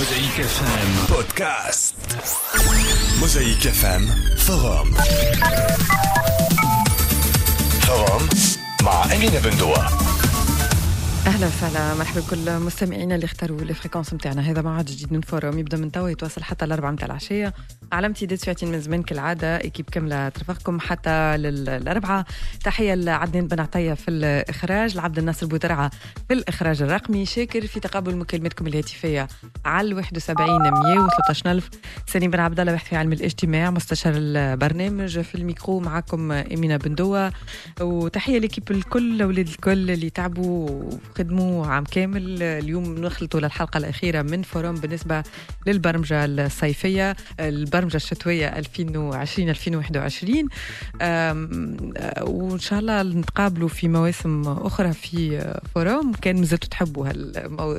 Mosaïque FM Podcast. Mosaïque FM Forum. Forum. Ma Engine أهلا وسهلا. مرحبا بكل مستمعينا اللي اختاروا الفريكونس نتاعنا هذا معاد جديد من فورم يبدأ من توا يتواصل حتى الاربعه نتاع العشية. علامتي ديت فاتين من زمان كالعادة اكيب كاملة ترافقكم حتى للاربعه تحية لعدنان بن عطية في الإخراج لعبد الناصر بودرعه في الإخراج الرقمي. شاكر في تقابل مكالمتكم الهاتفية على 71 113000 سليم بن عبد الله بحث في علم الاجتماع مستشار البرنامج في الميكرو. معكم امينه بندوة. وتحية l'équipe الكل أولاد الكل اللي تعبوا. خدموا عام كامل. اليوم نخلطوا للحلقة الأخيرة من فورم بالنسبة للبرمجة الصيفية البرمجة الشتوية 2020-2021 وإن شاء الله نتقابلوا في مواسم أخرى في فورم كان مازلتوا تحبوا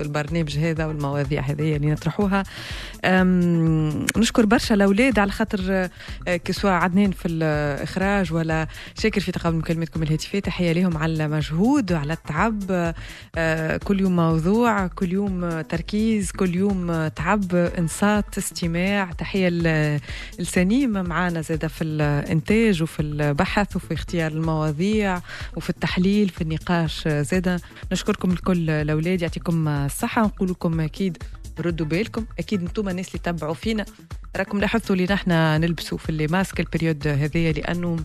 البرنامج هذا والمواضيع هذه اللي نطرحوها. نشكر برشا الأولاد على خاطر كسوا عدنان في الإخراج ولا شاكر في تقابل مكالمتكم الهاتفية. تحية لهم على المجهود وعلى التعب. آه، كل يوم موضوع كل يوم تركيز كل يوم تعب انصات استماع. تحية السنيم معنا زادة في الإنتاج وفي البحث وفي اختيار المواضيع وفي التحليل في النقاش. زادة نشكركم الكل الأولاد يعطيكم الصحة. نقول لكم أكيد ردوا بالكم. أكيد أنتم الناس اللي تبعوا فينا. راكم لاحظتوا اللي نحن نلبسوا في اللي ماسك البريود هذيا لأنه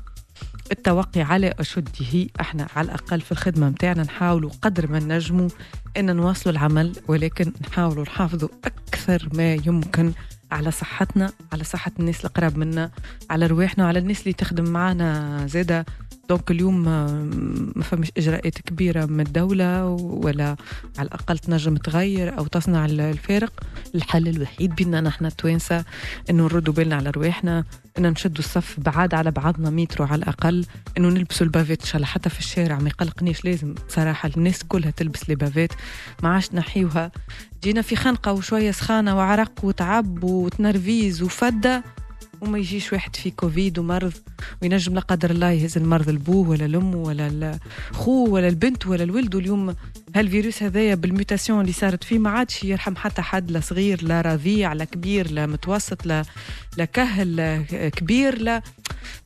التوقي على أشده. إحنا على الأقل في الخدمة متاعنا نحاولوا قدر ما نجموا أن نواصلوا العمل ولكن نحاولوا نحافظوا أكثر ما يمكن على صحتنا على صحة الناس القراب منا على رواحنا وعلى الناس اللي تخدم معنا زادة. donc اليوم ما فماش إجراءات كبيرة من الدولة ولا على الأقل تنجم تغير أو تصنع الفارق. الحل الوحيد بينا نحن التوانسة إنه نردوا بالنا على رواحنا إنه نشدوا الصف بعاد على بعضنا مترو على الأقل إنه نلبسوا ال bavette إن شاء الله. حتى في الشارع ما يقلقنيش لازم بصراحه الناس كلها تلبس les bavettes. ما عادش نحيوها. جينا في خنقة وشوية سخانة وعرق وتعب وتنرفيز وفدة. وما يجيش واحد في كوفيد ومرض وينجم لا قدر الله يهز المرض لبوه ولا لأمه ولا الخو ولا البنت ولا الولد. واليوم هالفيروس هذايا بال mutation اللي صارت فيه ما عادش يرحم حتى حد لا صغير لا رضيع لا كبير لا متوسط لا لا كهل لا كبير لا.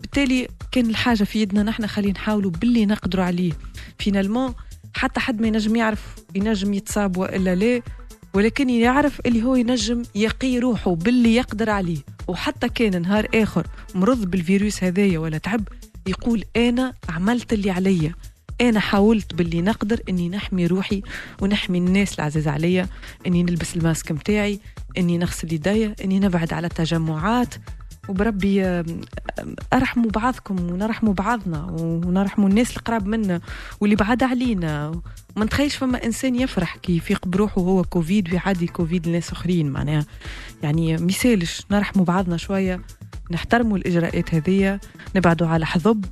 بالتالي كان الحاجة في يدنا نحن خلينا نحاولوا باللي نقدروا عليه. finalement حتى حد ما ينجم يعرف ينجم يتصاب وإلا لا ولكن يعرف اللي هو ينجم يقي روحه باللي يقدر عليه. وحتى كان نهار آخر مرض بالفيروس هذايا ولا تعب يقول أنا عملت اللي عليا. أنا حاولت باللي نقدر إني نحمي روحي ونحمي الناس العزيز عليا إني نلبس الماسك متاعي إني نغسل يديا إني نبعد على التجمعات. وبربي أرحموا بعضكم ونرحموا بعضنا ونرحموا الناس القراب منا واللي بعاد علينا. ما نتخيلش فما إنسان يفرح كي يفيق بروحه هو كوفيد ويعدي كوفيد لناس أخرين. معناها يعني مثالش نرحموا بعضنا شوية نحترموا الإجراءات هذه نبعدوا على حضب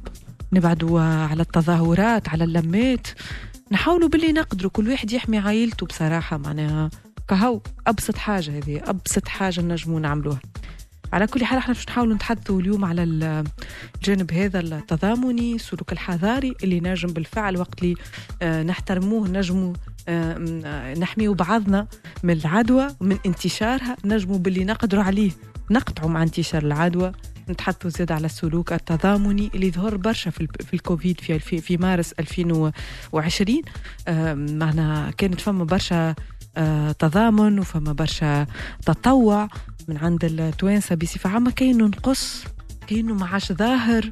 نبعدوا على التظاهرات على اللمات. نحاولوا باللي نقدروا كل واحد يحمي عائلته بصراحة. معناها كهو أبسط حاجة هذه أبسط حاجة نجموا نعملوها. على كل حال إحنا باش نحاولوا نتحدثوا اليوم على الجانب هذا التضامني السلوك الحضاري اللي نجم بالفعل وقت اللي آه، نحترموه نجموا آه، نحميو بعضنا من العدوى ومن انتشارها نجموا باللي نقدروا عليه نقطعوا مع انتشار العدوى. نتحدثوا زيادة على السلوك التضامني اللي ظهر برشا في, في الكوفيد في, في, في مارس 2020 معنا كانت فما برشا آه، تضامن وفما برشا تطوع. من عند التوانسة بصفة عامة كاينة نقص كاينة ما عادش ظاهر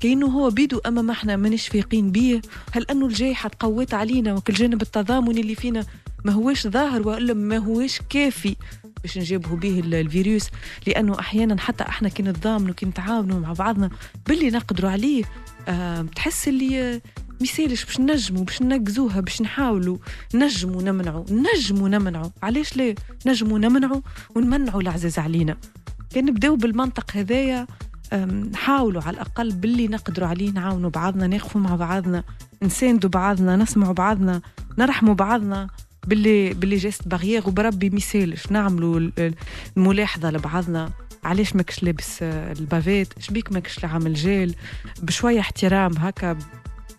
كأنه هو بيدو أما ما إحنا مانيش فايقين بيه. هل أنه الجائحة تقوت علينا وكل جانب التضامن اللي فينا ما هوش ظاهر وإلا ما هوش كافي باش نجيبه به الفيروس؟ لأنه أحيانا حتى إحنا كي نتضامنوا كي نتعاونوا مع بعضنا باللي نقدروا عليه أه تحس اللي مسالش باش نجموا باش ننقزوها باش نحاولوا نجموا نمنعوا نجموا نمنعوا علاش ليه نجموا نمنعوا ونمنعوا العزيز علينا. كان نبداو بالمنطق هذايا نحاولوا على الأقل باللي نقدروا عليه نعاونوا بعضنا نقفوا مع بعضنا نساندوا بعضنا نسمعوا بعضنا نرحموا بعضنا باللي باللي geste barrière وبربي مسالش نعملوا الملاحظة لبعضنا. علاش ماكش لابس آه، ال bavette؟ شبيك ماكش عامل جيل بشوية احترام هكا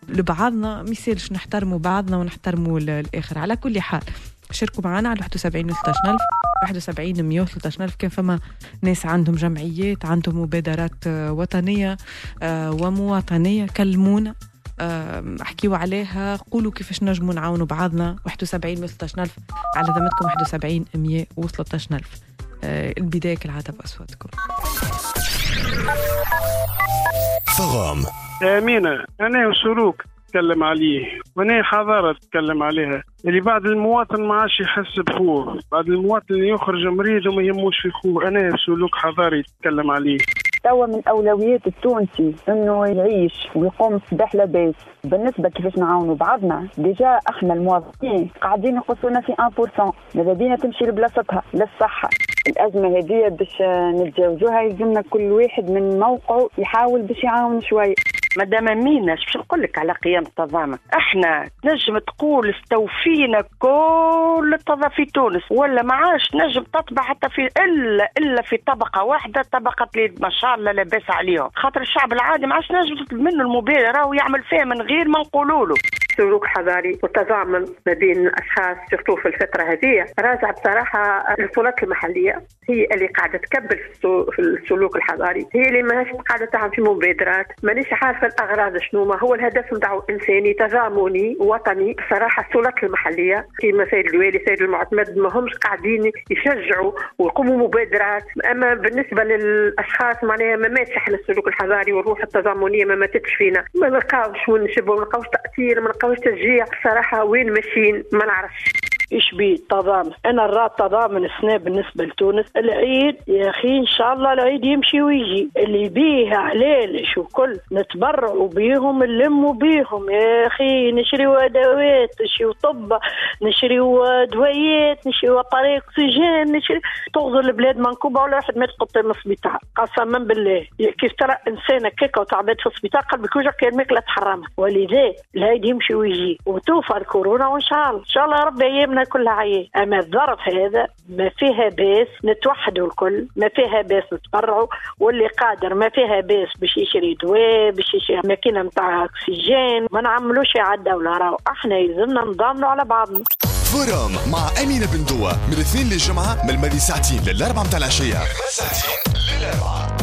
لبعضنا ما يصيرش نحترموا بعضنا ونحترموا الآخر. على كل حال شاركوا معنا على 71 16000 71 113 ألف. كان فما ناس عندهم جمعيات عندهم مبادرات آه، وطنية آه، ومواطنية. كلمونا احكيوا عليها قولوا كيفاش نجموا نعاونوا بعضنا. 71 113 ألف. على ذمتكم 71 113 ألف. البداية كالعادة بأصواتكم. vraiment أمينة أنا وسلوك تكلم عليه وأنا حضارة تتكلم عليها. اللي بعد المواطن ما عادش يحس بخوه بعد المواطن اللي يخرج مريض وما يهموش في خوه. أنا سلوك حضاري تتكلم عليه. توا من أولويات التونسي إنه يعيش ويقوم صباح لاباس بالنسبة كيفاش نعاونوا بعضنا déjà إحنا المواطنين قاعدين يقصونا في 1% ماذا بينا تمشي لبلاصتها؟ للصحة. الأزمة هذه باش نتجاوزوها يلزمنا كل واحد من موقعه يحاول باش يعاون شوية. مدام مينا باش نقول لك على قيام التضامن إحنا تنجم تقول استوفينا كل التضامن في تونس ولا ما عادش تنجم تطبع حتى في إلا إلا في طبقة واحدة طبقة اللي ما شاء الله لاباس عليهم. خاطر الشعب العادي ما عادش تنجم تطلب منه المبادره ويعمل فيها من غير ما نقولوا له. سلوك حضاري وتضامن ما بين الاشخاص surtout في الفترة هذه. راجع بصراحة السلطات المحلية هي اللي قاعدة تكبل في السلوك الحضاري هي اللي ماهيش قاعدة تعمل في مبادرات مانيش عارفة الأغراض شنو. ما هو الهدف نتاعو إنساني تضامني وطني. بصراحة السلطات المحلية كيما سيد الوالي سيد المعتمد ما همش قاعدين يشجعوا ويقوموا مبادرات. أما بالنسبة للأشخاص معناها ما ماتش إحنا السلوك الحضاري والروح التضامنية ما ماتتش فينا. ما نلقاوش وين نشبوا ما نلقاوش تأثير ما نلقاوش تشجيع؟ صراحة وين ماشيين؟ ما نعرفش. إيش بيه التضامن أنا نرى التضامن السنة بالنسبة لتونس. العيد يا أخي إن شاء الله العيد يمشي ويجي. اللي بيه علالش وكل نتبرعوا بيهم نلموا بيهم. يا أخي نشريوا ادوات نشريوا طب نشريوا دويات نشريوا طريق أكسجين نشري. تغزر البلاد منكوبه ولا واحد ما يتقطع من السبيطار. قسما بالله. كيف ترى انسان هكاك وتعبان في السبيطار قلبك يوجع كان ماكله تحرمها. ولذا العيد يمشي ويجي. وتوفى الكورونا وإن شاء الله. إن شاء الله ربي أيامنا عندنا كلها عيد أما الظرف هذا ما فيها باس نتوحدوا الكل ما فيها باس نتبرعوا واللي قادر ما فيها باس باش يشري دواء باش يشري ماكينة نتاع أكسجين ما نعملوش على الدولة راهو إحنا يلزمنا نضامنوا على بعضنا. Forum مع أمينة بن دوا من الاثنين للجمعة من الماضي ساعتين للأربعة متاع العشية.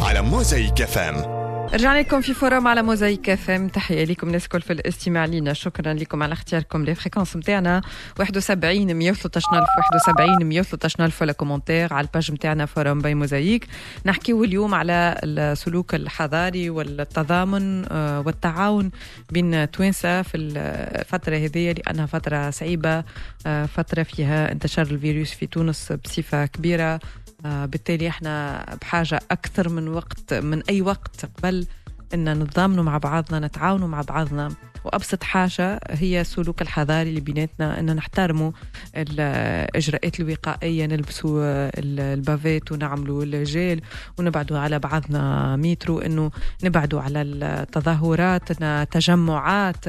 على Mosaïque FM رجعنا لكم في Forum على Mosaïque FM. تحية لكم الناس الكل في الاستماع لينا. شكرا لكم على اختياركم. لل fréquence نتاعنا 71 113 الف 71 113 الف ولا commentaire على ال page نتاعنا Forum by Mosaïque. نحكيو اليوم على السلوك الحضاري والتضامن آه، والتعاون بين توانسة في الفترة هذه لأنها فترة صعيبة آه، فترة فيها انتشار الفيروس في تونس بصفة كبيرة. بالتالي إحنا بحاجة أكثر من وقت من أي وقت قبل أن نتضامنوا مع بعضنا نتعاونوا مع بعضنا. وأبسط حاجة هي السلوك الحضاري اللي بيناتنا أن نحترموا الإجراءات الوقائية نلبسوا ال bavette ونعملوا الجيل ونبعدوا على بعضنا مترو أنه نبعدوا على التظاهرات تجمعات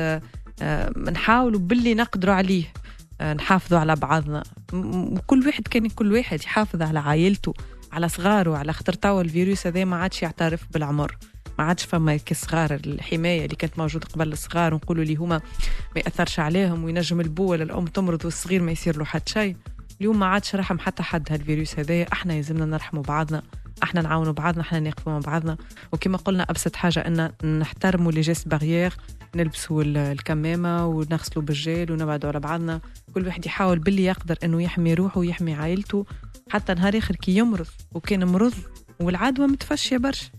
آه، نحاولوا باللي نقدروا عليه. آه، نحافظوا على بعضنا. وكل واحد كان كل واحد يحافظ على عائلته على صغاره على خاطر توا الفيروس هذا ما عادش يعترف بالعمر. ما عادش فما كصغار الحماية اللي كانت موجودة قبل الصغار ونقولوا اللي هما ما يأثرش عليهم وينجم البو ولا الأم تمرض والصغير ما يصير له حتى شيء. اليوم ما عادش رحم حتى حد هالفيروس هذايا. إحنا يلزمنا نرحموا بعضنا إحنا نعاونوا بعضنا إحنا نقفوا مع بعضنا. وكما قلنا أبسط حاجة إن نحترموا لي جيست بارير نلبسوا الكمامة ونغسلوا بالجيل ونبعدوا على بعضنا. كل واحد يحاول باللي يقدر إنه يحمي روحه ويحمي عائلته. حتى نهار آخر كي يمرض وكان مرض والعدوى متفشية برشا.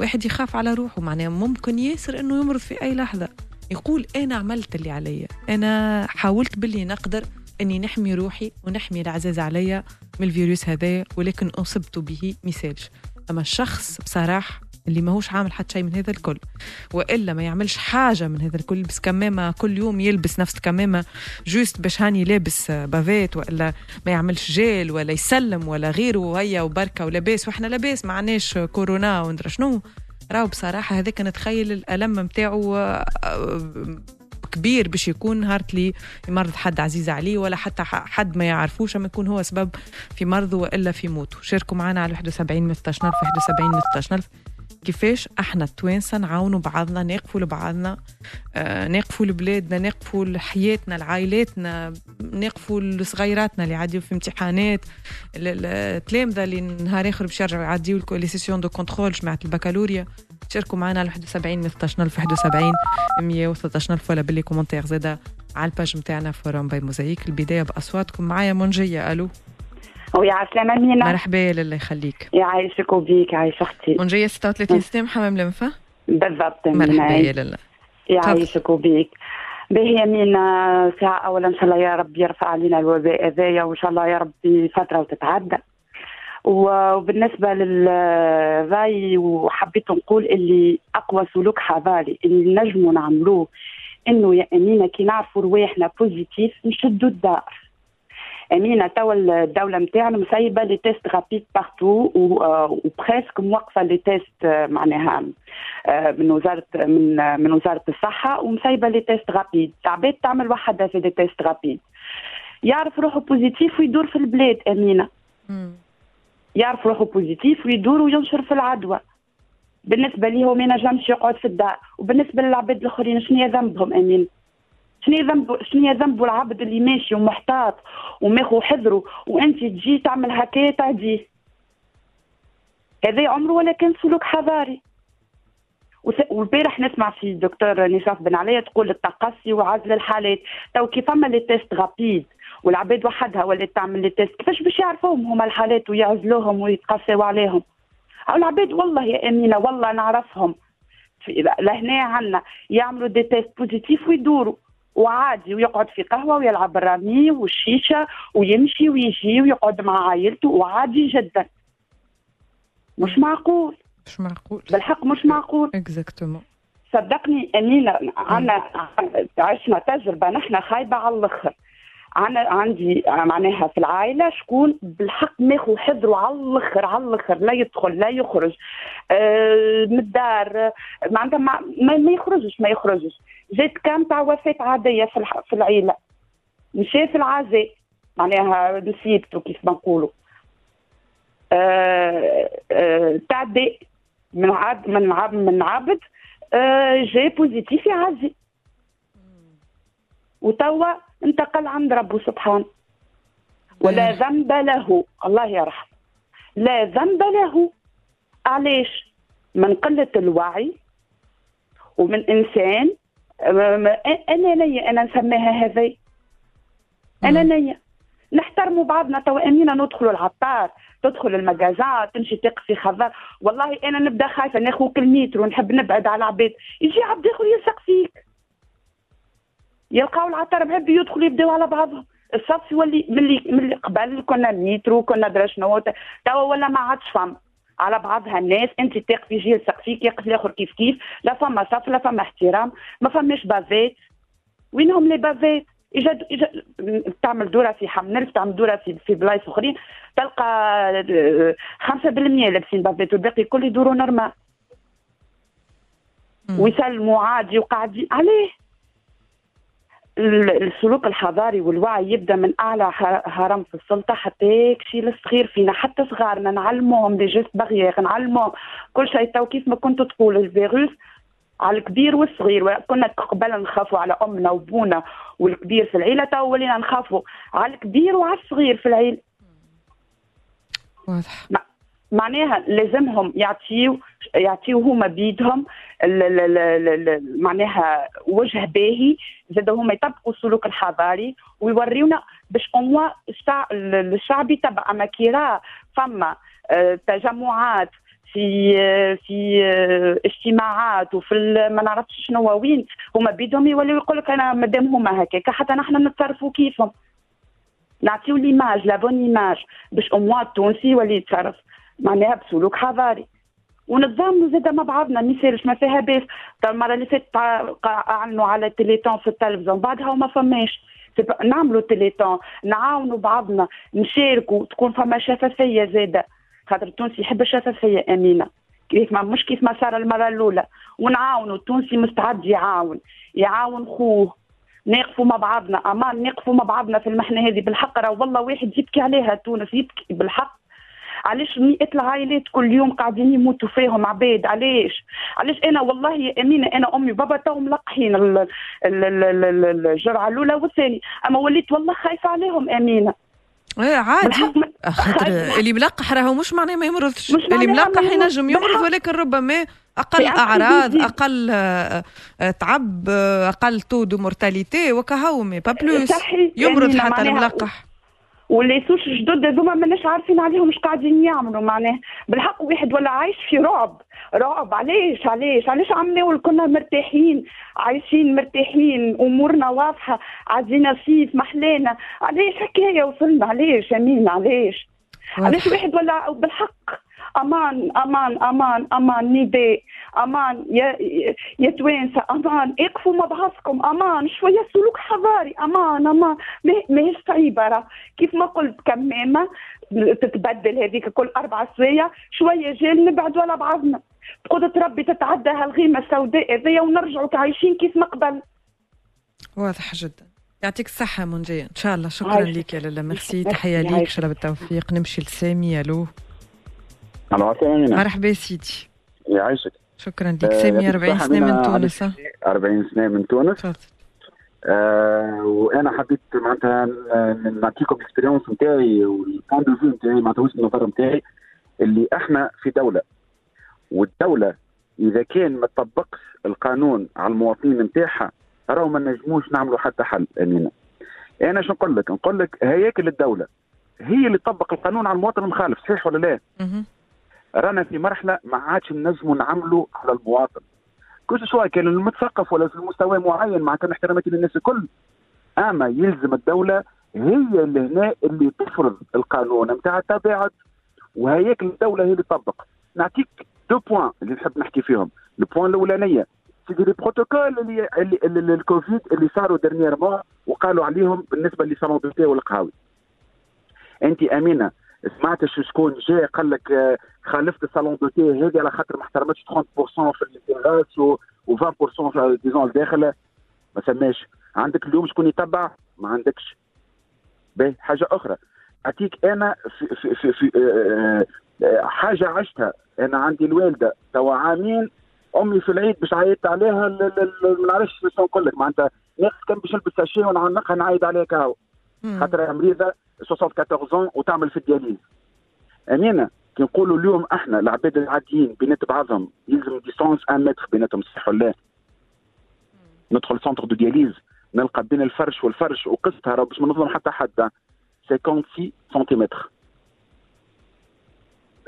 واحد يخاف على روحه معناها ممكن ياسر إنه يمرض في أي لحظة. يقول أنا عملت اللي عليا. أنا حاولت باللي نقدر إني نحمي روحي ونحمي العزاز عليا من الفيروس هذا ولكن أصبت به مسالش أما الشخص بصراحة اللي ماهوش عامل حتى شيء من هذا الكل. وإلا ما يعملش حاجة من هذا الكل. يلبس كمامه كل يوم يلبس نفس الكمامه juste باش هاني لابس bavette ولا ما يعملش جيل ولا يسلم ولا غيره وهيا وبركة ولاباس وإحنا لاباس ما عناش كورونا وندرى شنو. راهو بصراحة هذاك نتخيل الألم نتاعو كبير باش يكون نهار اللي يمرض حد عزيز عليه ولا حتى حد ما يعرفوش أما يكون هو سبب في مرضه وإلا في موته. شاركوا معنا على 71 16000 71 16000 كيفاش إحنا التوانسة نعاونوا بعضنا نقفوا لبعضنا آه نقفوا لبلادنا نقفوا لحياتنا لعائلاتنا نقفوا لصغيراتنا اللي يعديوا في امتحانات. التلامذه اللي نهار آخر باش يرجعوا يعديوا les sessions de contrôle جماعة البكالوريا. شاركوا معنا على 71 16000 71 113000 ولا ب les commentaires زاده على ال page نتاعنا Forum by Mosaïque. البداية بأصواتكم. معايا منجية ألو. ويا عسلامة مينا مرحبا لله يخليك. يعيشك وبيك عايش أختي. منجيه 36 سنه حمام لمفة؟ بالضبط مرحبا يا لله. يعيشك وبيك باهي مينا ساعة أولا إن شاء الله يا رب يرفع علينا الوباء هذايا وإن شاء الله يا رب فترة وتتعدى. وبالنسبة للراي وحبيت نقول اللي أقوى سلوك حضاري اللي نجموا نعملوه إنه يا أمينة كي نعرفوا رواحنا positif نشدوا الدار. امينه توا الدولة نتاعنا مسيبه les tests rapides partout و presque موقفه les tests معناها من وزاره من من وزاره الصحه ومسيبه les tests rapides العباد تعمل وحدها في les tests rapides يعرف روحه positif ويدور في البلاد امينه يعرف روحه positif ويدور وينشر في العدوى بالنسبة لي هو ما ينجمش يقعد في الدار وبالنسبه للعباد الاخرين شنو ذنبهم امين شنو ذنب شنو ذنب العبد اللي ماشي ومحتاط وماخو حذره وانت تجي تعمل هكايا تعديه هذا عمره ولا كان سلوك حضاري. والبارح نسمع في دكتور نشاف بن علي تقول التقصي وعزل الحالات. تو كي فما les tests rapides والعباد وحدها ولات تعمل les tests؟ كيفاش باش يعرفوهم هما الحالات ويعزلوهم ويتقاسوا عليهم؟ أو العباد والله يا أمينة والله نعرفهم. لهنا عنا يعملوا des tests positifs ويدوروا. وعادي ويقعد في قهوة ويلعب الرامي والشيشه ويمشي ويجي ويقعد مع عائلته وعادي جدا. مش معقول. مش معقول. بالحق مش معقول. exactement صدقني امينه عنا عشنا تجربة نحن خايبة على الآخر. أنا عندي معناها في العائلة شكون بالحق ماخذ حذره على الآخر على الآخر لا يدخل لا يخرج. آه من الدار. معناتها ما, ما يخرجش ما يخرجش. جات كان تاع وفاة عادية في في العيلة. مشى في العزاء معناها نسيبته كيف ما نقولوا آه آه تعدي من عبد من عبد من عبد آه جاي بوزيتيف يعزي وتوا انتقل عند ربه سبحانه ولا ذنب له. الله يرحم لا ذنب له. علاش؟ من قلة الوعي. ومن إنسان أنانية أنا نسميها هذي. أنانية نحترموا بعضنا توا أمينة ندخلوا العطار تدخل المغازات تمشي تقضي خضار والله أنا نبدأ خايفة ناخذ كل ونحب نبعد على العباد يجي عبد ياخذ يلصق فيك يلقاو العطار بعد يدخلوا يبداو على بعضهم. الصف يولي ملي ملي قبل كنا مترو كنا درا شنو. توا ولا ما عادش فم على بعضها الناس أنت تقفي يجي يلصق فيك يقف الآخر كيف كيف. لا فما صف لا فما احترام ما فماش bavette. وينهم les bavettes؟ اجا اجا تعمل دورة في حمل تعمل دورة في في بلايص أخرين. تلقى 5% لابسين bavette والباقي كل يدوروا normal. ويسلموا عادي وقاعدين. عليه. السلوك الحضاري والوعي يبدأ من أعلى هرم في السلطة حتى يمشي للصغير فينا حتى صغارنا نعلموهم les gestes barrières نعلموهم كل شيء. تو كيف ما كنت تقول الفيروس على الكبير والصغير كنا قبل نخافوا على أمنا وبونا والكبير في العيلة تو ولينا نخافوا على الكبير وعلى الصغير في العيلة. واضح. معناها لازمهم يعطيو يعطيو هما بيدهم معناها وجه باهي زاد هما يطبقوا السلوك الحضاري ويوريونا باش اموا الشعب يتبع. أما كي فما آه، تجمعات في آه، في آه، اجتماعات وفي ما نعرفش شنو وين هما بيدهم يوليو يقول لك أنا مادام هما هكاك حتى نحن نتصرفوا كيفهم. نعطيو l'image la bonne image باش اموا التونسي يولي يتصرف. معناها بسلوك حضاري. ونتضامنوا زاد مع بعضنا ما ما فيها باس المره اللي فاتت أعلنوا على téléthon في التلفزيون بعدها وما فماش. نعملوا téléthon نعاونوا بعضنا نشاركوا تكون فما شفافية زادة. خاطر التونسي يحب الشفافية أمينة. كيف ما مش كيف ما صار المرة الأولى. ونعاونوا التونسي مستعد يعاون. يعاون خوه. نقفوا مع بعضنا. أمان نقفوا مع بعضنا في المحنة هذه. بالحق راه والله واحد يبكي عليها تونس يبكي بالحق. علاش مئة العائلات كل يوم قاعدين يموتوا فيهم عباد؟ علاش؟ علاش أنا والله يا أمينة أنا أمي وبابا تو ملقحين الجرعة الأولى والثانية. أما وليت والله خايفة عليهم أمينة. إيه عادي. خاطر اللي ملقح راهو مش معناه ما يمرضش. اللي ملقح ينجم يمرض ولكن ربما أقل أعراض أقل آه، آه، تعب آه، أقل taux de mortalité وكهو mais pas plus. يمرض حتى الملقح. و les souches جدد هذوما ماناش عارفين عليهم إيش قاعدين يعملوا. معناه بالحق واحد ولا عايش في رعب. رعب. علاش؟ علاش؟ علاش عمنا كنا مرتاحين؟ عايشين مرتاحين. أمورنا واضحة. عزينا صيف محلانا علاش؟ حكاية وصلنا. علاش؟ أمين. علاش؟ علاش واحد ولا بالحق. أمان. أمان. أمان. أمان. نداء أمان يا يا توانسه أمان. إقفوا مع بعضكم أمان. شوية سلوك حضاري أمان أمان. ماهيش صعيبه راه كيف ما قلت كمامه تتبدل هذيك كل أربع سوايع. شوية جيل نبعد على بعضنا. بقدرة ربي تتعدى هالغيمة السوداء هذيا ونرجعوا عايشين كيف ما قبل. واضح جدا. يعطيك الصحة منجية إن شاء الله. شكرا لك يا لالا. ميرسي. تحية ليك. شرب بالتوفيق. نمشي لسامي. ألو. ألو مرحبا سيدي. يعيشك شكرا لك سامي 40 سنة من تونس 40 سنة من تونس. تفضل آه وأنا حبيت معناتها نعطيكم ال expérience نتاعي وال point de vue نتاعي معناتها وجهة النظر نتاعي اللي إحنا في دولة والدولة إذا كان ما تطبقش القانون على المواطنين نتاعها راهو ما نجموش نعملوا حتى حل أمينة. أنا شو نقول لك؟ نقول لك هياكل الدولة هي اللي تطبق القانون على المواطن المخالف صحيح ولا لا؟ رانا في مرحلة ما عادش نجموا نعملوا على المواطن. كل سواء كان المتثقف ولا في مستوى معين مع كان احتراماتي للناس الكل. أما يلزم الدولة هي اللي هنا اللي تفرض القانون نتاع التباعد وهيك الدولة هي اللي تطبق. نعطيك deux points اللي نحب نحكي فيهم. ال point الأولانية سيدي les protocoles اللي, اللي, الكوفيد اللي صاروا dernièrement وقالوا عليهم بالنسبة les salons والقهاوي. أنت أمينة سمعت شكون جاء قال لك آه، خالفت ال salon de thé هذه على خاطر ما احترمتش 30% في الانتراس و 20% في des zones الداخل. ما سماش. عندك اليوم شكون يتبع؟ ما عندكش. باهي حاجة أخرى. اعطيك أنا في في في, في آه، آه، حاجة عشتها. أنا عندي الوالدة توا عامين أمي في العيد باش عيطت عليها ما نعرفش شنو نقول لك معناتها ناس كان باش نلبس اشياء ونعنقها نعيط عليها كهو خاطر مريضة. 74 وتعمل في ال dialyse امينه كي نقولوا اليوم إحنا العباد العاديين بينات بعضهم يلزم distance un mètre بيناتهم صح ولا لا؟ ندخل centre de dialyse نلقى بين الفرش والفرش وقصتها راه باش ما نظلم حتى حد. 56 سنتيمتر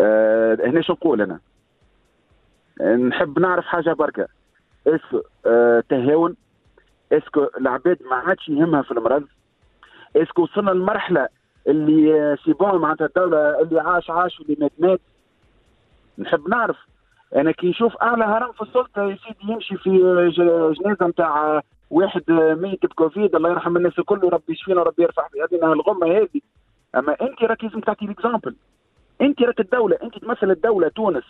أه هنا شو نقول أنا؟ نحب نعرف حاجة بركة. est-ce que أه تهاون؟ est-ce que العباد ما عادش يهمها في المرض؟ est-ce que وصلنا لمرحلة اللي c'est bon معناتها الدولة اللي عاش عاش واللي مات مات. نحب نعرف. أنا كي نشوف أعلى هرم في السلطة يا سيدي يمشي في جنازة نتاع واحد ميت بكوفيد الله يرحم الناس الكل وربي يشفينا وربي يرفع في الغمة هذه. أما أنت راك لازم تعطي ال exemple أنت راك الدولة أنت تمثل الدولة تونس.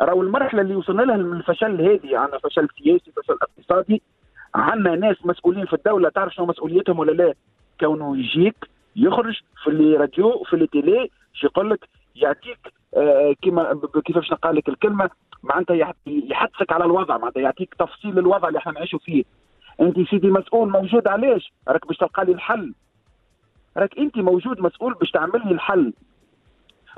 راهو المرحلة اللي وصلنا لها من الفشل هذه عندنا فشل سياسي فشل اقتصادي. عندنا ناس مسؤولين في الدولة تعرف شنو مسؤوليتهم ولا لا؟ كونه يجيك يخرج في les radios وفي les télés شو يقول لك يعطيك آه كيما كيفاش نقال لك الكلمة معناتها يحثك على الوضع معناتها يعطيك تفصيل الوضع اللي إحنا نعيشوا فيه. انت سيدي مسؤول موجود علاش؟ راك باش تلقى لي الحل. راك انت موجود مسؤول باش تعمل لي الحل.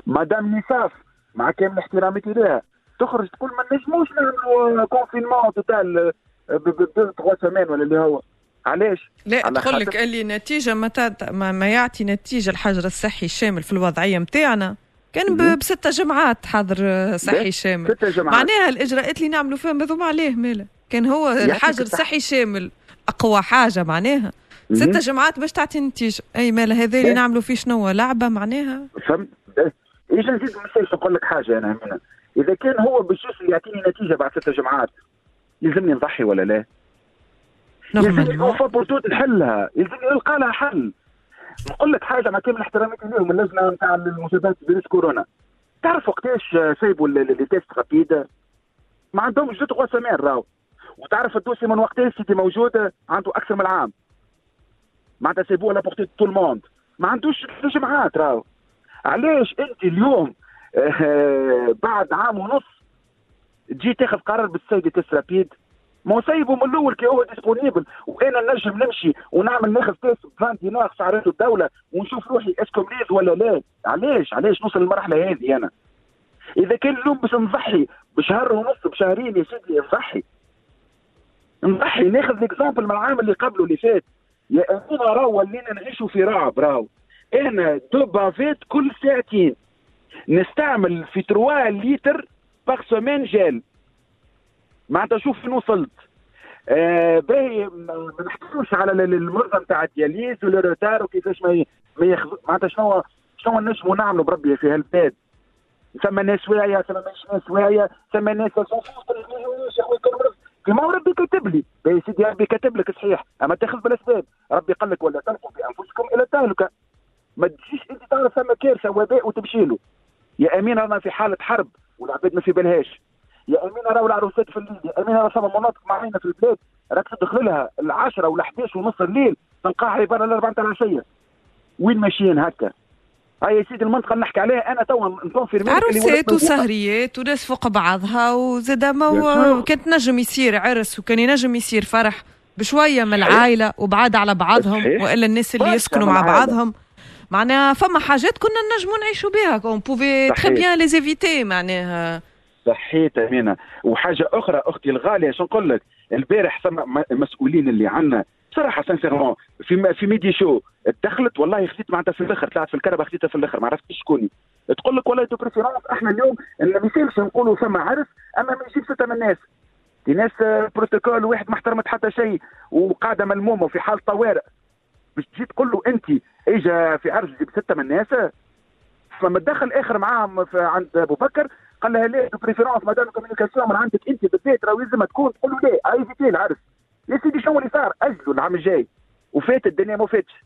مدام نصاف مع كامل احترامي لها تخرج تقول ما نجموش نعملوا confinement total 3 سمان ولا اللي هو. علاش؟ لا تقول لك اللي نتيجة متى ما, ما يعطي نتيجة الحجر الصحي الشامل في الوضعية نتاعنا كان بستة جمعات حظر صحي شامل. ستة جمعات. معناها الإجراءات اللي نعملوا فيهم هذوما عليه ماله كان هو الحجر الصحي شامل. أقوى حاجة معناها. ستة جمعات باش تعطي نتيجة. أي ماله هذا اللي نعملوا فيه شنو لعبة معناها؟ فهمت. إيش نزيد مثال نقول لك حاجة أنا هنا إذا كان هو باش يعطيني نتيجة بعد ستة جمعات يلزمني نضحي ولا لا؟ يلزمني اوفا بورتوت نحلها يلزمني نلقى لها حل. نقول لك حاجة مع كامل احترامي لهم اللجنة نتاع المسابقات فيروس كورونا. تعرف وقتاش سايبوا les tests rapides ما عندهمش deux trois سمان راهو. وتعرف ال dossier من وقتها سيدي موجود عنده أكثر من عام. معناتها سيبوه à la portée de tout le monde ما عندوش جمعات راهو. علاش أنت اليوم آه بعد عام ونص تجي تاخذ قرار بالسيد test rapide ما سيبه من الأول كي هو disponible وأنا نجم نمشي ونعمل ناخذ test ب 20 دينار سعرته الدولة ونشوف روحي est-ce que مريض ولا لا. علاش؟ علاش نوصل للمرحلة هذه أنا؟ إذا كان اليوم باش نضحي بشهر ونص بشهرين يا سيدي نضحي. نضحي. ناخذ exemple من العام اللي قبله اللي فات. يا أمين راهو ولينا نعيشوا في رعب راهو أنا deux bavettes كل ساعتين. نستعمل في 3 litres par semaine gel معناتها شوف فين وصلت. آه باهي ما نحكيوش على المرضى نتاع ال dialyse وال retard وكيفاش ما ما معناتها شنو شنو نجموا نعملوا بربي في هالبلاد. ثم ناس واعية ثم ناس واعية ثم ناس كما ربي كتب لي. يا سيدي ربي كتب لك صحيح. أما تاخذ بالأسباب. ربي قال لك ولا تلقوا بأنفسكم إلى التهلكه ما تجيش إنت تعرف ثم كارثه وباء وتمشي له. يا أمين رانا في حالة حرب والعباد ما في بالهاش. يا أمين راهو العروسات في الليل يا أمين راه ثم مناطق معينه في البلاد. راك تدخل لها العشرة ولا 11 ونص الليل تلقاها عباره الأربعة تاع العشية. وين ماشيين هكا؟ هاي يا سيدي المنطقة اللي نحكي عليها أنا توا في عروسات وسهريات وناس فوق بعضها وزاد ما كانت نجم يصير عرس وكان ينجم يصير فرح بشوية من العائلة وبعاد على بعضهم وإلا الناس اللي يسكنوا مع بعضهم. معناها فما حاجات كنا نجموا نعيشوا بها. on pouvait très bien les éviter معناها. صحيت أمينة. وحاجة أخرى أختي الغالية شو نقول لك؟ البارح ثم المسؤولين اللي عندنا بصراحه sincèrement في في Midi Show دخلت والله خذيت معناتها في الآخر طلعت في الكرهبة خذيتها في الآخر ما عرفتش شكوني تقول لك والله de préférence إحنا اليوم ما يصيرش نقولوا ثم عرس أما ما يجيش ستة من الناس. في ناس بروتوكول واحد ما احترمت حتى شيء وقاعدة ملمومة وفي حال طوارئ. باش تجي تقول له أنت إجا في عرس جيب ستة من الناس فما تدخل آخر معاهم عند أبو بكر قال لها لا préférence madame communication من عندك انت بالذات راهو لازم تكون تقول له لا évitez العرس. يا سيدي شنو اللي صار؟ اجلوا العام الجاي. وفات الدنيا ما فاتش.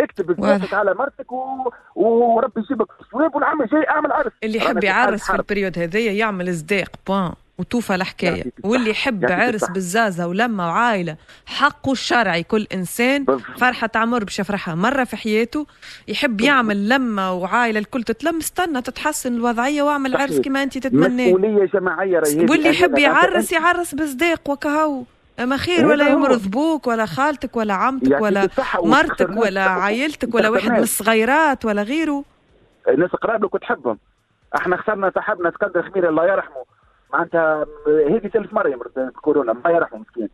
اكتب الزيادة على مرتك و... وربي يجيبك الصواب والعام الجاي اعمل عرس. اللي يحب يعرس في ال période هذيا يعمل صداق. point وتوفى الحكاية. واللي يحب عرس بالزازة ولما وعائله حقه الشرعي. كل إنسان فرحة عمر باش يفرحها مرة في حياته يحب يعمل لما وعائله الكل تتلم. استنى تتحسن الوضعية واعمل عرس كما انت تتمناه مسؤولية جماعية واللي يحب يعرس يعرس بصداق وكهو. أما خير ولا يمرض بوك ولا خالتك ولا عمتك ولا مرتك ولا عائلتك ولا واحد من الصغيرات ولا غيره. الناس قرابك وتحبهم. إحنا خسرنا صاحبنا اسكندر خمير الله يرحمه. معناتها هذه ثالث مرة يمرض الكورونا الله يرحمه مسكين.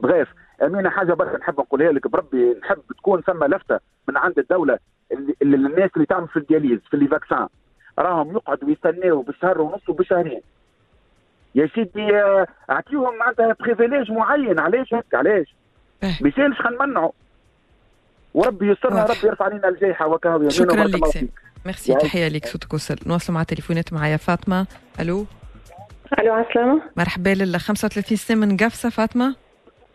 bref أمينة حاجة برك نحب نقولها لك بربي نحب تكون ثم لفتة من عند الدولة اللي, الناس اللي تعمل في ال dialyse في les vaccins راهم يقعدوا يستناوا بشهر ونص وبشهرين. يا سيدي آه، أعطيهم معناتها privilège معين. علاش هيك؟ علاش؟ ما يسالش خلينا نمنعوا. وربي يسترنا ربي يرفع علينا الجائحه وكهو شكرا لك ميرسي تحية لك صوتك وصل نواصل مع تليفونات معايا فاطمة. ألو؟ ألو عسلامة. مرحبا لله. 35 سنة من قفصة فاطمة.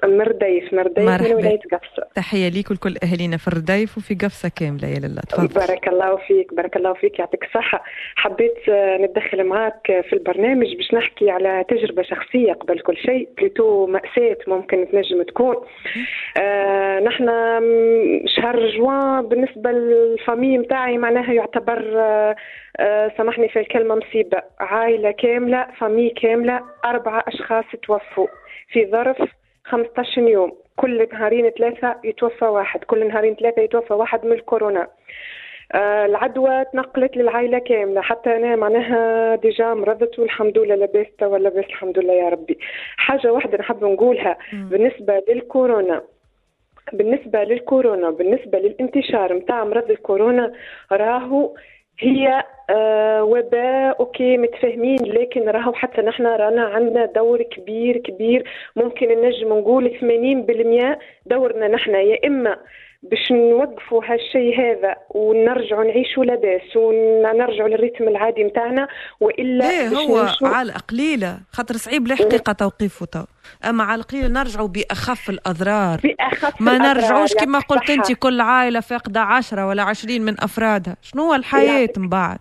م الرديف م الرديف من ولاية قفصة. تحية ليك ولكل أهالينا في الرديف وفي قفصة كاملة يا لله تفضل. بارك الله فيك بارك الله فيك يعطيك الصحة. حبيت آه، نتدخل معك في البرنامج باش نحكي على تجربة شخصية قبل كل شيء plutôt مأساة ممكن تنجم تكون. آه نحن شهر جوان بالنسبة لل famille متاعي معناها يعتبر آه آه سامحني في الكلمة مصيبة. عائلة كاملة famille كاملة أربعة أشخاص توفوا في ظرف 15 يوم. كل نهارين ثلاثة يتوفى واحد. كل نهارين ثلاثة يتوفى واحد من الكورونا. آه العدوى تنقلت للعائلة كاملة. حتى أنا معناها déjà مرضت والحمد لله لاباس توا لاباس الحمد لله يا ربي. حاجة واحدة نحب نقولها م. بالنسبة للكورونا. بالنسبة للكورونا بالنسبة للانتشار متاع مرض الكورونا راهو هي آه وباء OK متفاهمين لكن راهو حتى نحن رانا عندنا دور كبير كبير. ممكن نجم نقول 80% دورنا نحن يا إما باش نوقفوا هالشيء هذا ونرجعوا نعيشوا لاباس ونرجعوا لل rythme العادي نتاعنا وإلا ليه هو على قليلة. خاطر صعيب الحقيقة توقيفه تو. أما على القليله نرجعوا بأخف الأضرار. بأخف ما نرجعوش كما قلت انت كل عائلة فاقدة عشرة ولا عشرين من أفرادها. شنو هو الحياة من بعد؟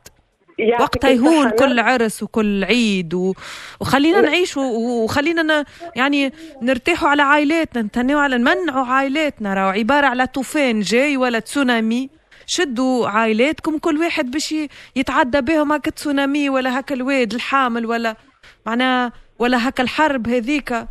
وقتها يهون كل عرس وكل عيد و... وخلينا نعيش وخلينا ن... يعني نرتاحوا على عائلاتنا نتنوا على نمنعوا عائلاتنا. راهو عبارة على طوفان جاي ولا تسونامي. شدوا عائلاتكم كل واحد باش يتعدى بهم هكا تسونامي ولا هكا الواد الحامل ولا معناها ولا هكا الحرب هذيك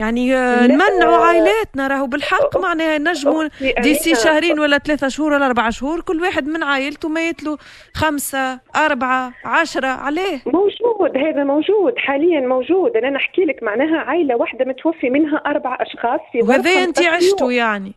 يعني آه، نمنعوا عائلاتنا راهو بالحق معناها نجموا ديسي شهرين ولا ثلاثة شهور ولا أربعة شهور كل واحد من عائلته ميت له خمسة أربعة عشرة عليه. موجود هذا موجود حاليا موجود. أنا نحكي لك معناها عائلة واحدة متوفي منها أربع أشخاص في وهذا أنت عشتوا يعني.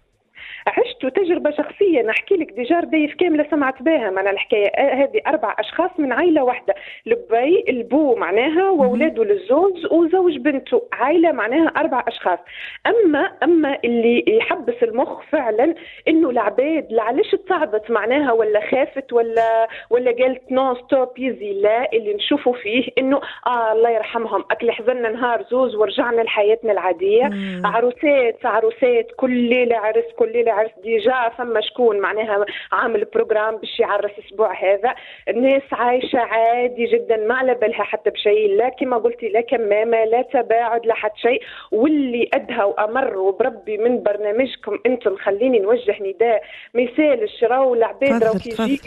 عشت تجربة شخصية. نحكي لك ديجار ضيف كاملة سمعت بها. معناها الحكاية آه، هذه أربع أشخاص من عائله واحدة. لبي البو معناها واولاده للزوج وزوج بنته. عائله معناها أربع أشخاص. أما أما اللي يحبس المخ فعلا إنه العباد علاش تصعبت معناها؟ ولا خافت؟ ولا ولا قالت non stop يزي لا اللي نشوفوا فيه إنه آه الله يرحمهم. أكل حزننا نهار زوز ورجعنا لحياتنا العادية. عروسات عروسات كل ليلة عرس كل ليلة عرس déjà فما شكون معناها عامل programme باش يعرس الأسبوع هذا. الناس عايشة عادي جدا ما على بالها حتى بشيء لا كما قلتي لا كمامة لا تباعد لا حتى شيء. واللي أدهى وأمر وبربي من برنامجكم أنتم خليني نوجه نداء ما يسالش راهو العباد راهو كي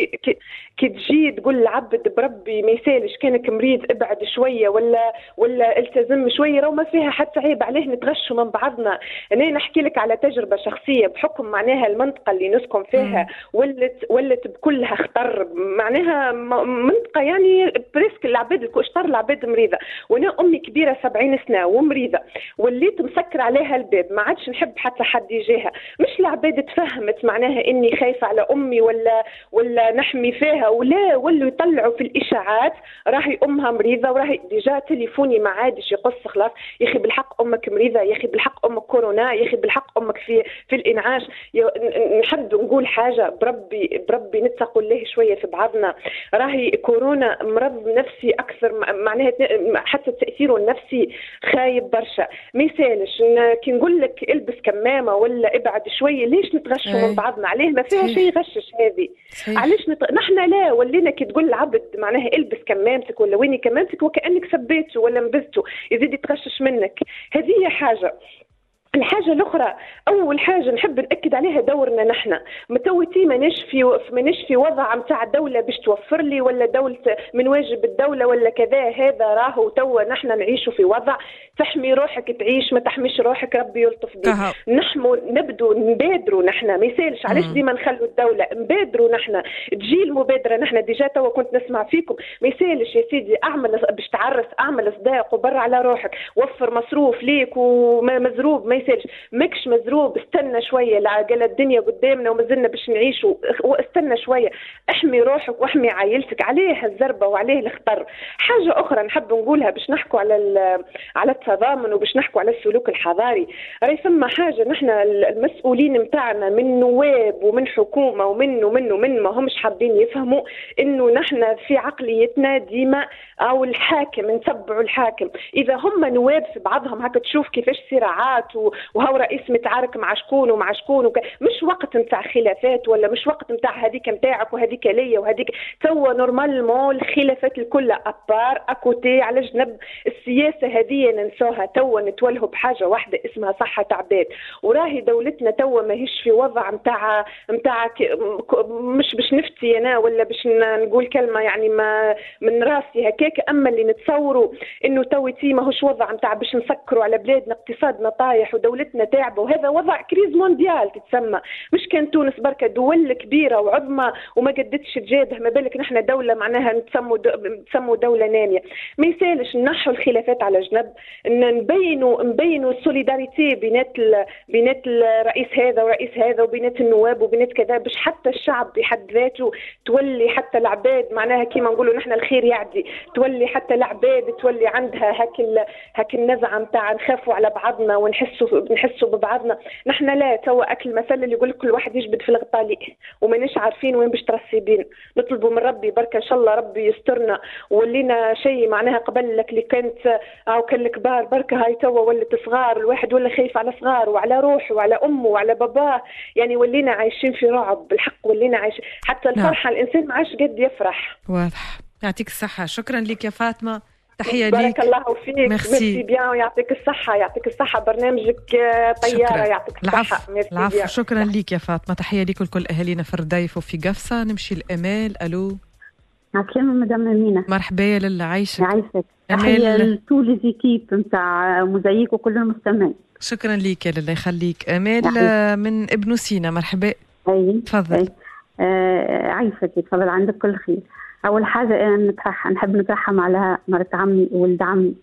كي تجي تقول العبد بربي ما يسالش كانك مريض ابعد شوية ولا ولا التزم شوية راهو ما فيها حتى عيب. عليه نتغشوا من بعضنا. أنا نحكي لك على تجربة شخصية بحكم معناها المنطقة اللي نسكن فيها ولت ولت بكلها خطر معناها منطقة يعني presque العباد الكشطر العباد مريضة. وأنا أمي كبيرة 70 سنة ومريضة وليت مسكر عليها الباب ما عادش نحب حتى حد يجيها. مش العباد تفهمت معناها إني خايفة على أمي ولا ولا نحمي فيها ولا ولوا يطلعوا في الإشاعات راهي أمها مريضة وراهي déjà تليفوني ما عادش يقص خلاص. يا أخي بالحق أمك مريضة يا أخي بالحق أمك كورونا يا أخي بالحق أمك في في الإنعاش. نحب نقول حاجة بربي بربي نتقوا الله شوية في بعضنا. راهي كورونا مرض نفسي أكثر معناها حتى تأثيره النفسي خايب برشا. ما يسالش كي نقول لك إلبس كمامة ولا ابعد شوية ليش نتغشوا من إيه. بعضنا؟ عليه ما فيها شيء غشش هذه. علاش نت... نحن لا ولينا كي تقول العبد معناها إلبس كمامتك ولا ويني كمامتك وكأنك سبيته ولا نبذته يزيد يتغشش منك. هذه حاجة. الحاجة الأخرى أول حاجة نحب نأكد عليها دورنا نحن. متوتي ماناش في ماناش في وضع نتاع الدولة باش توفر لي ولا دولة من واجب الدولة ولا كذا هذا راهو توا نحن نعيشوا في وضع تحمي روحك تعيش ما تحميش روحك ربي يلطف بك نحن نبدو نبادروا نحن. ما يسالش علاش ديما نخلوا الدولة؟ نبادروا نحن. تجي المبادرة نحن. déjà توا كنت نسمع فيكم. ما يسالش يا سيدي أعمل باش تعرس أعمل صداق وبر على روحك. وفر مصروف ليك ومزروب ما يسالش ماكش مزروب استنى شوية العقل الدنيا قدامنا ومازلنا باش نعيشوا. واستنى شوية. احمي روحك واحمي عائلتك عليه الزربة وعليه الخطر. حاجة أخرى نحب نقولها باش نحكوا على على التضامن وباش نحكوا على السلوك الحضاري. راهي ثم حاجة نحن المسؤولين نتاعنا من نواب ومن حكومة ومن ومن ومن ما همش حابين يفهموا إنه نحن في عقليتنا ديما أو الحاكم نتبعوا الحاكم. إذا هم نواب في بعضهم هكا تشوف كيفاش صراعات وهو رئيس متعارك مع شكون ومع شكون وك... مش وقت نتاع خلافات ولا مش وقت نتاع هذيك نتاعك وهذيك ليا وهذيك. توا normalement الخلافات الكل. à part écouter على جنب. السياسة هذه ننسوها توا نتولهوا بحاجة واحدة اسمها صحة عباد. وراهي دولتنا توا ماهيش في وضع نتاع نتاع مش باش نفتي أنا ولا باش نقول كلمة يعني ما من راسي هكاك. أما اللي نتصوروا إنه توي ماهوش وضع نتاع باش نسكروا على بلادنا اقتصادنا طايح ودولتنا تعبه وهذا وضع crise mondiale تتسمى. مش كان تونس بركة دول كبيرة وعظمى وما قدتش تجاده ما بالك نحن دولة معناها نتسموا نتسموا دولة نامية ما يسالش نحوا الخلافات على جنب. نبينوا نبينوا ال solidarité بينات. بينات الرئيس هذا ورئيس هذا وبينات النواب وبينات كذا باش حتى الشعب بحد ذاته تولي حتى العباد. معناها كيما نقولوا نحن الخير يعدي. تولي حتى العباد تولي عندها هاك. هاك النزعة نتاع نخافوا على بعضنا ونحسوا نحسوا ببعضنا. نحن لا توا أكل مثل اللي يقول كل واحد يجبد في الغطالي وماناش عارفين وين باش ترسبين نطلبوا من ربي بركة إن شاء الله ربي يسترنا. ولينا شيء معناها قبل لك اللي كانت أو كان الكبار بركة هاي توا ولت صغار. الواحد ولا خايف على صغار وعلى روحه وعلى أمه وعلى باباه. يعني ولينا عايشين في رعب بالحق ولينا عايشين حتى نعم. الفرحة نعم. الإنسان ما عادش قد يفرح. واضح. يعطيك الصحة. شكرا لك يا فاطمة تحية بارك ليك. الله فيك. merci. merci bien ويعطيك الصحة يعطيك الصحة. برنامجك طيارة شكرا. يعطيك الصحة. العفو. العفو. شكرا ليك يا فاطمة. تحية ليك ولكل أهالينا في الرديف وفي قفصة. نمشي لامال ألو. عسلامة مدام أمينة. مرحبا يا لله عايشك يعيشك أمال. تحية لتو لي زيكيب نتاع موزايك وكل المستمعين. شكرا ليك يا لله يخليك. يعيشك. آه، من ابن سينا. مرحبا. أي. تفضل. أي. آه عايشك تفضل عندك كل خير. أول حاجة أنا نترحم نحب نترحم على مرت عمي وولد عمي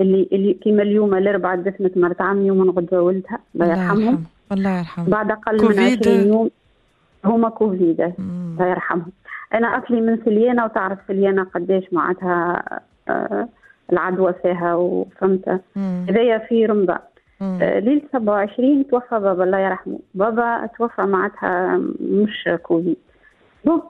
اللي اللي كيما اليوم الأربعاء دفنت مرت عمي ومن غدوة ولدها الله يرحمهم يرحمه. الله يرحمه بعد أقل من كوفيد. 20 يوم هما كوفيد الله يرحمهم أنا أصلي من سليانة وتعرف سليانة قديش معناتها آه العدوى فيها وفهمت. هذايا في رمضان. آه، ليلة 27 توفى بابا الله يرحمه بابا توفى معناتها مش كوفيد بون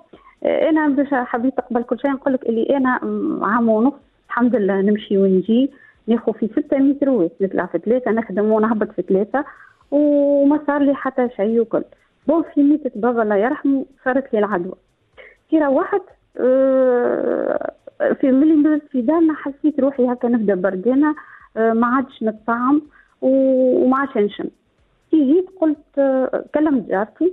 أنا باش حبيت قبل كل شيء نقول لك اللي أنا عام ونص الحمد لله نمشي ونجي ناخذ في ستة متروات نطلع في ثلاثة نخدم ونهبط في ثلاثة وما صار لي حتى شيء وكل. bon في ميتة بابا الله يرحمه صارت لي العدوى. كي روحت آه، في ملي نزلت في دارنا حسيت روحي هكا نبدا بردانة آه، ما عادش نتطعم وما عادش نشم. كي جيت قلت آه، كلمت جارتي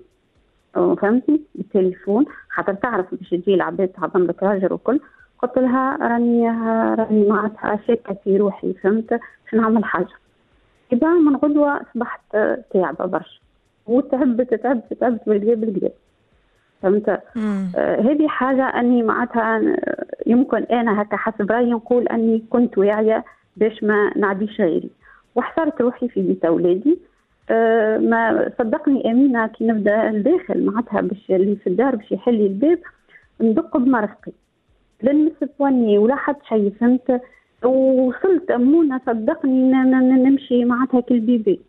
فهمتني بالتليفون خاطر تعرف باش تجي العباد تعظم لك راجل وكل. قلت لها راني راني معناتها شاكه في روحي فهمت؟ باش نعمل حاجة. إذا من غدوة أصبحت تعبة برشا. وتعبت تعبت تعبت بالقدا بالقدا فهمت؟ آه، هذه حاجة أني معناتها آه، يمكن أنا هكا حسب رأيي نقول أني كنت واعية باش ما نعديش غيري. وحصرت روحي في بيت أولادي. ما صدقني أمينة كي نبدأ الداخل معناتها باش اللي في الدار باش يحل لي الباب ندق بمرفقي لن نسبوني ولا حد شيء فهمت؟ وصلت أمونة صدقني نمشي معناتها كال bébé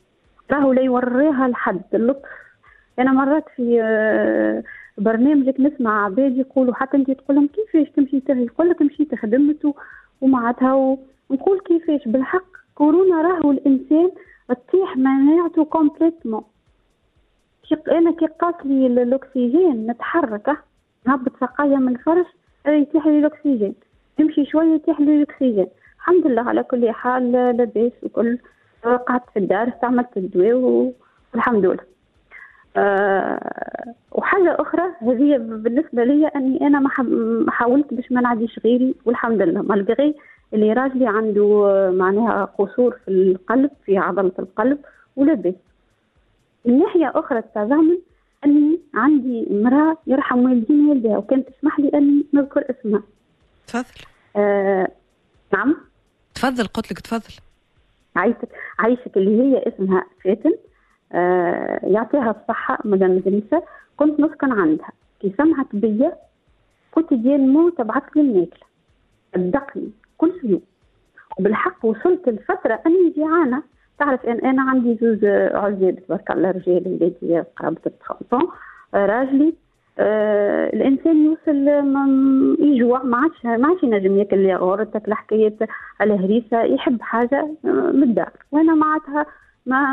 راهو لا يوريها لحد. اللطف. أنا مرات في آه، برنامجك نسمع عباد يقولوا حتى أنت تقول لهم كيفاش تمشي يقول لك مشيت خدمت ومعناتها ونقول كيفاش. بالحق كورونا راهو الإنسان تطيح مناعته complètement كي أنا كي قاس لي ال- الأكسجين نتحرك أه، نهبط سقايه من الفرش يتيح لي الأكسجين. نمشي شوية يتيح لي الأكسجين. الحمد لله على كل حال لاباس وكل قعدت في الدار استعملت الدواء والحمد لله. آه وحاجة أخرى هذه بالنسبة لي أني أنا ما حاولت باش ما نعديش غيري والحمد لله. مالغري اللي راجلي عنده آه، معناها قصور في القلب في عضلة القلب ولاباس من ناحية أخرى التضامن أني عندي امرأة يرحم والدين والدها وكانت تسمح لي أني نذكر اسمها. تفضل. آه نعم؟ تفضل قلت لك تفضل. عايشك عايشك اللي هي اسمها فاتن آه يعطيها الصحة مدام مدرسة كنت نسكن عندها. كي سمعت بيا كنت ديال مو تبعت لي الماكلة. صدقني. كل يوم. وبالحق وصلت لفترة أني جيعانة تعرف أن أنا عندي زوج عزاب تبارك الله رجال ولادي قرابة 30 راجلي آه الإنسان يوصل يجوع. ما عادش ما عادش ينجم ياكل ياغور تاكل حكايه على هريسة يحب حاجة آه، من الدار وأنا معناتها ما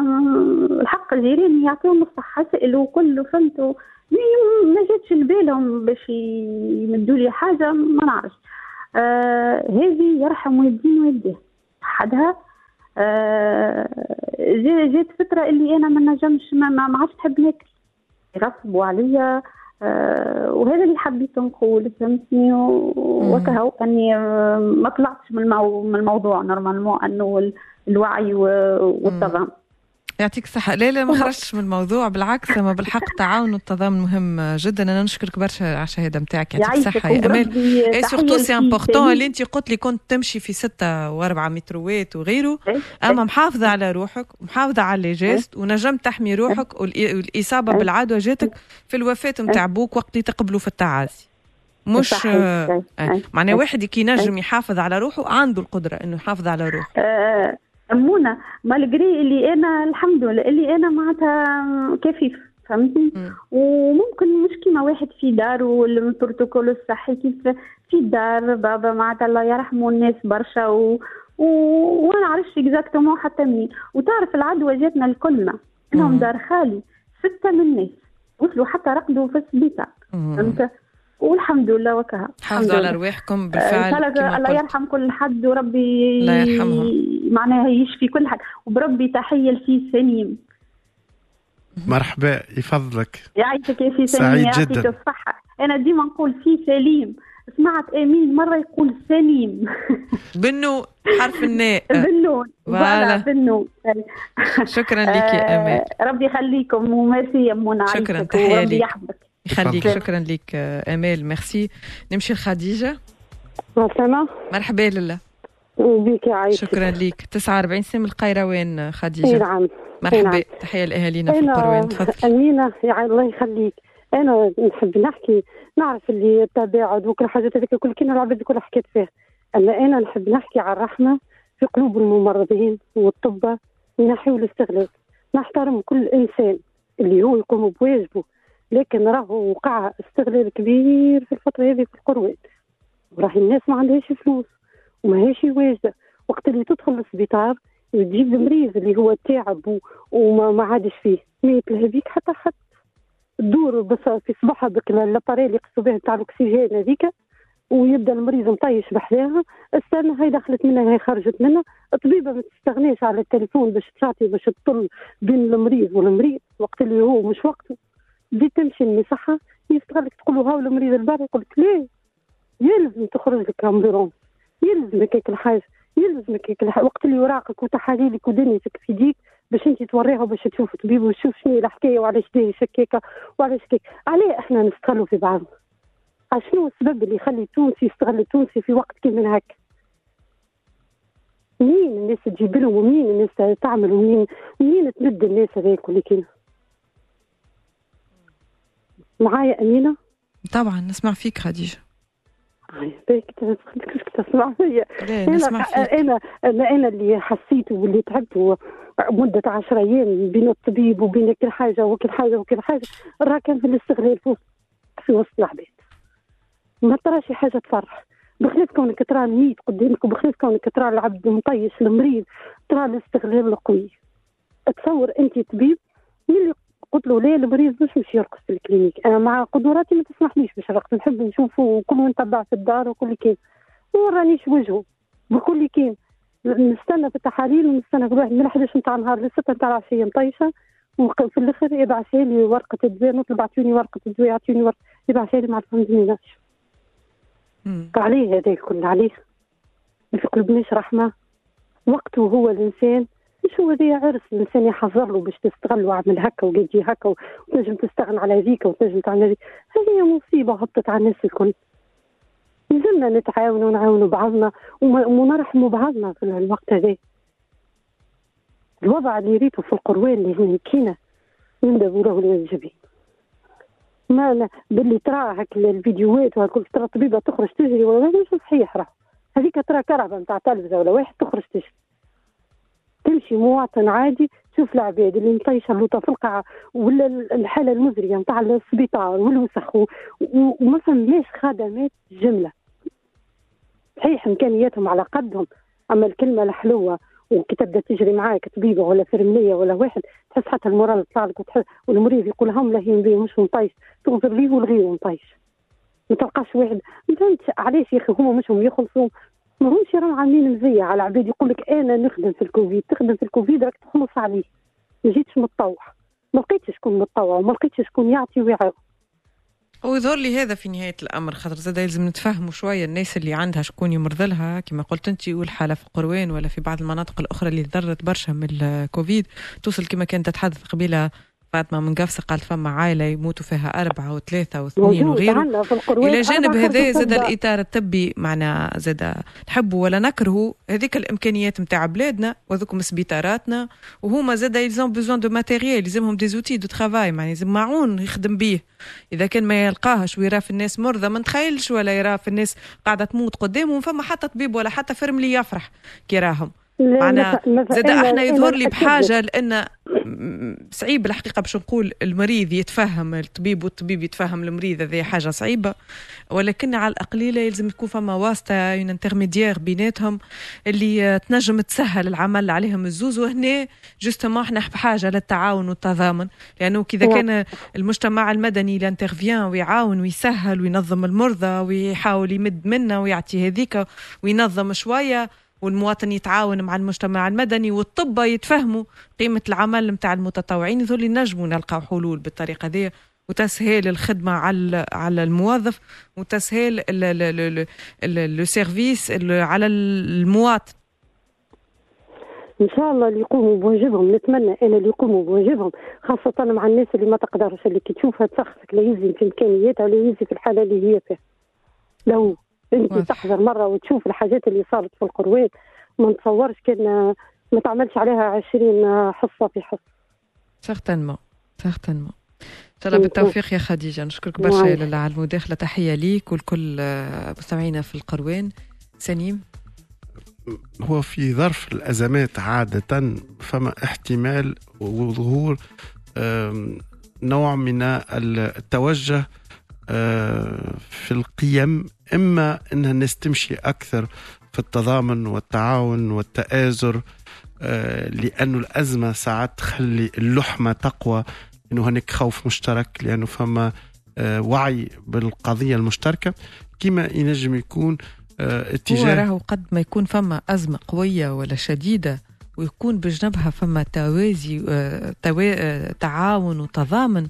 الحق الجيران يعطيهم الصحة سألوا كله فهمتوا. ما- جاتش لبالهم باش يمدوا لي حاجة ما نعرفش. آه هذه يرحم والدين والديه. حدها آه جا- جات فترة اللي أنا ما نجمش ما, عادش نحب ناكل يغصبوا عليا آه وهذا اللي حبيت نقول فهمتني؟ وكهو أني ما طلعتش من, المو من الموضوع normalement أنه ال- الوعي و- والتضامن يعطيك الصحة. لا لا ما خرجتش من الموضوع. بالعكس ما بالحق التعاون والتضامن مهم جدا. أنا نشكرك برشا على الشهادة نتاعك يعطيك الصحة. يا اي تحية surtout c'est important. اللي أنت قلت لي كنت تمشي في ستة وأربعة متروات وغيره. أما محافظة على روحك ومحافظة على ال les gestes ونجمت تحمي روحك والإ- والإصابة أي. بالعدوى جاتك في الوفاة نتاع بوك وقت اللي تقبلوا في التعازي. مش. آه،. آه. معناه. واحد كي ينجم أي. يحافظ على روحه عنده القدرة إنه يحافظ على روحه. أمونة مالجري اللي أنا الحمد لله اللي أنا معناتها كفيف فهمتني؟ وممكن مش كيما واحد في دار والبروتوكول الصحي كيف في الدار بابا معناتها الله يرحمه الناس برشا و... و... وما نعرفش اكزاكتومون حتى منين. وتعرف العدوى جاتنا الكلنا. إنهم دار خالي ستة من الناس. وصلوا حتى رقدوا في السبيطار. فهمت؟ والحمد لله وكها. حافظوا على رواحكم بالفعل الله يرحم كل حد وربي الله يرحمهم. معناها يشفي كل حد وبربي تحية لفي سليم مرحبا يفضلك. يعيشك يا في سليم سعيد جدا. الصحة. أنا ديما نقول في سليم. سمعت آمين مرة يقول سليم. بنو حرف الناء. بنون فوالا. بنون شكرا لك يا امال ربي يخليكم وميرسي يا منى شكرا تحية لك يحفظك. يخليك شكرا لك امال ميرسي نمشي لخديجه سلامة مرحبا لله بك عايشة شكرا لك 49 سنة من القيروان خديجة؟ نعم. مرحبا. نعم. تحية لأهالينا في القروان تفضلي أمينة يا الله يخليك. أنا نحب نحكي. نعرف اللي التباعد وكل حاجات هذيك كل كلمة العباد كل حكيت فيها أما أنا نحب نحكي عن الرحمة في قلوب الممرضين والطبة من ناحية الاستغلال نحترم كل إنسان اللي هو يقوم بواجبه. لكن راهو وقع استغلال كبير في الفترة هذه في القروات وراهي الناس ما عندهاش فلوس وما هيش واجدة. وقت اللي تدخل السبيطار وتجيب المريض اللي هو تعب وما ما عادش فيه ما يتلهى بيك حتى حد. تدور بس في صباحها بك لاباري اللي يقصوا به نتاع الأكسجين هذيك ويبدأ المريض مطيش بحذاها. استنى هاي دخلت منها هاي خرجت منها. الطبيبه ما تستغنيش على التليفون باش تعطي باش تطل بين المريض والمريض وقت اللي هو مش وقته. بدي تمشي المصحة يستغلك تقول له المريض البارح يقول لك ليه؟ يلزم تخرج لك امبيرونس يلزمك هيك الحاجة يلزمك هيك الحاجة. وقت اللي وراقك وتحاليلك ودنيتك في يديك باش انت توريها باش تشوف طبيب وتشوف شنو الحكاية وعلاش داير شكيكه وعلاش كيك علاه إحنا نستغلوا في بعضنا شنو السبب اللي يخلي التونسي يستغل التونسي في وقت كيما هكا مين الناس تجيب لهم ومين الناس تعمل ومين منين تمد الناس هذاك اللي كاين معايا أمينة؟ طبعا نسمع فيك خديجة. تسمع فيا. أنا أنا أنا أنا اللي حسيت واللي تعبت مدة عشر أيام بين الطبيب وبين كل حاجة وكل حاجة وكل حاجة. راه كان في الاستغلال في وسط العباد. ما ترى شي حاجة تفرح. بخلاف كونك ترى الميت قدامك وبخلاف كونك ترى العبد المطيش المريض ترى الاستغلال القوي. تصور أنت طبيب اللي قلت له لا المريض مش مش يرقص في الكلينيك. أنا مع قدراتي ما تسمحليش باش نرقص نحب نشوفه وكل نتبع في الدار وكل كان. ورانيش وجهه بكل كان. نستنى في التحاليل ونستنى في الواحد. من 11 نتاع النهار للستة نتاع العشية مطيشة. وفي الأخر يبعث لي ورقة الدواء نطلب اعطوني ورقة الدواء اعطوني ورقة. يبعث لي ما فهمتنيش عليه هذا الكل عليه. ما في قلبنيش رحمة. وقته هو الإنسان. مش هو ذي عرس الإنسان يحضر له باش تستغل وعمل هكا وجي هكا وتنجم تستغنى على ذيك وتنجم تعمل هذيك هذه مصيبة هبطت على الناس الكل. لازمنا نتعاونوا ونعاونوا بعضنا ونرحموا بعضنا في الوقت هذا. الوضع اللي ريته في القروان اللي هنا كينا يندبوا له الجبين. ما أنا باللي ترى هك الفيديوهات وهكل ترى طبيبة تخرج تجري ولا مش صحيح راه. هذيك ترى كرهبة نتاع تلفزة ولا واحد تخرج تجري. تمشي مواطن عادي تشوف العباد اللي مطيشه اللوطه في القاعه ولا الحالة المزرية نتاع السبيطار والوسخ وما فهمناش خدمات جملة. صحيح إمكانياتهم على قدهم أما الكلمة الحلوة وكي تبدأ تجري معاك طبيبة ولا فرمليه ولا واحد تحس حتى المورال يطلع لك والمريض يقول هم لاهين بيه مش مطيش تغفر ليه والغيه مطيش ما تلقاش واحد ما فهمتش علاش يا أخي هما مش هم يخلصوا؟ ما همش راهم عاملين مزية على عباد يقول لك أنا نخدم في الكوفيد تخدم في الكوفيد راك تخلص عليه. ما جيتش متطوع. ما لقيتش شكون متطوع وما لقيتش شكون يعطي ويعاون ويظهر لي هذا في نهاية الأمر خاطر زاد لازم نتفهموا شوية الناس اللي عندها شكون يمرض لها. كما قلت أنت والحالة في قروان ولا في بعض المناطق الأخرى اللي ضرت برشا من الكوفيد توصل كما كانت تتحدث قبيلة فاطمة من قفصة قالت فما عائلة يموتوا فيها أربعة وثلاثة واثنين وغيره. إلى جانب هذا زاد الإطار الطبي معنا زاد نحبوا ولا نكرهوا هذيك الإمكانيات نتاع بلادنا وذوكم سبيطاراتنا وهما زاد يلزم besoin de matériel يلزمهم des outils de travail يعني يلزم معون يخدم به إذا كان ما يلقاهش ويرى في الناس مرضى ما نتخيلش ولا يرى في الناس قاعدة تموت قدامهم فما حتى طبيب ولا حتى فرملي يفرح كي راهم. معنا زاد أحنا يظهر لي بحاجة لأن صعيب الحقيقة باش نقول المريض يتفهم الطبيب والطبيب يتفهم المريض هذه حاجة صعيبة. ولكن على الأقليلة يلزم يكون فما واسطة un intermédiaire بيناتهم اللي تنجم تسهل العمل عليهم الزوز. وهنا justement إحنا بحاجة للتعاون والتضامن. لأنه كذا كان المجتمع المدني l'intervient ويعاون ويسهل وينظم المرضى ويحاول يمد منا ويعطي هذيك وينظم شوية. والمواطن يتعاون مع المجتمع المدني والطب يتفهموا قيمة العمل نتاع المتطوعين يظل ينجموا نلقاو حلول بالطريقة دي وتسهيل الخدمة على على الموظف وتسهيل le service على المواطن. إن شاء الله اللي يقوموا بواجبهم نتمنى أنا اللي يقوموا بواجبهم خاصة مع الناس اللي ما تقدرش اللي كي تشوفها تسخسك لا يزن في إمكانياتها ولا يزن في الحالة اللي هي فيها. لو انت تحضر مرة وتشوف الحاجات اللي صارت في القروات ما نتصورش كان ما تعملش عليها عشرين حصة في حصة. certainement سيغتينمون ان شاء الله بالتوفيق يا خديجة. نشكرك برشا على المداخلة. تحية ليك ولكل مستمعينا في القروان. سليم هو في ظرف الأزمات عادة فما احتمال وظهور نوع من التوجه في القيم إما إنها الناس تمشي أكثر في التضامن والتعاون والتآزر لأنه الأزمة ساعات تخلي اللحمة تقوى إنه هناك خوف مشترك لأنه فما آه، وعي بالقضية المشتركة. كما ينجم يكون آه، اتجاه هو راهو قد ما يكون فما أزمة قوية ولا شديدة ويكون بجنبها فما توازي آه، آه، تعاون وتضامن. آه،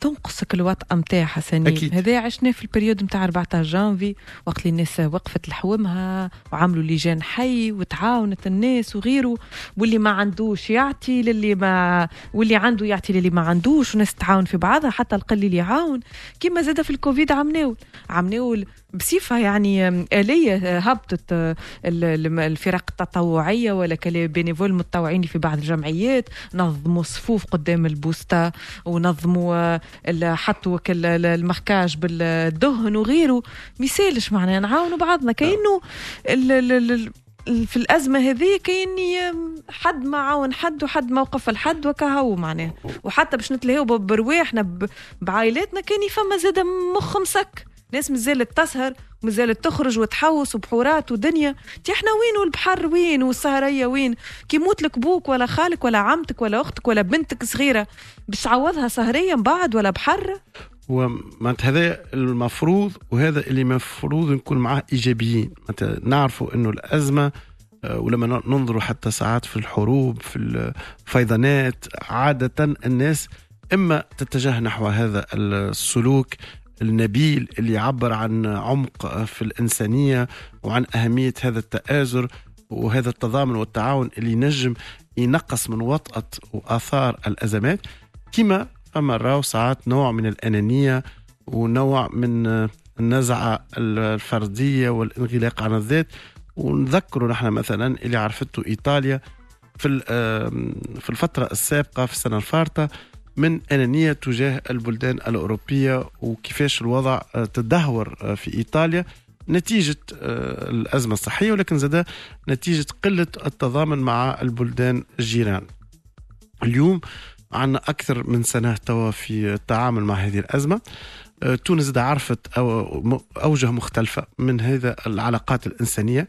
تنقصك الوطأة نتاعها سنين هذا عشناه في البريود نتاع 14 جانفي وقت اللي الناس وقفت لحومها وعملوا لجان حي وتعاونت الناس وغيره واللي ما عندوش يعطي للي ما واللي عنده يعطي للي ما عندوش وناس تتعاون في بعضها حتى القليل يعاون. كما زاد في الكوفيد عمناول عمناول بصفة يعني آلية هبطت الفرق التطوعية ولا كالبينيفول المتطوعين في بعض الجمعيات. نظموا صفوف قدام البوستا ونظموا حطوا المخكاج بالدهن وغيره. مثالش معناها نعاونوا بعضنا. كأنه في الأزمة هذه كأني حد ما عاون حد وحد ما وقف الحد وكهو معناها وحتى باش نتلهيو برواحنا بعائلاتنا كان فما زاد مخ مسك. ناس مازالت تسهر ومازالت تخرج وتحوس وبحورات ودنيا. تي إحنا وين والبحر وين والسهرية وين؟ كي موت لك بوك ولا خالك ولا عمتك ولا أختك ولا بنتك صغيرة باش تعوضها سهرية من بعد ولا بحر؟ ومعناتها هذا المفروض وهذا اللي مفروض نكون معاه إيجابيين. معناتها نعرفوا إنه الأزمة آه، ولما ننظروا حتى ساعات في الحروب في الفيضانات عادة الناس إما تتجه نحو هذا السلوك النبيل اللي يعبر عن عمق في الإنسانية وعن أهمية هذا التآزر وهذا التضامن والتعاون اللي ينجم ينقص من وطأة وآثار الأزمات. كما فما راو ساعات نوع من الأنانية ونوع من النزعة الفردية والانغلاق عن الذات. ونذكروا نحن مثلا اللي عرفته إيطاليا في في الفترة السابقة في السنة الفارطة من أنانية تجاه البلدان الأوروبية وكيفاش الوضع آه، تدهور آه، في إيطاليا. نتيجة آه، الأزمة الصحية ولكن زاد نتيجة قلة التضامن مع البلدان الجيران. اليوم عنا أكثر من سنة توا في التعامل مع هذه الأزمة تونس عرفت أوجه مختلفة من هذا العلاقات الإنسانية.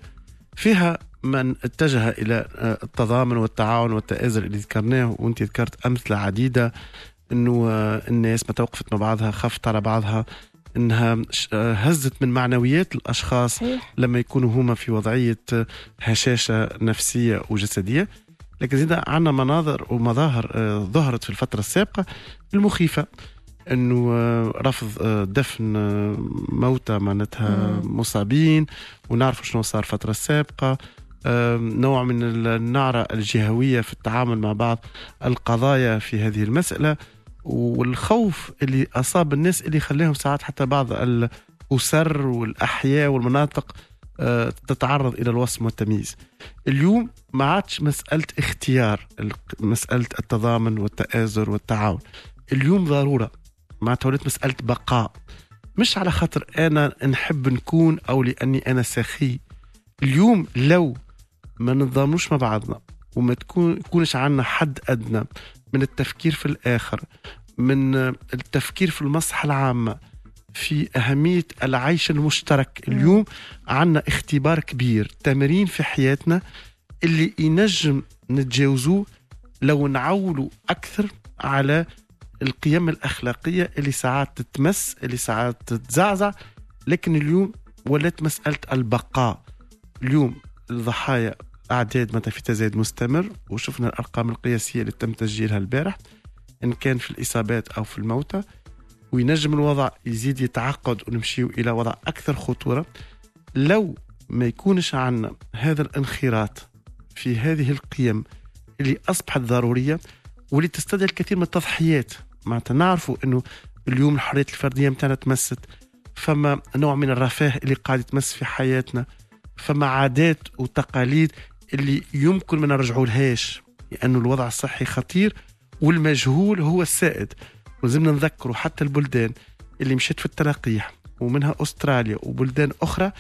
فيها من اتجه إلى آه، التضامن والتعاون والتآزر اللي ذكرناه وأنت ذكرت أمثلة عديدة إنه آه، الناس ما توقفت مع بعضها خفت على بعضها إنها آه، هزت من معنويات الأشخاص لما يكونوا هما في وضعية هشاشة نفسية وجسدية. لكن زيد عندنا مناظر ومظاهر ظهرت في الفترة السابقة المخيفة إنه رفض دفن موتى معناتها مصابين ونعرف شنو صار الفترة السابقة. نوع من النعرة الجهوية في التعامل مع بعض القضايا في هذه المسألة والخوف اللي أصاب الناس اللي خلاهم ساعات حتى بعض الأسر والأحياء والمناطق أه، تتعرض إلى الوصم والتمييز. اليوم ما عادش مسألة اختيار مسألة التضامن والتآزر والتعاون. اليوم ضرورة. معناتها ولات مسألة بقاء. مش على خاطر أنا نحب نكون أو لأني أنا سخي. اليوم لو ما ننظموش مع بعضنا وما تكون يكونش عندنا حد أدنى من التفكير في الآخر من التفكير في المصلحة العامة في أهمية العيش المشترك. اليوم عندنا اختبار كبير تمرين في حياتنا اللي ينجم نتجاوزوه لو نعولوا أكثر على القيم الأخلاقية اللي ساعات تتمس اللي ساعات تتزعزع لكن اليوم ولات مسألة البقاء. اليوم الضحايا أعداد متى في تزايد مستمر وشفنا الأرقام القياسية اللي تم تسجيلها البارح إن كان في الإصابات أو في الموتى وينجم الوضع يزيد يتعقد ونمشيو إلى وضع أكثر خطورة. لو ما يكونش عندنا هذا الانخراط في هذه القيم اللي أصبحت ضرورية واللي تستدعي الكثير من التضحيات معناتها نعرفوا أنه اليوم الحريات الفردية متاعنا تمست فما نوع من الرفاه اللي قاعد يتمس في حياتنا. فما عادات وتقاليد اللي يمكن ما نرجعوا لهاش لأنه الوضع الصحي خطير والمجهول هو السائد. ولازمنا نذكروا حتى البلدان اللي مشيت في التلقيح ومنها أستراليا وبلدان أخرى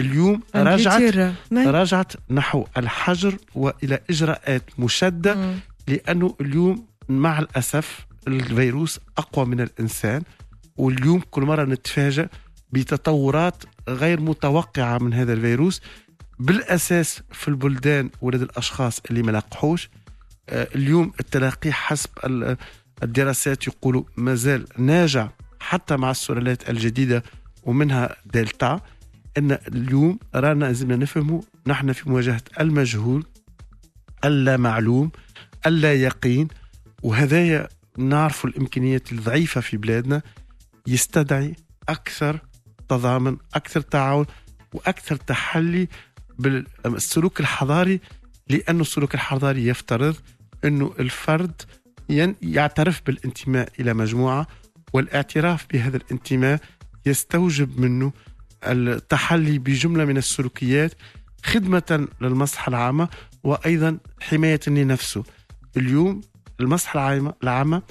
اليوم رجعت رجعت نحو الحجر وإلى إجراءات مشدة. لأنه اليوم مع الأسف الفيروس أقوى من الإنسان واليوم كل مرة نتفاجأ بتطورات غير متوقعة من هذا الفيروس. بالأساس في البلدان ولد الأشخاص اللي ما آه، اليوم التلقيح حسب الدراسات يقولوا مازال ناجع حتى مع السلالات الجديدة ومنها دلتا إن اليوم رانا لازمنا نفهموا نحن في مواجهة المجهول اللا معلوم اللا يقين وهذايا نعرف الإمكانيات الضعيفة في بلادنا يستدعي أكثر تضامن أكثر تعاون وأكثر تحلي بالسلوك الحضاري لأن السلوك الحضاري يفترض أنه الفرد يعترف بالانتماء إلى مجموعة والاعتراف بهذا الانتماء يستوجب منه التحلي بجملة من السلوكيات خدمة للمصلحة العامة وأيضا حماية لنفسه. اليوم المصلحة العامة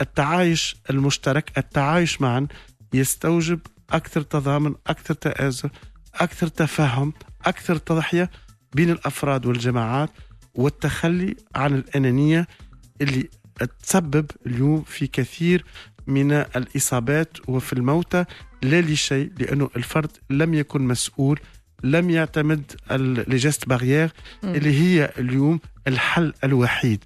التعايش المشترك التعايش معا يستوجب أكثر تضامن، أكثر تآزر، أكثر تفهم، أكثر تضحية بين الأفراد والجماعات والتخلي عن الأنانية اللي تسبب اليوم في كثير من الإصابات وفي الموتى لا لشيء لأنه الفرد لم يكن مسؤول لم يعتمد لجست بارير اللي هي اليوم الحل الوحيد.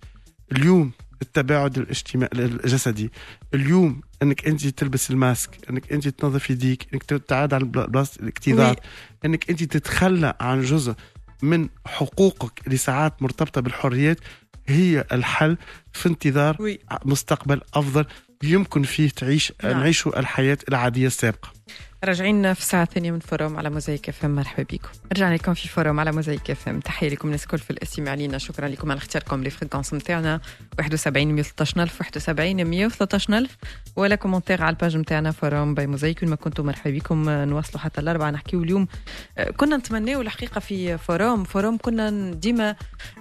اليوم التباعد الاجتماعي الجسدي اليوم إنك أنت تلبس الماسك إنك أنت تنظف يديك إنك تبتعد عن بلاصه الاكتظاظ إنك أنت تتخلى عن جزء من حقوقك اللي ساعات مرتبطة بالحريات هي الحل في انتظار وي. مستقبل أفضل يمكن فيه تعيش نعم. نعيشوا الحياة العادية السابقة راجعين في الساعة الثانية من فوروم على موزايك إف إم. مرحبا بكم. رجعنا لكم في فوروم على موزايك إف إم. تحية لكم الناس الكل في الإستماع لينا. شكرا لكم على اختياركم. ل fréquence نتاعنا 71 113000 71 113000 ولا commentaire على ال page نتاعنا فوروم باي موزايك. ما كنتم مرحبا بكم. نواصلوا حتى الأربعة. نحكيو اليوم. كنا نتمناو الحقيقة في فوروم فوروم كنا ديما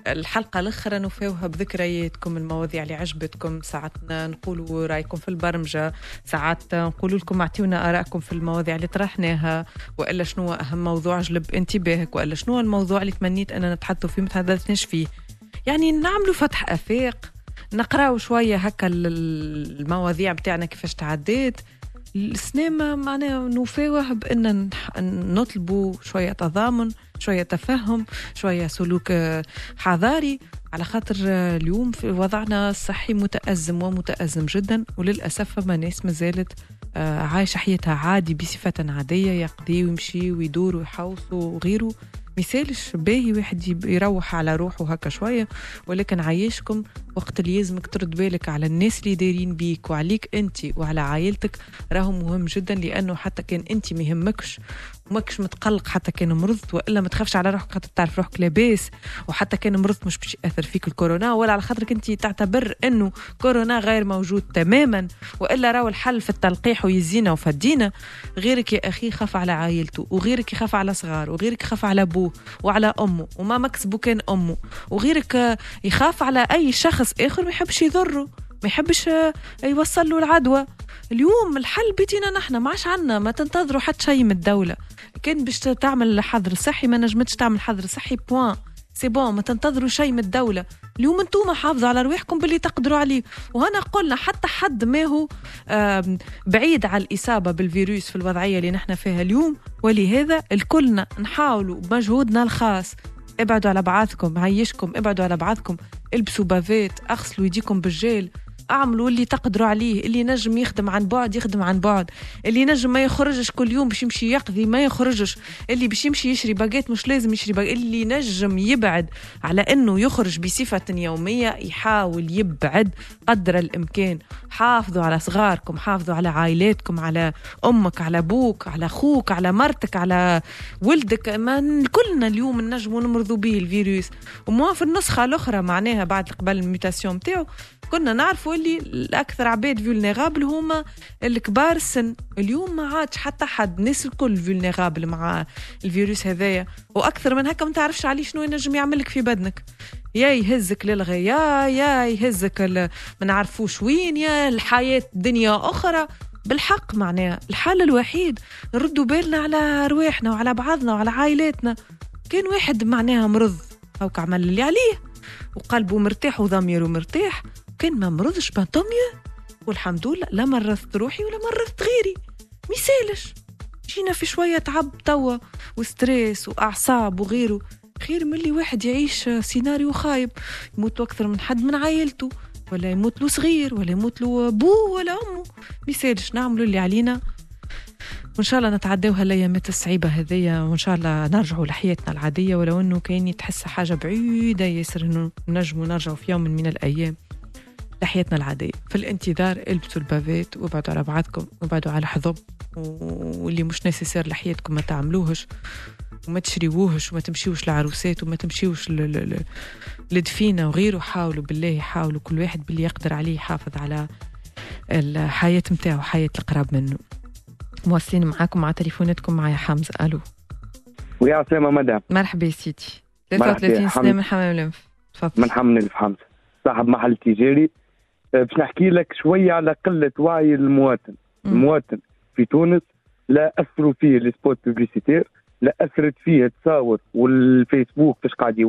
الحلقة الأخرى نفاوها بذكرياتكم المواضيع اللي عجبتكم. ساعات نقولوا رأيكم في البرمجة. ساعات نقولوا لكم اعطيونا آرائكم في المواضيع المواضيع اللي طرحناها وإلا شنو أهم موضوع جلب انتباهك وإلا شنو الموضوع اللي تمنيت أننا نتحدثوا فيه ما تحدثناش فيه يعني نعملوا فتح آفاق نقراو شوية هكا المواضيع بتاعنا كيفاش تعديت. السينما معناها نفاوه بأن نطلبوا شوية تضامن شوية تفهم شوية سلوك حضاري. على خاطر اليوم في وضعنا الصحي متأزم ومتأزم جدا وللأسف فما ناس ما زالت آه، عايشة حياتها عادي بصفة عادية يقضي ويمشي ويدور ويحوص وغيره. مثالش باهي واحد يروح على روحه هكا شوية ولكن عايشكم وقت اللي يلزمك ترد بالك على الناس اللي دايرين بيك وعليك أنت وعلى عائلتك راهو مهم جدا لأنه حتى كان أنت ما يهمكش وماكش متقلق حتى كان مرضت وإلا ما تخافش على روحك خاطر تعرف روحك لاباس. وحتى كان مرضت مش باش يأثر فيك الكورونا ولا على خاطرك أنت تعتبر إنه كورونا غير موجود تماما. وإلا راهو الحل في التلقيح ويزينا وفدينا غيرك يا أخي خاف على عائلته وغيرك يخاف على صغار وغيرك يخاف على أبوه وعلى أمه وما مكسبه كان أمه. وغيرك يخاف على أي شخص آخر ما يحبش يضره. ما يحبش يوصل له العدوى. اليوم الحل بيدينا نحن ما عادش عنا ما تنتظروا حتى شيء من الدولة. كان باش تعمل حظر صحي ما نجمتش تعمل حظر صحي point c'est bon ما تنتظروا شيء من الدولة. اليوم أنتم حافظوا على رواحكم باللي تقدروا عليه. وهنا قلنا حتى حد ما هو بعيد على الإصابة بالفيروس في الوضعية اللي نحن فيها اليوم. ولهذا الكلنا نحاولوا بمجهودنا الخاص. ابعدوا على بعضكم عيشكم ابعدوا على بعضكم. البسوا bavette اغسلوا يديكم بالجيل. أعملوا اللي تقدروا عليه اللي نجم يخدم عن بعد يخدم عن بعد. اللي نجم ما يخرجش كل يوم باش يمشي يقضي ما يخرجش. اللي باش يمشي يشري باجيت مش لازم يشري باجيت اللي نجم يبعد على إنه يخرج بصفة يومية يحاول يبعد قدر الإمكان. حافظوا على صغاركم حافظوا على عائلاتكم على أمك على أبوك على أخوك على مرتك على ولدك. ما كلنا اليوم نجموا نمرضوا به الفيروس. وما في النسخة الأخرى معناها بعد قبل ال mutation تاعو كنا نعرفوا اللي الأكثر عباد vulnérables هما الكبار السن. اليوم ما عادش حتى حد الناس الكل vulnérables مع الفيروس هذايا. وأكثر من هكا ما تعرفش عليه شنو ينجم يعمل لك في بدنك. يا يهزك للغاية يا يهزك ما نعرفوش وين يا الحياة دنيا أخرى. بالحق معناها الحل الوحيد نردوا بالنا على رواحنا وعلى بعضنا وعلى عائلاتنا. كان واحد معناها مرض أو عمل اللي عليه وقلبه مرتاح وضميره مرتاح. كان ما مرضش بانتوميا والحمد لله لا مرضت روحي ولا مرضت غيري. ميسالش جينا في شوية تعب توا وستريس وأعصاب وغيره. خير من اللي واحد يعيش سيناريو خايب يموت أكثر من حد من عائلته ولا يموت له صغير ولا يموت له أبوه ولا أمه. ميسالش نعملوا اللي علينا. وإن شاء الله نتعداو هالايامات الصعيبه هذيا وإن شاء الله نرجعوا لحياتنا العادية. ولو إنه كاين تحس حاجة بعيدة ياسر إنه نجموا نرجعوا في يوم من الأيام. لحياتنا العادية. في الانتظار البسوا البافات وابعدوا على بعضكم وابعدوا على حظب واللي مش نسيسير لحياتكم ما تعملوهش وما تشريوهش وما تمشيوش لعروسات وما تمشيوش لدفينة وغيره حاولوا بالله حاولوا كل واحد باللي يقدر عليه يحافظ على الحياة متاعه حياة القراب منه. مواصلين معاكم مع تليفوناتكم معايا حمزة. ألو. ويا عسلامة مدام. مرحبا يا سيدي. 33 سنة من حمام الأنف. تفضل. من حمام الأنف حمزة. صاحب محل تجاري. باش نحكي لك شوية على قلة وعي المواطن. المواطن في تونس لا اثروا فيه ال spots publicitaires لا اثرت فيه التصاور والفيسبوك فاش قاعد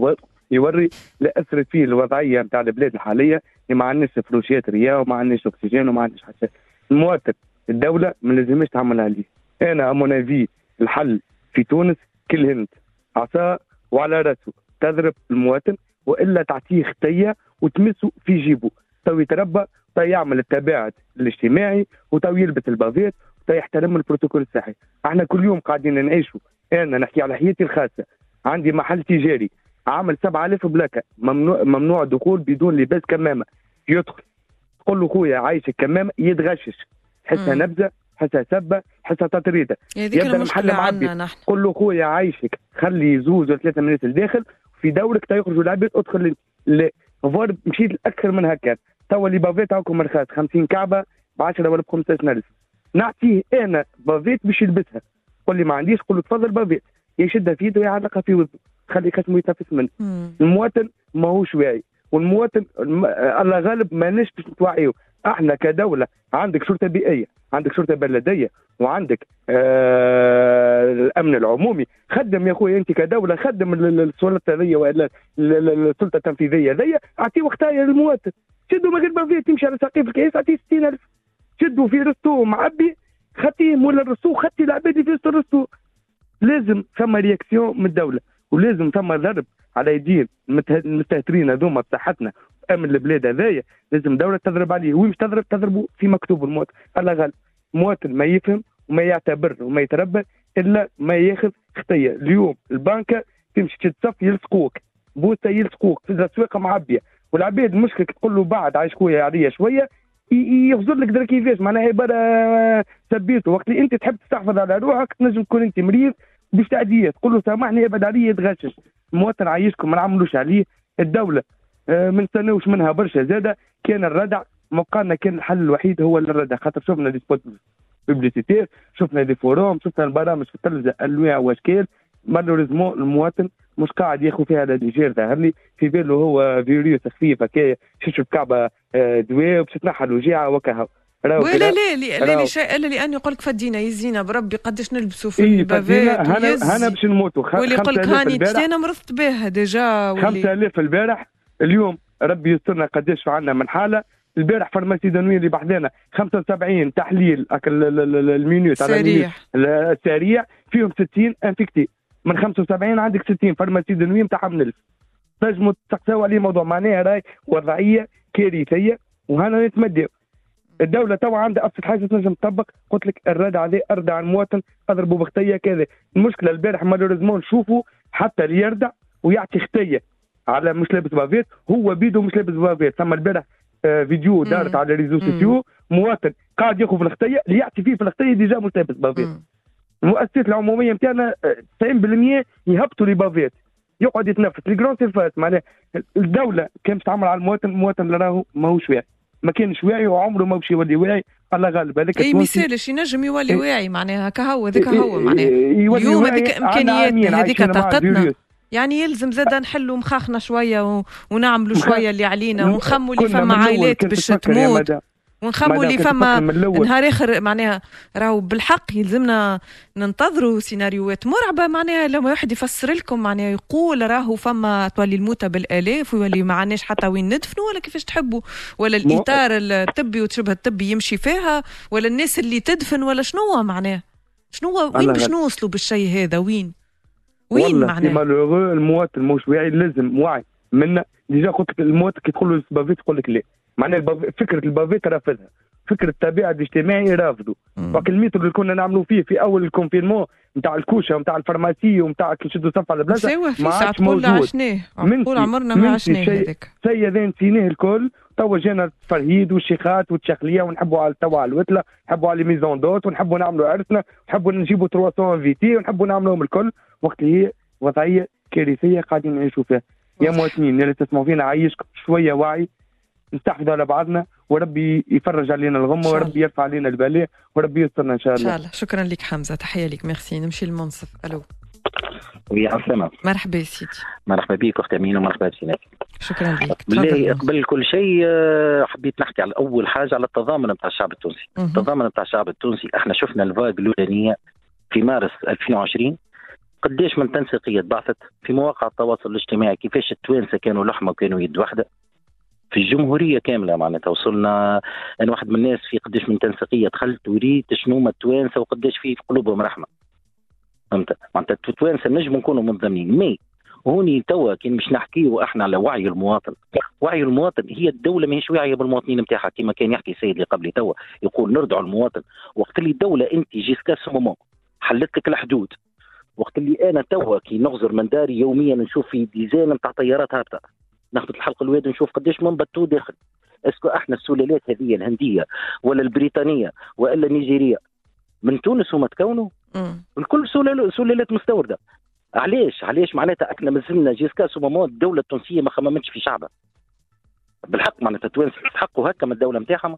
يوري لا اثرت فيه الوضعية نتاع البلاد الحالية اللي ما عندناش فروشات réa وما عندناش أكسجين وما عندناش حتى. المواطن الدولة ما لازمش تعمل عليه أنا à mon avis الحل في تونس كالهند. عصا وعلى راسه. تضرب المواطن وإلا تعطيه خطية وتمسه في جيبه. تو يتربى تو يعمل التباعد الاجتماعي وتو يلبس ال bavette وتو يحترم البروتوكول الصحي. إحنا كل يوم قاعدين نعيشوا أنا نحكي على حياتي الخاصة. عندي محل تجاري عامل 7000 بلاكة. ممنوع ممنوع الدخول بدون لباس كمامة. يدخل. تقول له خويا عايشك كمامه يتغشش. حسها نبذة حسها سبة حسها تطريدة. يبدأ المحل معبي. قول له خويا عايشك خلي زوز ولا ثلاثة من الناس الداخل في دورك تيخرجوا العباد ادخل فور مشيت أكثر من هكا توا اللي bavette هاكم مرخات 50 كعبة ب 10 ولا ب 15000 نعطيه أنا bavette باش يلبسها. قول لي ما عنديش قول له تفضل bavette. يشدها في يده ويعلقها في وذنه خلي خشمه يتنفس منه. المواطن ماهوش واعي. والمواطن الله غالب ماناش باش نتوعيو إحنا كدولة. عندك شرطة بيئية عندك شرطة بلدية وعندك آه الأمن العمومي. خدم يا أخوي أنت كدولة خدم السلطة ذي ولا السلطة التنفيذية. ذي اعطيه وقتها للمواطن شدوا ما غير فيه تمشي على سقيف الكيس أعطيه 60000 شدوا في رستو معبي خطيه مولا الرستو خطي العباد في وسط الرستو. لازم ثم رياكسيون من الدولة ولازم ثم ضرب على يدين المستهترين هذوما بصحتنا. امن البلاد هذايا لازم دولة تضرب عليه وين تضرب؟ تضربوا في مكتوب المواطن الله غالب مواطن ما يفهم وما يعتبر وما يتربى إلا ما ياخذ خطية. اليوم البنكة تمشي تتصف يلصقوك بوسه يلصقوك في الأسواق معبية. والعباد مشكلك تقول له بعد عايش خويا عليا شوية يغزر لك درا كيفاش معناها عباره سبيته وقت اللي أنت تحب تستحفظ على روحك تنجم تكون أنت مريض باش تعديه تقول له سامحني ابعد عليا يتغشش. المواطن عايشكم ما نعملوش عليه. الدولة ما نستناوش منها برشا. زاده كان الردع مبقى كان الحل الوحيد هو الردع. خاطر شفنا des spots publicitaires شفنا des forums شفنا البرامج في التلفزة انواع وأشكال. malheureusement المواطن مش قاعد ياخذ فيها à la légère ظهر لي في باله هو فيروس خفيف هكايا شوف كعبه آه، دواء باش تنحى الوجيعه وكها لا لا لا لا لأنه يقول لك فدينا يزينا بربي قداش نلبسوا في إيه البافات هنا هنا باش نموتوا. واللي يقول لك هاني أنا مرضت بها ديجا 5000 البارح اليوم ربي يسترنا قداش عندنا من حالة. البارح فارماسي دنوي اللي بحذانا 75 تحليل المينوت على سريع. السريع فيهم 60 انفكتي من 75 عندك 60 فارماسي دنوي نتاعها من 1000 تنجموا تقساو عليه موضوع معناها راي وضعية كارثية وهنا نتمدوا الدولة توا عندها ابسط حاجة تنجم تطبق. قلت لك الردع هذا اردع المواطن أضربوا بخطية كذا. المشكلة البارح malheureusement نشوفوا حتى اللي يردع ويعطي خطية على مش لابس bavette هو بيدو مش لابس bavette. ثم البارح آه، فيديو دارت على réseaux sociaux مواطن قاعد ياخذ في الخطية اللي يعطي فيه في الخطية déjà مش لابس bavette. المؤسسات العمومية نتاعنا 90% آه، يهبطوا les bavettes. يقعد يتنفس. les grandes surfaces معناها الدولة كان تعمل على المواطن المواطن اللي راهو ماهوش واعي. ما كانش واعي وعمره ما باش يولي واعي. الله غالب هذاك أي مثالش ينجم يولي واعي معناها هكا هو هذاك هو معناها. اليوم هذيك امكانياتنا هذيك طاقتنا. يعني يلزم زاد نحلوا مخاخنا شوية و... ونعملوا شوية اللي علينا ونخموا اللي فما عائلات باش تموت. ونخموا اللي فما نهار آخر معناها راهو بالحق يلزمنا ننتظروا سيناريوهات مرعبة معناها لما واحد يفسر لكم معناها يقول راهو فما تولي الموتى بالآلاف ويولي ما عندناش حتى وين ندفنوا ولا كيفاش تحبوا ولا الاطار الطبي وشبه الطبي يمشي فيها ولا الناس اللي تدفن ولا شنو معناها؟ شنو وين باش نوصلوا بالشيء هذا؟ وين؟ وين معناها مالوغو المواطن مش واعي لازم وعي منا. déjà قلت لك المواطن كي تقول له ال bavette يقول لك لا. معناها فكرة ال bavette رافضها فكرة التباعد الاجتماعي رافضه ولكن الميتر اللي كنا نعملوا فيه في أول ال confinement نتاع الكوشة ونتاع ال pharmacie ونتاع كي نشدوا صف على البلاصة ما عادش موجود. عشناه. عمرنا ما عشناه هذاك. شيء هذا نسيناه الكل توا جانا الفرهيد والشيخات والتشخليه ونحبوا على توا على الوتلة نحبوا على maison d'hôte ونحبوا نعملوا عرسنا ونحبوا نجيبوا 300 invités ونحبوا نعملوهم الكل. وقت اللي هي وضعية كارثية قاعدين نعيشوا فيها. يا مواطنين اللي تسمعوا فينا عايشكم شوية وعي نستحفظوا على بعضنا وربي يفرج علينا الغمه وربي يرفع علينا البلاء وربي يسترنا إن شاء الله إن شاء الله. شكرا لك حمزة تحية لك. ميرسي. نمشي للمنصف ألو. oui عسلامة مرحبا سيدي. مرحبا بك اخت امينه ومرحبا بسينات شكرا لك. بالله قبل كل شيء آه، حبيت نحكي على أول حاجة على التضامن بتاع الشعب التونسي. التضامن بتاع الشعب التونسي إحنا شفنا ال vague الأولانية في مارس 2020 قديش من تنسيقية بعثت في مواقع التواصل الاجتماعي كيفاش التوانسة كانوا لحمة وكانوا يد واحدة في الجمهورية كاملة معناتها وصلنا أنا واحد من الناس في قداش من تنسيقية دخلت وريت شنو ما التوانسة وقداش في في قلوبهم رحمة. فهمت؟ معناتها التوانسه نجم نكونوا منضمين مي هوني توا كي مش نحكيو إحنا على وعي المواطن. وعي المواطن هي الدولة ماهيش واعية بالمواطنين نتاعها كما كان يحكي السيد اللي قبلي توا يقول نردعوا المواطن. وقت اللي الدولة انت jusqu'à ce moment حلت لك الحدود. وقت اللي أنا توا كي نغزر من داري يوميا نشوف في dizaines نتاع طيارات هابطة ناخذ لحلق الواد نشوف قديش من bateau داخل. est-ce que إحنا السلالات هذه الهندية ولا البريطانية والا النيجيرية من تونس هما تكونوا؟ الكل سلالات مستوردة. علاش؟ علاش معناتها إحنا مازلنا jusqu'à ce moment الدولة التونسية ما خممتش في شعبها. بالحق معناتها التوانسه يستحقوا هكا من الدولة نتاعهم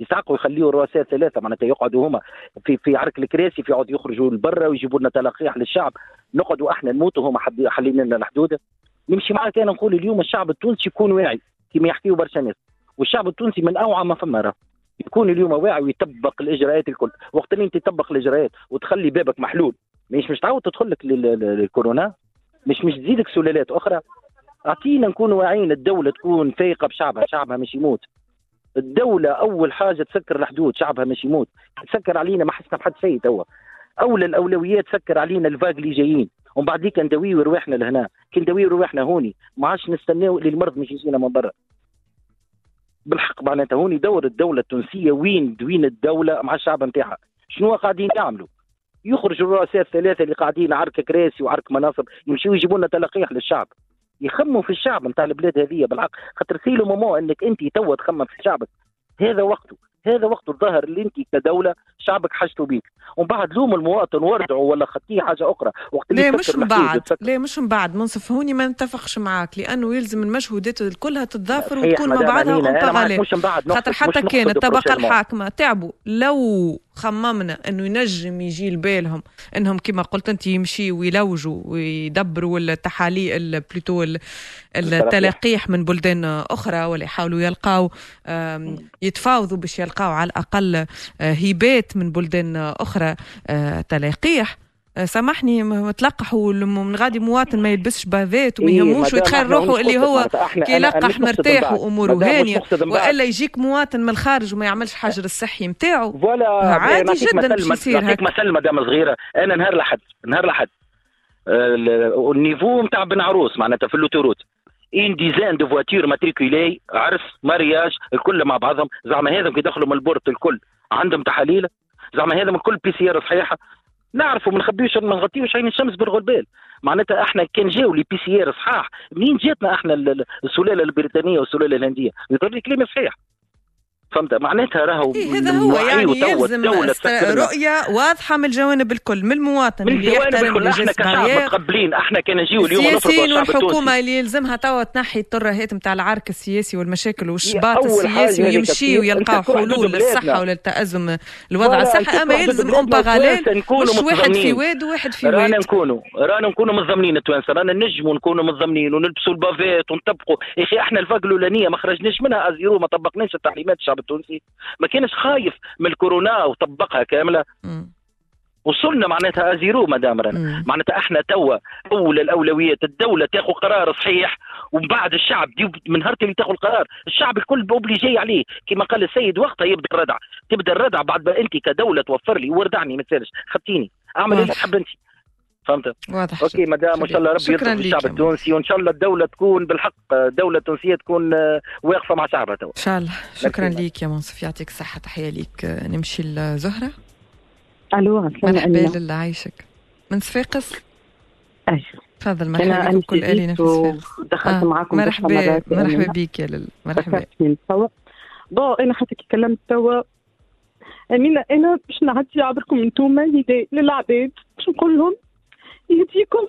يستحقوا يخليوا الرؤساء الثلاثه معناتها يقعدوا هما في في عرك الكراسي في يقعدوا يخرجوا لبرا ويجيبوا لنا تلقيح للشعب. نقعدوا إحنا نموتوا هما حلين لنا الحدود نمشي معك أنا نقول اليوم الشعب التونسي يكون واعي كما يحكيوا برشا ناس. والشعب التونسي من أوعى ما فما راه. يكون اليوم واعي ويطبق الإجراءات الكل. وقت اللي أنت تطبق الإجراءات وتخلي بابك محلول مش مش تعاود تدخل لك للكورونا؟ مش مش تزيدك سلالات أخرى؟ أعطينا نكون واعيين الدولة تكون فايقة بشعبها شعبها مش يموت. الدولة أول حاجة تسكر الحدود شعبها مش يموت. تسكر علينا ما حسنا بحد شيء توا. اولى الأولويات سكر علينا الفاق اللي جايين. ومن بعد ندويو رواحنا لهنا. كي ندويو رواحنا هوني. ما عادش نستناو إللي المرض مش يجينا من برا. بالحق معناتها هوني دور الدولة التونسية وين وين الدولة مع الشعب نتاعها. شنو قاعدين يعملوا؟ يخرجوا الرؤساء الثلاثة اللي قاعدين عرك كراسي وعرك مناصب يمشيوا يجيبوا لنا تلقيح للشعب. يخموا في الشعب نتاع البلاد هذه بالحق. خاطر c'est le moment إنك أنت توا تخمم في شعبك هذا وقته. هذا وقت الظاهر اللي انت كدولة شعبك حاجته بيك. ومن بعد لوم المواطن وردعه ولا خطيه حاجة أخرى. وقت اللي مش من بعد. لا مش من بعد. منصف هوني ما نتفقش معاك لأنه يلزم المجهودات كلها تتضافر وتكون مع بعضها خاطر حتى كان الطبقه الحاكمة. تعبوا. لو خممنا إنه ينجم يجي لبالهم. إنهم كما قلت أنت يمشي ويلوجوا ويدبروا التحاليل plutôt التلقيح من بلدان أخرى ولا يحاولوا يلقاو يتفاوضوا باش يلقاو على الأقل آه، هبات من بلدان أخرى آه، تلقيح آه، سامحني تلقحوا من غادي مواطن ما يلبسش بافات وما إيه، يهموش ويتخيل روحه اللي هو كي يلقح مرتاح وأموره هانيه وإلا يجيك مواطن من الخارج وما يعملش حجر الصحي نتاعو عادي جدا باش يصير هكا. مثل مدام صغيره أنا نهار لحد نهار لحد ال niveau نتاع بن عروس معناتها في l'autoroute une dizaine de voitures matriculées عرس mariage الكل مع بعضهم. زعما هذا كي دخلوا من ال port الكل عندهم تحاليل. زعما هذا من كل PCR صحيحة. نعرفوا ما نخبيوش ما نغطيوش عين الشمس بالغربال. معناتها إحنا كان جاو لي PCR صحاح. منين جاتنا إحنا السلالة البريطانية والسلالة الهندية؟ يضر كلام صحيح. فهمت؟ معناتها راهو إيه هذا هو يعني يلزم رؤيه واضحة من الجوانب الكل من المواطن من اللي يحترم الكل. إحنا كشعب متقبلين. إحنا كان نجيو اليوم السياسيين والحكومة اللي يلزمها توا تنحي الترهات نتاع العرك السياسي والمشاكل والشباط السياسي ويمشي ويلقاو حلول للصحة وللتأزم الوضع. الصحي أما يلزم en parallèle مش واحد في واد وواحد في واد. رانا نكونوا رانا نكونوا منظمين التوانسة. رانا نجموا نكونوا منظمين ونلبسوا البافات ونطبقوا. يا أخي إحنا ال vague الأولانية ما خرجناش منها. à zéro ما طبقناش التعليمات الشعب التونسي. ما كانش خايف من الكورونا وطبقها كاملة. وصلنا معناتها à zéro مادام رانا معناتها إحنا توا أول الأولويات الدولة تاخذ قرار صحيح ومن بعد الشعب من نهار اللي تاخذ القرار الشعب الكل obligé عليه. كما قال السيد وقتها يبدأ الردع. تبدأ الردع بعد ما أنت كدولة توفر لي وردعني ما تسالش. خطيني أعمل اللي تحب أنت. فهمت؟ واضح OK madame وان شاء الله ربي يرضى الشعب التونسي وإن شاء الله الدولة تكون بالحق دولة تونسية تكون آه، واقفة مع شعبها تو إن شاء الله. شكرا لك يا منصف. يعطيك الصحة. تحية ليك. نمشي لزهرة. ألو مرحبا لله. عايشك. من صفاقس؟ تفضل مرحبا بكم كل آلي نفس دخلت آه. معاكم مرحبا مرحبا بك يا لل مرحبا. bon أنا حتى كي كلمت توا أمينة أنا باش نعدي عبركم انتوما للعباد باش نقول لهم يهديكم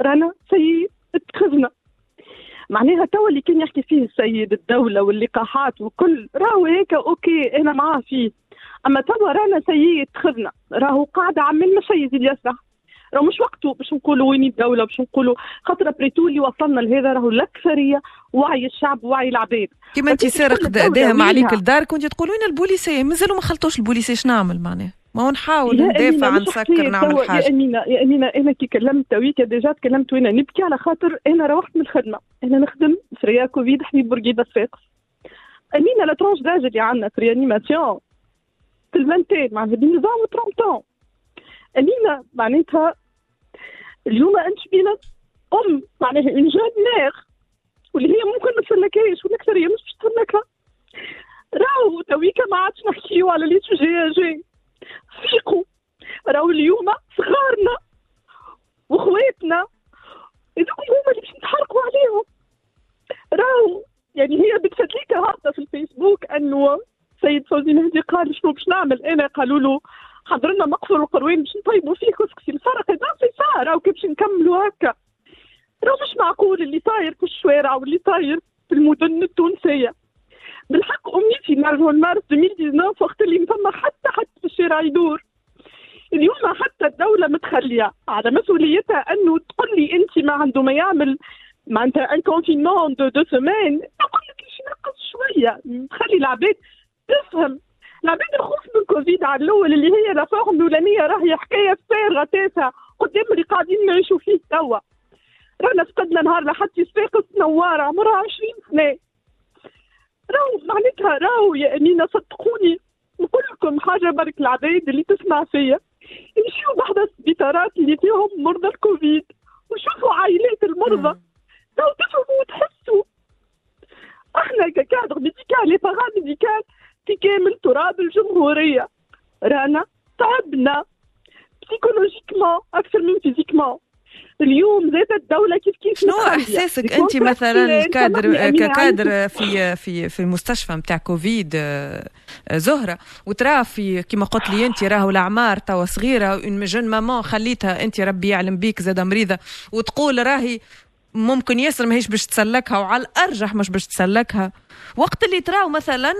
رانا سيد اتخذنا معناها توا اللي كان يحكي فيه السيد الدولة واللقاحات وكل راهو هيك أوكي أنا معاه فيه. أما توا رانا سيد اتخذنا راهو قاعدة عمال ما شيء يزيد يسرح راهو مش وقته باش نقولوا وين الدولة باش نقولوا خاطر بريتو اللي وصلنا لهذا راهو الأكثرية وعي الشعب وعي العباد. كيما انت سارق داهم عليك الدار كنت تقول وين البوليسية. مازالوا ما خلطوش البوليسية شنو نعمل معناها؟ ما هو نحاول ندافع عن سكر نعمل حاجة يا أمينة يا أمينة أنا كي كلمت تويك ديجا تكلمت وأنا نبكي على خاطر أنا روحت من الخدمة. أنا نخدم في ريا كوفيد حبيب بورقيبة الساقس أمينة لا ترونش داج اللي عندنا في ريانيماسيون. في المنتين مع نظام 30 أمينة معناتها اليوم أنت بينا أم معناها اون جون مير واللي هي ممكن ما تسلكهاش والاكثريه مش باش تسلكها. راهو تويكا ما عادش نحكيو على les sujets جي فيقوا راهو اليوم صغارنا وخواتنا هذوك هما اللي باش نتحرقوا عليهم. راهو يعني هي بتفتليك هابطه في الفيسبوك أنه سيد فوزي مهدي قال شنو باش نعمل. أنا قالوا له حضر لنا مقفل القروين باش نطيبوا فيه كسكسي. الفرق هذا في صار كي باش نكملوا هكا. راهو مش معقول اللي طاير في الشوارع واللي طاير في المدن التونسية. بالحق أمنيتي نرجعوا لمارس 2019 وقت اللي ما حتى حتى في الشارع يدور. اليوم حتى الدولة متخلية. على مسؤوليتها أنه تقول لي أنت ما عنده ما يعمل معناتها un confinement de deux semaines نقول لك نقص شوية؟ تخلي العباد تفهم العباد الخوف من كوفيد على الأول اللي هي la forme الأولانية راهي حكاية فارغة تافهة قدام اللي قاعدين نعيشوا فيه توا. رانا فقدنا نهار لحد يساقط نوارة عمرها 20 سنة. راهو معناتها راهو يا امينه صدقوني نقول لكم حاجة برك العباد اللي تسمع فيا. يمشيوا بحذا السبيطارات اللي فيهم مرضى الكوفيد. وشوفوا عائلات المرضى. راهو تفهموا وتحسوا. إحنا ك cadre médical et paramédical في كامل تراب الجمهورية. رانا تعبنا. psychologiquement أكثر من physiquement اليوم ذات الدولة كيف كيف شنو إحساسك أنت مثلا كادر ككادر في في في المستشفى نتاع كوفيد آه، زهرة. وترى في كما قلت لي أنت راهو الأعمار توا صغيرة une jeune maman خليتها أنت ربي يعلم بيك زاد مريضة. وتقول راهي ممكن ياسر ماهيش باش تسلكها وعلى الأرجح مش باش تسلكها. وقت اللي تراو مثلا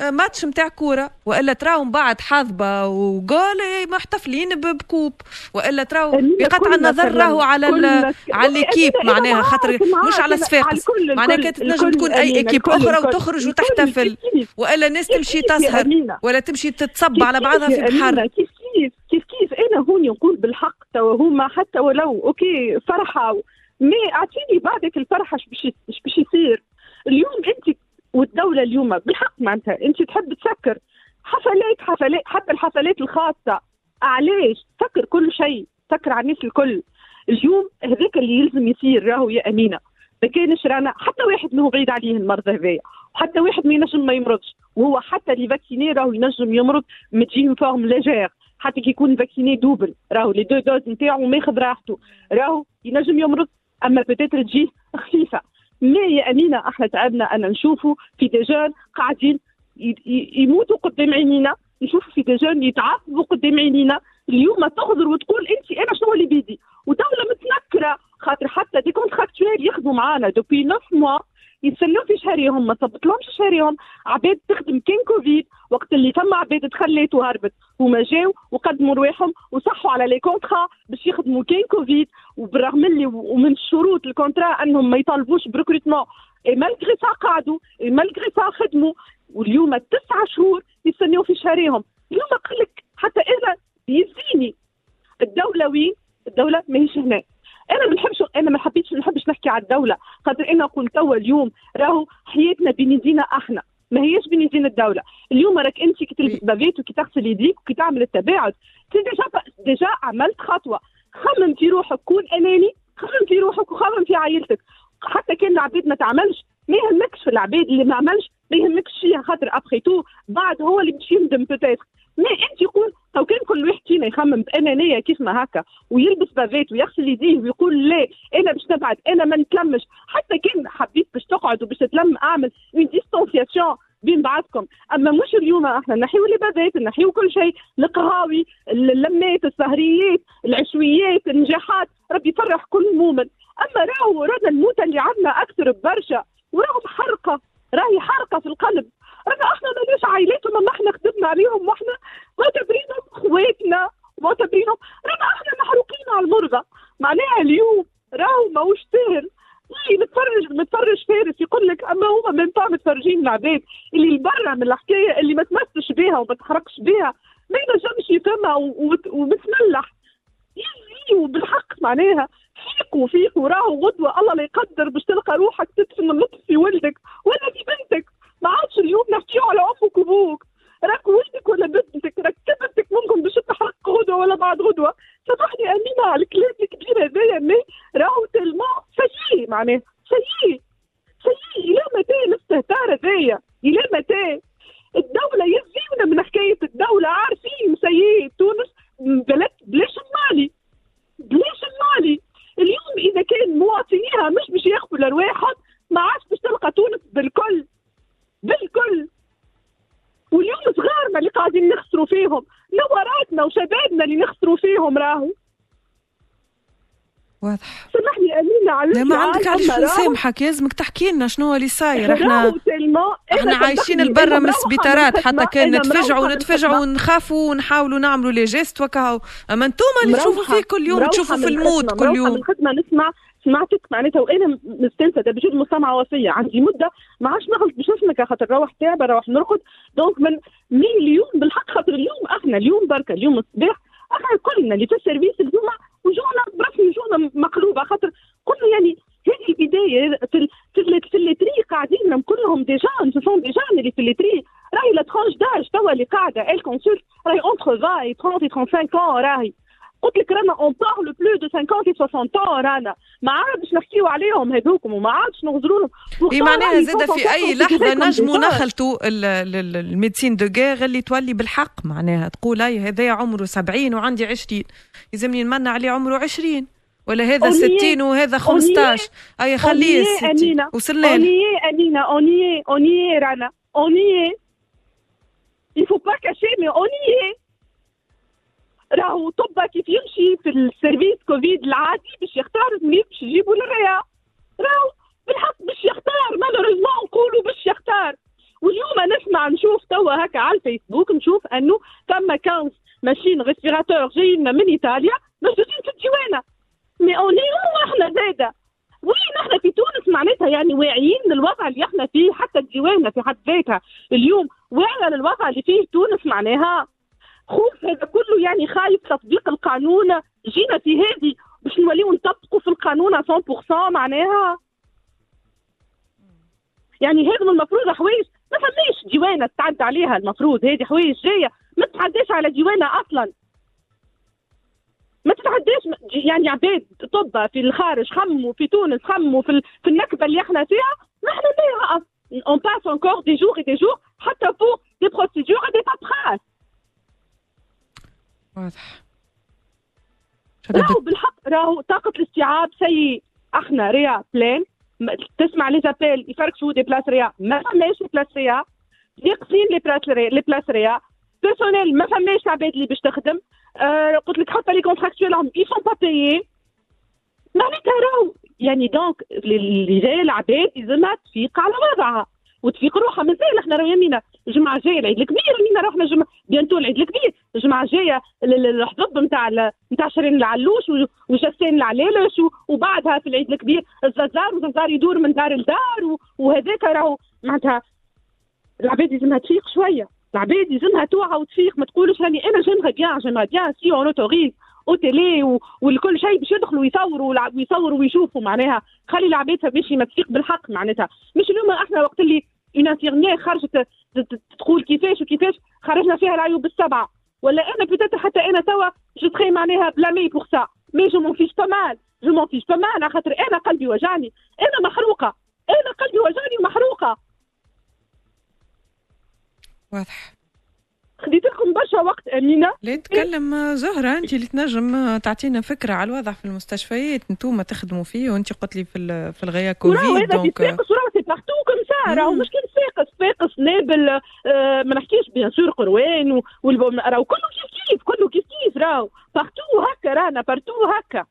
ماتش نتاع كورة وإلا تراو من بعد حظبه وجول محتفلين ب coupe وإلا تراو بقطع النظر راهو على على l'équipe معناها خاطر مش على صفاقس معناها كانت تنجم تكون أي équipe أخرى وتخرج وتحتفل وإلا ناس تمشي تسهر ولا تمشي تتصب على بعضها في بحر. كيف كيف كيف أنا هوني نقول بالحق توا هما حتى ولو OK فرحة. mais أعطيني بعدك الفرحة إيش باش يصير؟ اليوم أنت والدولة اليوم بالحق معناتها أنت تحب تسكر حفلات حفلات حتى الحفلات الخاصة. علاش؟ سكر كل شيء سكر على الناس الكل. اليوم هذاك اللي يلزم يصير راهو يا أمينة. ما كانش رانا حتى واحد ما هو بعيد عليه المرض هذايا وحتى واحد ما ينجم ما يمرضش. وهو حتى اللي vacciné راهو ينجم يمرض متجيه forme légère حتى كي يكون vacciné double راهو les deux doses نتاعو ماخذ راحته. راهو ينجم يمرض أما peut-être تجيه خفيفة. ما يا أمينة إحنا تعبنا ان نشوفوا في des gens قاعدين يموتوا قدام عينينا نشوفوا في des gens يتعذبوا قدام عينينا. اليوم تغدر وتقول انت أنا شنو اللي بيدي ودولة متنكرة. خاطر حتى des contractuels يخدموا معانا. depuis 9 mois يتسلوا في شهريهم ما صبتلهمش شهريهم. عباد تخدم كان كوفيد. وقت اللي فما عباد تخليت وهربت هما جاو وقدموا رواحهم وصحوا على les contrats باش يخدموا كان كوفيد. وبالرغم اللي ومن شروط ال contrat أنهم ما يطالبوش ب recrutement et malgré ça قعدوا et malgré ça خدموا. واليوم تسعة شهور يستنيو في شهريهم. اليوم قال لك حتى أنا يزيني. الدولة وين؟ الدولة ماهيش هنا أنا ما نحبش أنا ما حبيتش ما نحبش نحكي على الدولة. خاطر أنا قلت توا اليوم راهو حياتنا بين يدينا إحنا ما هيش بين يدين الدولة. اليوم راك أنت كي تلبس bavette وكي تغسل يديك وكي تعمل التباعد. déjà déjà عملت خطوة. خمم في روحك كون أناني. خمم في روحك وخمم في عائلتك. حتى كان العباد ما تعملش. ما يهمكش في العباد اللي ما عملش ما يهمكش فيها خاطر ابخي تو بعد هو اللي باش يندم peut-être ما إنت يقول لو كان كل واحد فينا يخمم بأنانية كيف ما هكا ويلبس bavette ويغسل يديه ويقول لا أنا باش نبعد أنا ما نتلمش. حتى كان حبيت باش تقعد وباش تتلم أعمل une distanciation بين بعضكم. أما مش اليوم إحنا نحيو اللبابات نحيو كل شيء القهاوي اللمات السهريات العشويات النجاحات ربي يفرح كل مؤمن. أما راهو رانا الموتى اللي عندنا أكثر ببرشا وراهم حرقه راهي حرقة في القلب. رانا أحنا ماليش عائلاتهم اما إحنا خدمنا عليهم وإحنا معتبرينهم إخواتنا معتبرينهم رانا أحنا محروقين على المرضى. معناها اليوم راهو ماهوش سهل. اللي متفرج متفرج فارس يقول لك أما هما من با متفرجين العباد اللي البرة من الحكاية اللي ما تمسش بها وما تحرقش بها ما ينجمش يفهمها ومتملح. يزي وبالحق معناها فيقوا فيقوا راهو غدوة. الله لا يقدر باش تلقى روحك تدفن اللطف في ولدك ولا في بنتك. ما عادش اليوم نحكيو على أمك وابوك راك ولدك ولا بنتك؟ راك بنتك ممكن باش تحرق غدوة ولا بعد غدوة؟ سامحني امينه على الكلام الكبير هذايا mais راهو tellement ça y est معناه سيي سيي إلى متى الاستهتار هذايا. إلى متى الدولة يزيونا من حكاية الدولة. عارفين سيي تونس بلد بلاش المالي. بلاش المالي. اليوم إذا كان مواطنيها مش باش ياخذوا لرواحهم ما عادش باش تلقى تونس بالكل. بالكل. واليوم صغارنا اللي قاعدين نخسروا فيهم. نوراتنا وشبابنا اللي نخسروا فيهم راهو. واضح. سامحني أمينة على لا ما عندك علاش نسامحك؟ لازمك تحكي لنا شنو اللي صاير. إحنا إحنا عايشين البرا من السبيطارات حتى كان نتفجعوا نتفجعوا ونخافوا ونحاولوا نعملوا les gestes وكا أما أنتم اللي تشوفوا فيه كل يوم تشوفوا في الموت كل يوم. الخدمة. نسمع سمعتك معناتها وأنا مستنسة. بجد مستمعة وفيه عندي مدة. ما عادش نغلط باش نسمك خاطر نروح تعب نروح نرقد. donc من mais اليوم بالحق خاطر اليوم إحنا اليوم بركة. اليوم الصباح إحنا كلنا اللي في ال service اليوم وجونا برسمي وجونا مقلوبة. خاطر كله يعني هذه البداية في في, les lits réa قاعدين كلهم des gens ce sont des gens اللي في les lits réa راهي la tranche d'âge توا اللي قاعدة. elle consulte راهي entre 20 30 35 راهي قلت لك رانا on parle plus de 50 60 ans رانا. ما عادش نحكيو عليهم هذوكم وما عادش نغزروا لهم. اي معناها زاد في أي لحظة نجموا نخلطوا la médecine de guerre اللي تولي بالحق. معناها تقول أي هذا عمره 70 وعندي 20 يلزمني نمنع عليه عمره 20 ولا هذا 60 وهذا 15 أي خليه 60 وصلنا اونيي أمينة. اونيي اونيي رانا. اونيي il faut pas cacher mais on y est. راهو طب كيف يمشي في ال service Covid العادي باش يختار زميل باش يجيبوا لل réa. راهو بالحق باش يختار malheureusement نقولوا باش يختار. واليوم نسمع نشوف توا هكا على الفيسبوك نشوف أنه ثم 15 ماشين respirateurs جايين من إيطاليا موجودين في الديوانه mais on y est إحنا زاده وين إحنا في تونس معناتها يعني واعيين للوضع اللي إحنا فيه حتى الديوانه في حد ذاتها. اليوم واعية للوضع اللي فيه تونس معناها. خوف هذا كله يعني خايف تطبيق القانون جينا في هذه باش نوليو نطبقوا في القانون 100% معناها؟ يعني هذا المفروض حوايج ما فماش ديوانة تعدى عليها المفروض هذه حوايج جاية ما تتعداش على ديوانة أصلا. ما تتعداش يعني عباد طب في الخارج خموا في تونس خموا في, في النكبة اللي إحنا فيها إحنا فيها on passe encore des jours des jours حتى فوق des procédures de paperasse واضح. راهو بالحق راهو طاقة الاستيعاب سيء إحنا réa pleine تسمع les appels يفركشوا des places réa. ما فماش place réa. يقصين les places réa les places réa. personnel ما فماش عباد اللي باش تخدم. آه قلت لك حتى les contractuels ils sont pas payés معناتها راهو يعني دونك اللي جاي العباد لازمها تفيق على وضعها وتفيق روحها مازال إحنا راه يمينا. الجمعه الجايه العيد الكبير يمينا روحنا جمعة بيانتو العيد الكبير الجمعه الجايه الحضب نتاع نتاع شيرين العلوش وجسين العلالش وبعدها في العيد الكبير الززار والززار يدور من دار لدار وهذاك راهو معناتها العباد لازمها تفيق شوية العباد لازمها توعى وتفيق ما تقولش راني أنا جيمغي بيان جيمغي بيان سي اون اوتوريز aux télés والكل شيء باش يدخلوا ويصوروا ويصوروا ويشوفوا معناها خلي العباد باش ما تفيق بالحق معناتها. مش اليوم إحنا وقت اللي une infirmière خرجت تقول كيفاش وكيفاش خرجنا فيها العيوب السبعة. ولا أنا peut-être حتى أنا توا جو تخي معناها blâmée pour ça mais je m'en fiche pas mal je m'en fiche pas mal على خاطر أنا قلبي وجعني. أنا محروقه أنا قلبي وجعني ومحروقه واضح. خديت لكم برشا وقت أمينة. لا تكلم زهرة انت اللي تنجم تعطينا فكرة على الوضع في المستشفيات أنتم تخدموا فيه وانت قلت لي في في ال réa Covid donc صفاقس راهو c'est partout comme ça راهو مش كان صفاقس صفاقس نابل آه ما نحكيش bien sûr قيروان راهو كله كيف كيف كله كيف كيف راهو. partout هكا رانا partout هكا.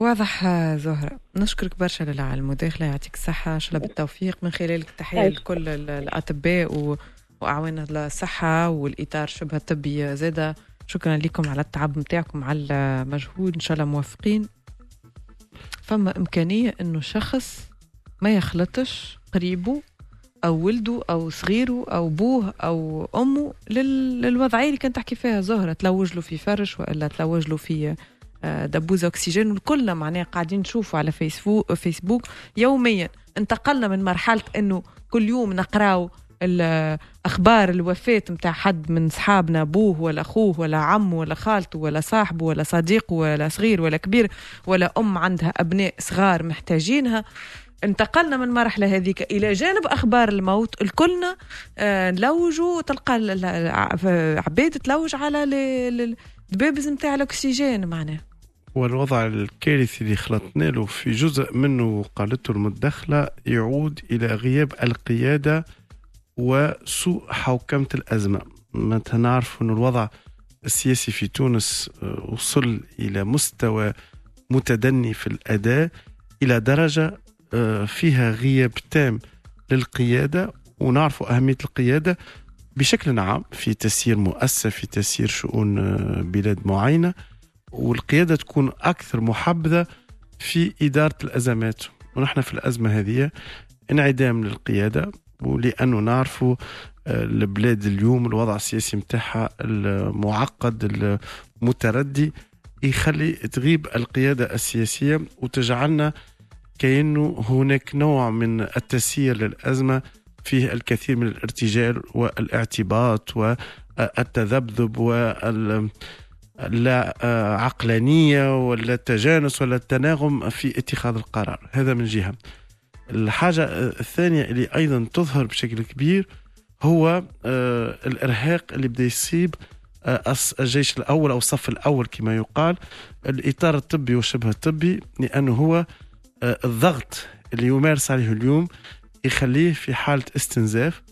واضح زهرة. نشكرك برشا على المداخلة يعطيك الصحة إن شاء الله بالتوفيق من خلالك تحية لكل الأطباء و... وأعوان الصحة والإطار شبه الطبي زادة. شكرا لكم على التعب متاعكم على المجهود. إن شاء الله موفقين فما إمكانية إنه شخص ما يخلطش قريبه أو ولده أو صغيره أو بوه أو أمه لل... للوضعية اللي كانت تحكي فيها زهرة. تلوج له في فرش ولا تلوج له في دبوز أكسجين. والكلنا معناها قاعدين نشوفوا على فيسبوك فيسبوك يوميا. انتقلنا من مرحلة إنه كل يوم نقراو أخبار الوفاه نتاع حد من صحابنا أبوه ولا أخوه ولا عمه ولا خالته ولا صاحبه ولا صديقه ولا صغير ولا كبير ولا أم عندها أبناء صغار محتاجينها انتقلنا من المرحله هذيك إلى جانب أخبار الموت. الكلنا آه نلوجوا تلقى عباد تلوج على الدبابز نتاع الأكسجين معناها. والوضع الكارثي اللي خلطنا له في جزء منه قالته المدخلة يعود إلى غياب القيادة وسوء حوكمة الأزمة. متى نعرف أن الوضع السياسي في تونس وصل إلى مستوى متدني في الأداء إلى درجة فيها غياب تام للقيادة ونعرف أهمية القيادة بشكل عام في تسيير مؤسسة في تسيير شؤون بلاد معينة. والقيادة تكون أكثر محبذة في إدارة الأزمات. ونحن في الأزمة هذه انعدام للقيادة ولأنه نعرفوا البلاد اليوم الوضع السياسي متاعها المعقد المتردي يخلي تغيب القيادة السياسية وتجعلنا كأنه هناك نوع من التسيير للأزمة فيه الكثير من الارتجال والاعتباط والتذبذب وال لا عقلانية ولا التجانس ولا التناغم في اتخاذ القرار. هذا من جهة. الحاجة الثانية اللي أيضا تظهر بشكل كبير هو الإرهاق اللي بدا يصيب الجيش الأول أو الصف الأول كما يقال. الإطار الطبي وشبه الطبي لأنه هو الضغط اللي يمارس عليه اليوم يخليه في حالة استنزاف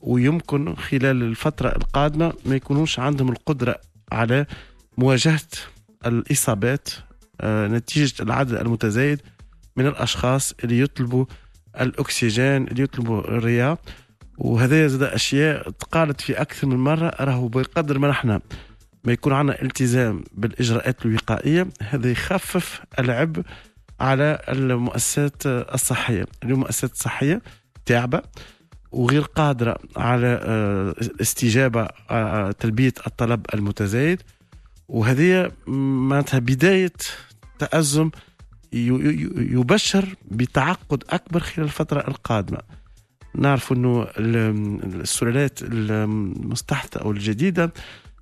ويمكن خلال الفترة القادمة ما يكونوش عندهم القدرة على مواجهة الإصابات نتيجة العدد المتزايد من الأشخاص اللي يطلبوا الأكسجين اللي يطلبوا الرياض وهذا زاد أشياء تقالت في أكثر من مرة. راهو بقدر ما نحن ما يكون عندنا التزام بالإجراءات الوقائية هذا يخفف العبء على المؤسسات الصحية. المؤسسات الصحية تعبة وغير قادرة على الاستجابه آه، تلبية الطلب المتزايد. وهذه معناتها بداية تأزم يبشر بتعقد أكبر خلال الفترة القادمة. نعرف إنه السلالات المستحدثه أو الجديدة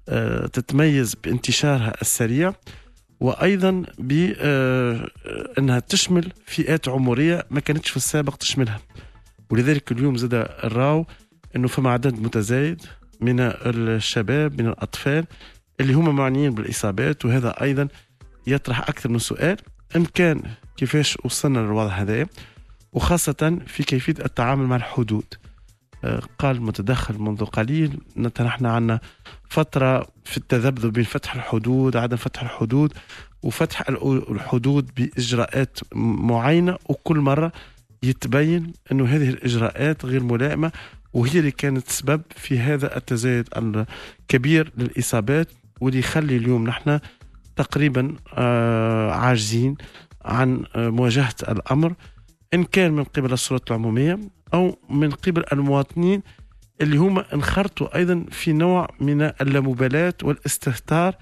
آه، تتميز بانتشارها السريع وأيضا بانها آه، تشمل فئات عمرية ما كانتش في السابق تشملها. ولذلك اليوم زاد الراو إنه فما عدد متزايد من الشباب من الأطفال اللي هم معنيين بالإصابات وهذا أيضا يطرح أكثر من سؤال. ان كان كيفاش وصلنا للوضع هذا وخاصة في كيفية التعامل مع الحدود. آه، قال المتدخل منذ قليل نحن عندنا فترة في التذبذب بين فتح الحدود عدم فتح الحدود وفتح الحدود بإجراءات معينة وكل مرة يتبين أنه هذه الإجراءات غير ملائمة وهي اللي كانت سبب في هذا التزايد الكبير للإصابات واللي يخلي اليوم نحن تقريبا آه، عاجزين عن آه، مواجهة الأمر إن كان من قبل السلطات العمومية أو من قبل المواطنين اللي هما انخرطوا أيضا في نوع من اللامبالاة والاستهتار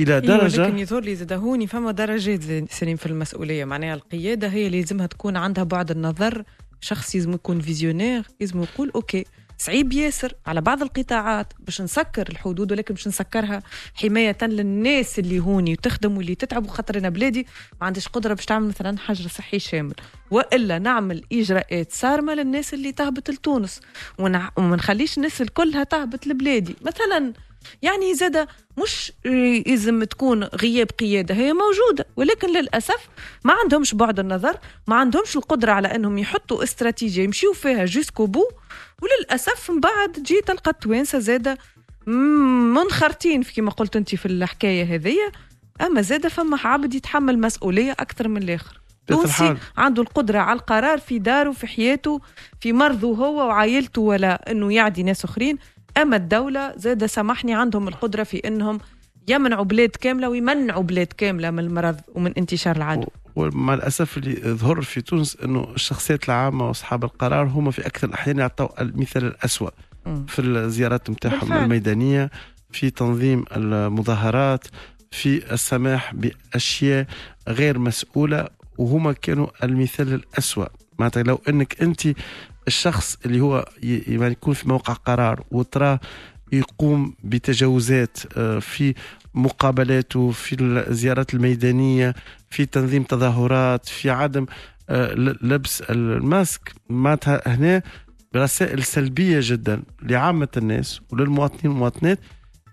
إلى إيوه، درجة لكن يظهر لي زاد هوني فما درجات سليم في المسؤولية. معناها القيادة هي لازمها تكون عندها بعد النظر شخص لازم يكون visionnaire لازم يقول OK. صعيب ياسر على بعض القطاعات باش نسكر الحدود ولكن باش نسكرها حماية للناس اللي هوني وتخدم واللي تتعب وخاطر أنا بلادي. ما عنديش قدرة باش تعمل مثلا حجر صحي شامل. وإلا نعمل إجراءات صارمة للناس اللي تهبط لتونس. وما نخليش الناس الكلها تهبط لبلادي. مثلا يعني زاد مش لازم تكون غياب قيادة هي موجودة ولكن للأسف ما عندهمش بعد النظر ما عندهمش القدرة على أنهم يحطوا استراتيجية يمشيوا فيها جوسكو بو وللأسف من بعد جيت تلقى التوانسة زاده منخرطين في كما قلت أنت في الحكاية هذية أما زاده فما عبد يتحمل مسؤولية أكثر من الآخر. تونسي عنده القدرة على القرار في داره في حياته في مرضه هو وعائلته ولا إنه يعدي ناس أخرين. أما الدولة زاد سامحني عندهم القدرة في إنهم يمنعوا بلاد كاملة ويمنعوا بلاد كاملة من المرض ومن انتشار العدوى ومع الأسف اللي ظهر في تونس إنه الشخصيات العامة وأصحاب القرار هم في أكثر الأحيان يعطوا المثال الاسوء في الزيارات نتاعهم الميدانية في تنظيم المظاهرات في السماح بأشياء غير مسؤولة وهما كانوا المثال الاسوء معناتها لو إنك أنت الشخص اللي هو يعني يكون في موقع قرار وتراه يقوم بتجاوزات آه، في مقابلاته في الزيارات الميدانية في تنظيم تظاهرات في عدم آه، لبس الماسك. معناتها هنا رسائل سلبية جدا لعامة الناس وللمواطنين والمواطنات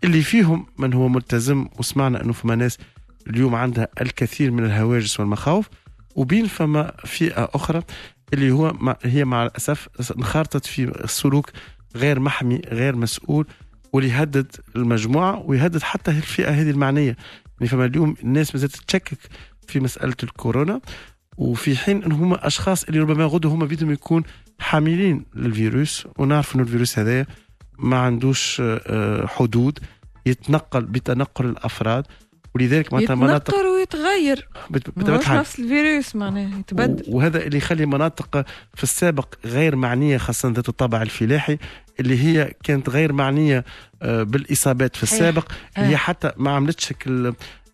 اللي فيهم من هو ملتزم وسمعنا إنه فما ناس اليوم عندها الكثير من الهواجس والمخاوف. وبين فما فئة أخرى اللي هو مع هي مع الأسف انخرطت في سلوك غير محمي غير مسؤول واللي يهدد المجموعة ويهدد حتى الفئة هذه المعنية. يعني فما اليوم الناس مازالت تشكك في مسألة الكورونا وفي حين إن هما أشخاص اللي ربما غدوا هما بيدهم يكون حاملين للفيروس ونعرف إنه الفيروس هذا ما عندوش آه، حدود يتنقل بتنقل الأفراد. ولذلك معناتها مناطق ويتغير. مش نفس الفيروس معناها يتبدل. وهذا اللي يخلي مناطق في السابق غير معنية خاصة ذات الطابع الفلاحي اللي هي كانت غير معنية آه، بالإصابات في السابق اللي هي حتى ما عملتش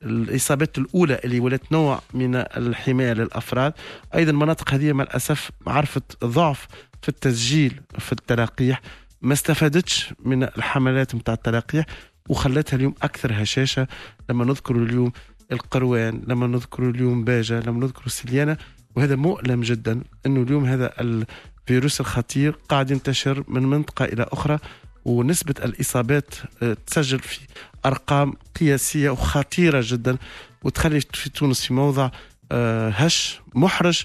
الإصابات الأولى اللي ولات نوع من الحماية للأفراد. أيضا المناطق هذه مع الأسف عرفت ضعف في التسجيل في التلقيح ما استفادتش من الحملات نتاع التلقيح وخلتها اليوم أكثر هشاشة. لما نذكر اليوم القروان لما نذكر اليوم باجة لما نذكر سليانة وهذا مؤلم جدا إنه اليوم هذا الفيروس الخطير قاعد ينتشر من منطقة إلى أخرى ونسبة الإصابات آه، تسجل في أرقام قياسية وخطيرة جدا وتخلي في تونس في موضع آه، هش محرج.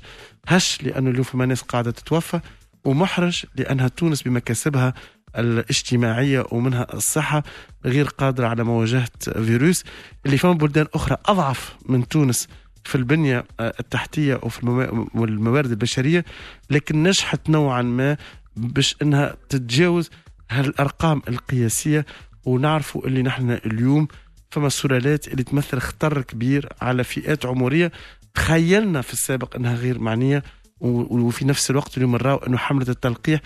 هش لأنه اليوم فما ناس قاعدة تتوفى ومحرج لأنها تونس بمكاسبها الاجتماعية ومنها الصحة غير قادرة على مواجهة فيروس اللي فما بلدان أخرى أضعف من تونس في البنية آه، التحتية وفي الموارد البشرية لكن نجحت نوعا ما باش إنها تتجاوز هالأرقام القياسية ونعرفوا اللي نحن اليوم فما سلالات اللي تمثل خطر كبير على فئات عمرية تخيلنا في السابق إنها غير معنية وفي نفس الوقت اليوم نراو إنه حملة التلقيح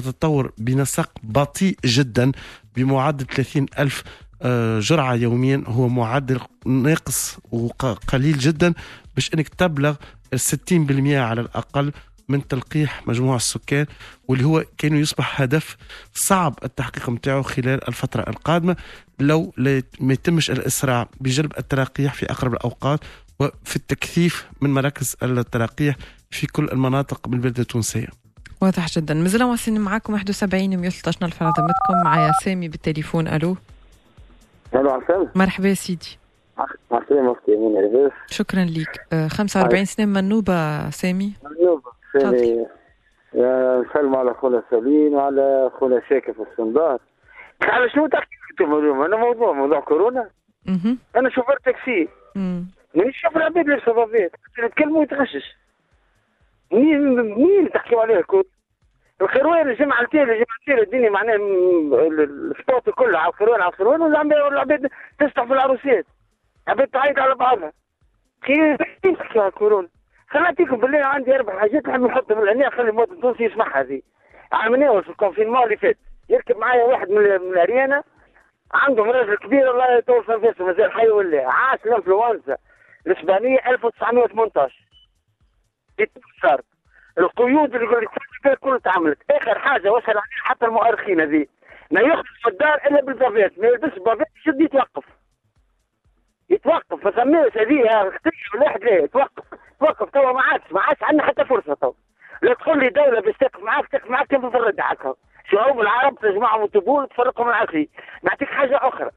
تتطور بنسق بطيء جدا بمعدل 30 ألف آه، جرعة يوميا. هو معدل ناقص وقليل جدا. باش إنك تبلغ ال 60% على الأقل من تلقيح مجموع السكان واللي هو كان يصبح هدف صعب التحقيق متاعه خلال الفترة القادمة لو ما يتمش الإسراع بجلب التلقيح في أقرب الأوقات وفي التكثيف من مراكز التلقيح في كل المناطق من البلاد التونسية. واضح جدا. مازلنا واصلين معاكم 71 113 الف على ضمتكم معايا سامي بالتليفون. ألو. ألو عسام مرحبا سيدي. عسلامة أختي امين لاباس شكرا لك 45 سنة منوبة سامي. منوبة سامي. نسلم على خونا سليم وعلى خونا شاكر في الصندار على شنو تحكي أنتم اليوم؟ أنا موضوع موضوع كورونا. أنا شوفر تاكسي. مانيش شوف العباد لابسه ضبيط نتكلموا يتغشش مين مين تحكيوا عليه الكل التالي الجمعة التالي الدنيا معناها السبوت كله على الخيروان على الخيروان والعباد تفتح في العروسات عباد تعيط على بعضها. كيف؟ تحكي على الكورونا بالله عندي أربع حاجات نحب نحطها في العناية خلي المواطن التونسي يسمعها هذه. عملناها في الكونفينمون اللي فات يركب معايا واحد من الأريانا عنده راجل كبير الله يطول في نفسه مازال حي ولا. عاش الإنفلونزا الإسبانية 1918 صارت القيود اللي يقول لك كل تعملت؟ آخر حاجة وصل عليها حتى المؤرخين هذه ما يخرج في الدار إلا بال bavette. ما يلبس bavette يشد يتوقف. يتوقف. فسميت هذه أختي الواحد لا يتوقف. توقف توا ما عادش ما عادش عندنا حتى فرصة توا. لا تقول لي دولة باش تقف معاك تقف معاك كيف تفرد هكا شعوب العرب تجمعهم وتبول تفرقهم العقلي نعطيك حاجة أخرى.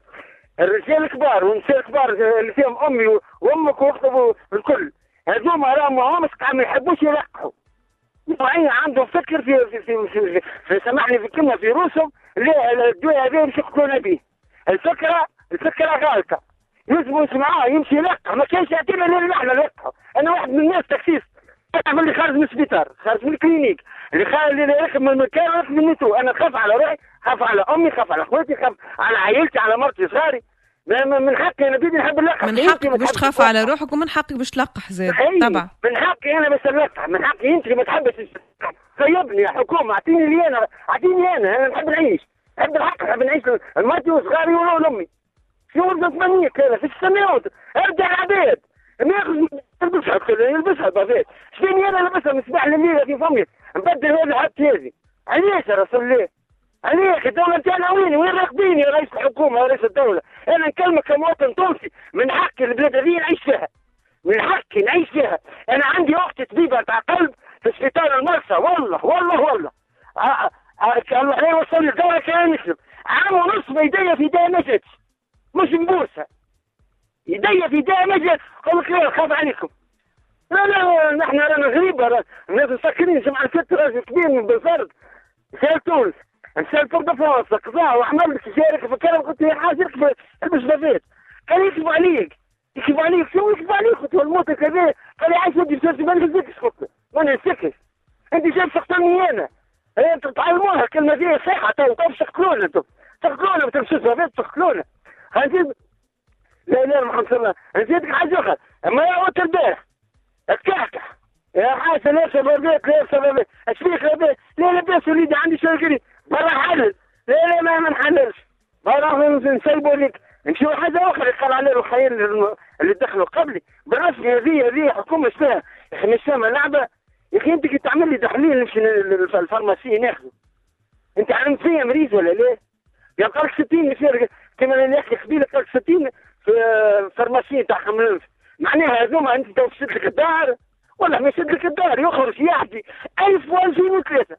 الرجال الكبار والنساء الكبار اللي فيهم أمي وأمك وأختك الكل هذوما راهم ما ما يحبوش يلقحوا. نوعية عندهم فكر في في في, في, في سامحني في الكلمة في روسهم الدواء هذا مش يقتلون به الفكرة الفكرة غالطة يلزموا يسمعوها يمشي يلقح ما كانش يعطينا اللي إحنا نلقحوا أنا واحد من الناس تكسيس. أنا اللي خارج من السبيطار خارج من الكلينيك. اللي خارج اللي يركب من المكان يركب من المترو أنا خاف على روحي خاف على أمي خاف على أخواتي خاف على عائلتي على مرتي صغاري. من حقي أنا بدي نحب نلقح. من حقك باش تخاف على روحك ومن حقك باش تلقح زاد طبعا من حقي أنا باش نلقح. من حقي أنت ما تحبش خيبني يا حكومه أعطيني لي أنا أعطيني أنا. أنا نحب نعيش. نحب الحق نحب نعيش. مرتي وصغاري ولأمي. شنو بدنا تمنيك أنا في السماوات ارجع العباد. ناخذ يلبسها يلبسها bavette شنو أنا لابسها من الصباح لليل في فمي؟ نبدل هذه حتى هذه علاش يا رسول الله؟ عليك الدولة نتاعنا وين؟ وين راقدين يا رئيس الحكومة يا رئيس الدولة. أنا نكلمك كمواطن تونسي من حقي البلاد هذه نعيش فيها من حقي نعيش فيها أنا عندي أختي طبيبة تاع قلب في سبيطار المرسى. والله والله والله. الله لا يوصل لي الدولة كان مسلم عام ونص بيديا في ايديا جاتش. مش مبوسة يديا في ايديا ما جات قال لك لا خاف عليكم. لا لا نحن رانا غريبة. الناس مسكرين جمعة ست راجل كبير من بلفرد في تونس. نسأل فوق فرنسا قضاء وعمل لك شارك في الكلام قلت له حاجة البس بافيت قال يكذب عليك يكذب عليك. شو يكذب عليك؟ قلت له الموت كذا قال لي عايش ودي بسوسي ما نهزكش قلت له. ما نهزكش انت جاي تقتلني أنا انت تعلموها الكلمة دي صحيحة. تو تو تقتلونا. أنتم تقتلونا بتمشوا بافيت تقتلونا. هنزيد لا لا محمد صلى الله نزيدك حاجة أخرى أما يا وقت البارح الكعكع يا ليش بابيت ليش بابيت إيش فيك لاباس لا لاباس وليدي عندي شوية برا لا لا ما ما نحللش. برا نسيبوا لك نمشيو حاجة أخرى قال عليه الخير اللي دخلوا قبلي. بالرسمي هذه هذه حكومة أخي مش فاهمه لعبة؟ يا أخي أنت كي تعمل لي تحليل نمشي لل pharmacie ناخذه أنت علمت فيا مريض ولا ليه؟ قال لك 60 يصير كما يا أخي قبيلة قال 60 في pharmacie تاع خمس معناها هذوما أنت تشد لك الدار؟ ولا ما يشد لك الدار يخرج يعطي 1000 و 2003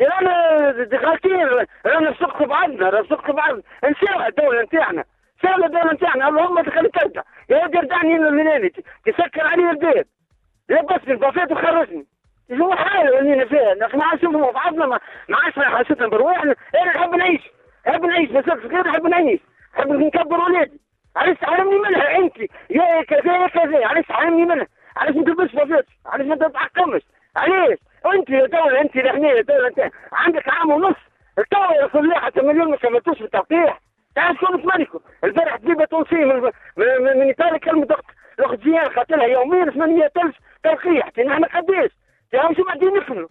رانا غالطين رانا نسقطوا بعضنا رانا نسقطوا بعضنا نساوها الدولة نتاعنا. ساوها الدولة نتاعنا. اللهم تخلي ترجع يا ودي ردعني لهنا تسكر علي البيت. لبسني ال bavette وخرجني. شو حالة اللي فيها. ما عادش نفهموا بعضنا ما عادش حسيتنا برواحنا أنا نحب نعيش. نحب نعيش. بس غير نحب نعيش. نحب نكبر ولادي. علاش تحرمني منها أنت؟ يا كذا يا كذا. علاش تحرمني منها؟ علاش ما تلبسش bavette ش علاش ما تتحكمش علاش؟ انت يا دولة انت لهنا يا دولة انت عندك عام ونص. توا يا صلاح حتى مليون ما كملتوش في تعال شوف مالكم البارح تجيب تونسي من, من, من إيطاليا كلمة ضغط. الاخت زيان خاطرها يوميا 800000 تلقيح. نحن قداش تعال شو بعدين نفهموا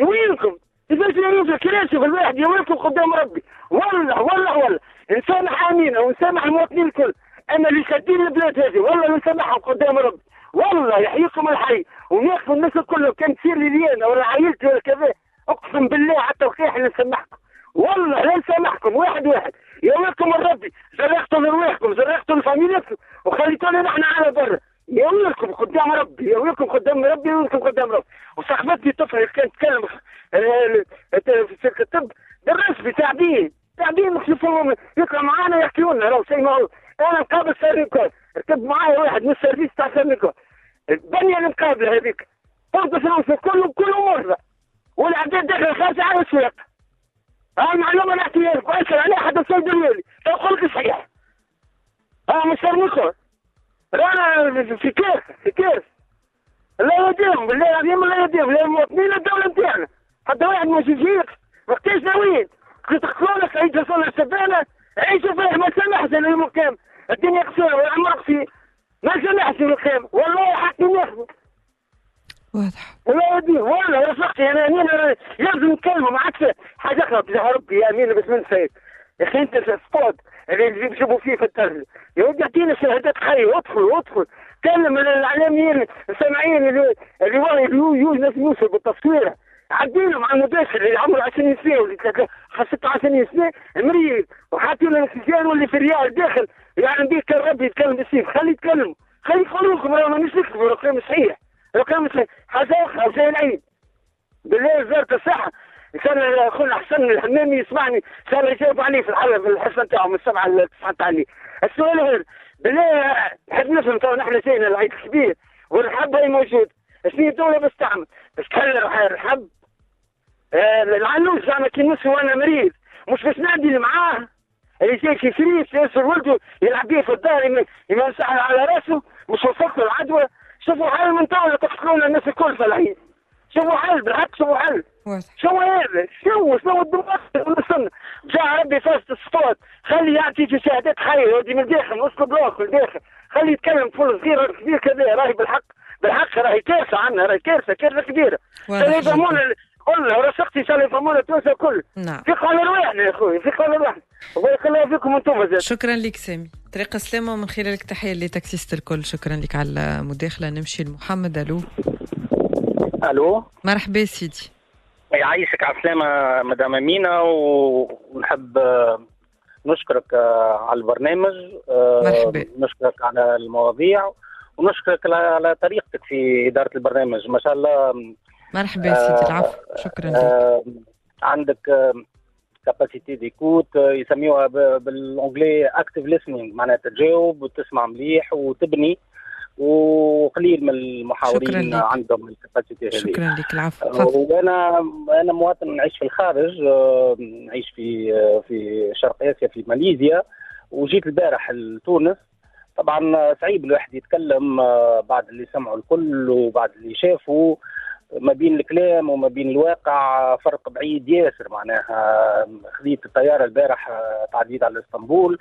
وينكم كيفاش ينزل كراسي في الواحد يومكم قدام ربي. والله والله والله. نسامح امينه ونسامح المواطنين الكل. أنا اللي شادين البلاد هذه والله نسامحهم قدام ربي. والله يحييكم الحي وناخذ الناس الكل كان تصير لي أنا ولا عائلتي ولا كذا. اقسم بالله على التوقيع نسامحكم والله لا نسامحكم واحد واحد. يومكم ربي. زرقتوا لرواحكم زرقتوا لفاميلتكم وخليتونا نحن على برا. يومكم قدام ربي يومكم قدام ربي يومكم قدام ربي. وصاحبتي طفل كانت تتكلم في شركه الطب درس في تعدين تعدين يشوفوهم يطلع معانا يحكيوا لنا. راهو شيء ما هو أنا مقابل سيريكو ركب معايا واحد من السيرفيس تاع سيريكو البنيه المقابله هذيك. فرض فلوس كله كله مرضى. والعباد داخل خارج على السوق ها المعلومة لك واسال عليها حتى الصيدليه تقول لك صحيح. ها مش سيريكو رانا في كيف في كيف لا يديهم بالله العظيم لا يديهم. للمواطنين الدولة نتاعنا حتى واحد ما يجيك وقتاش ناويين لك عيد صلى السبانه عيشوا فيه ما سمحش أنا المقام الدنيا قصيرة والعمر قصير. ما سمحش المقام والله حقي ناخذه واضح. لا يديه والله رفقتي أنا أمين لازم نتكلموا عادش حاجة أخرى. بجاه ربي يا أمين بس من سيد يا أخي أنت سبوت اللي يجيبوا فيه في الترجمه يا ودي اعطينا شهادات حيه أدخل أدخل. كلم الاعلاميين السامعين اللي اللي يوسف يوسف بالتصوير. عدينا مع المدرس اللي عمره 20 سنة واللي 26 سنة مريض وحاطين له الاكسجين واللي في ال réa داخل. يعني بيه كان ربي يتكلم بالسيف. خلي يتكلم. خلي يقولوا لكم راه مانيش نكذبوا الكلام صحيح. الكلام صحيح. أخرى زي العيد بالله وزارة الصحة. كان خونا حسن الحمامي يسمعني. كان يجاوب عليه في الحلقة في الحصة نتاعو من السبعه للتسعه تاع الليل السؤال غير بالله نحب نفهم تو نحن جينا العيد الكبير والرحب هي موجود. شنو الدولة بس تعمل باش تحل الرحب آه العنوس زعما كي نص وأنا مريض. مش باش نعدي معاه. اللي جاي في فريس ياسر ولده يلعب بيه في الدار يمسح على راسه مش وفق له العدوى. شوفوا حل من تو تقتلون الناس الكل في العيد. شوفوا حل بالحق شوفوا حل شو هذا شو شنو الدماغ. وصلنا جاء ربي فاست الصوت. خلي يعطي في شهادات خير. ودي من الداخل اسكت بلوك من الداخل. خلي يتكلم طفل صغير كبير كذا راهي بالحق. بالحق راهي كارثة عندنا راهي كارثة كارثة كبيرة. خلي يفهمونا قلنا ورشقتي ان شاء الله يفهمونا التوانسه الكل. نعم. في قانون واحد يا أخوي في قانون واحد وبارك الله فيكم أنتم شكرا لك سامي. طريقة سلامة ومن خلالك تحية لتاكسيست الكل. شكرا لك على المداخلة. نمشي لمحمد. ألو. ألو. مرحبا سيدي. يعيشك على السلامة مدام أمينة ونحب نشكرك على البرنامج مرحبا. نشكرك على المواضيع ونشكرك على طريقتك في إدارة البرنامج. ما شاء الله مرحبا سيدي العفو. شكرا لك. عندك capacité d'écoute يسميوها بال anglais active listening معناتها تجاوب وتسمع مليح وتبني وقليل من المحاورين عندهم ال capacité هذه. شكرا لك العفو. وأنا أنا مواطن نعيش في الخارج نعيش في في شرق آسيا في ماليزيا وجيت البارح لتونس. طبعا صعيب الواحد يتكلم بعد اللي سمعوا الكل وبعد اللي شافوا. ما بين الكلام وما بين الواقع فرق بعيد ياسر معناها خذيت الطيارة البارح تعديت على إسطنبول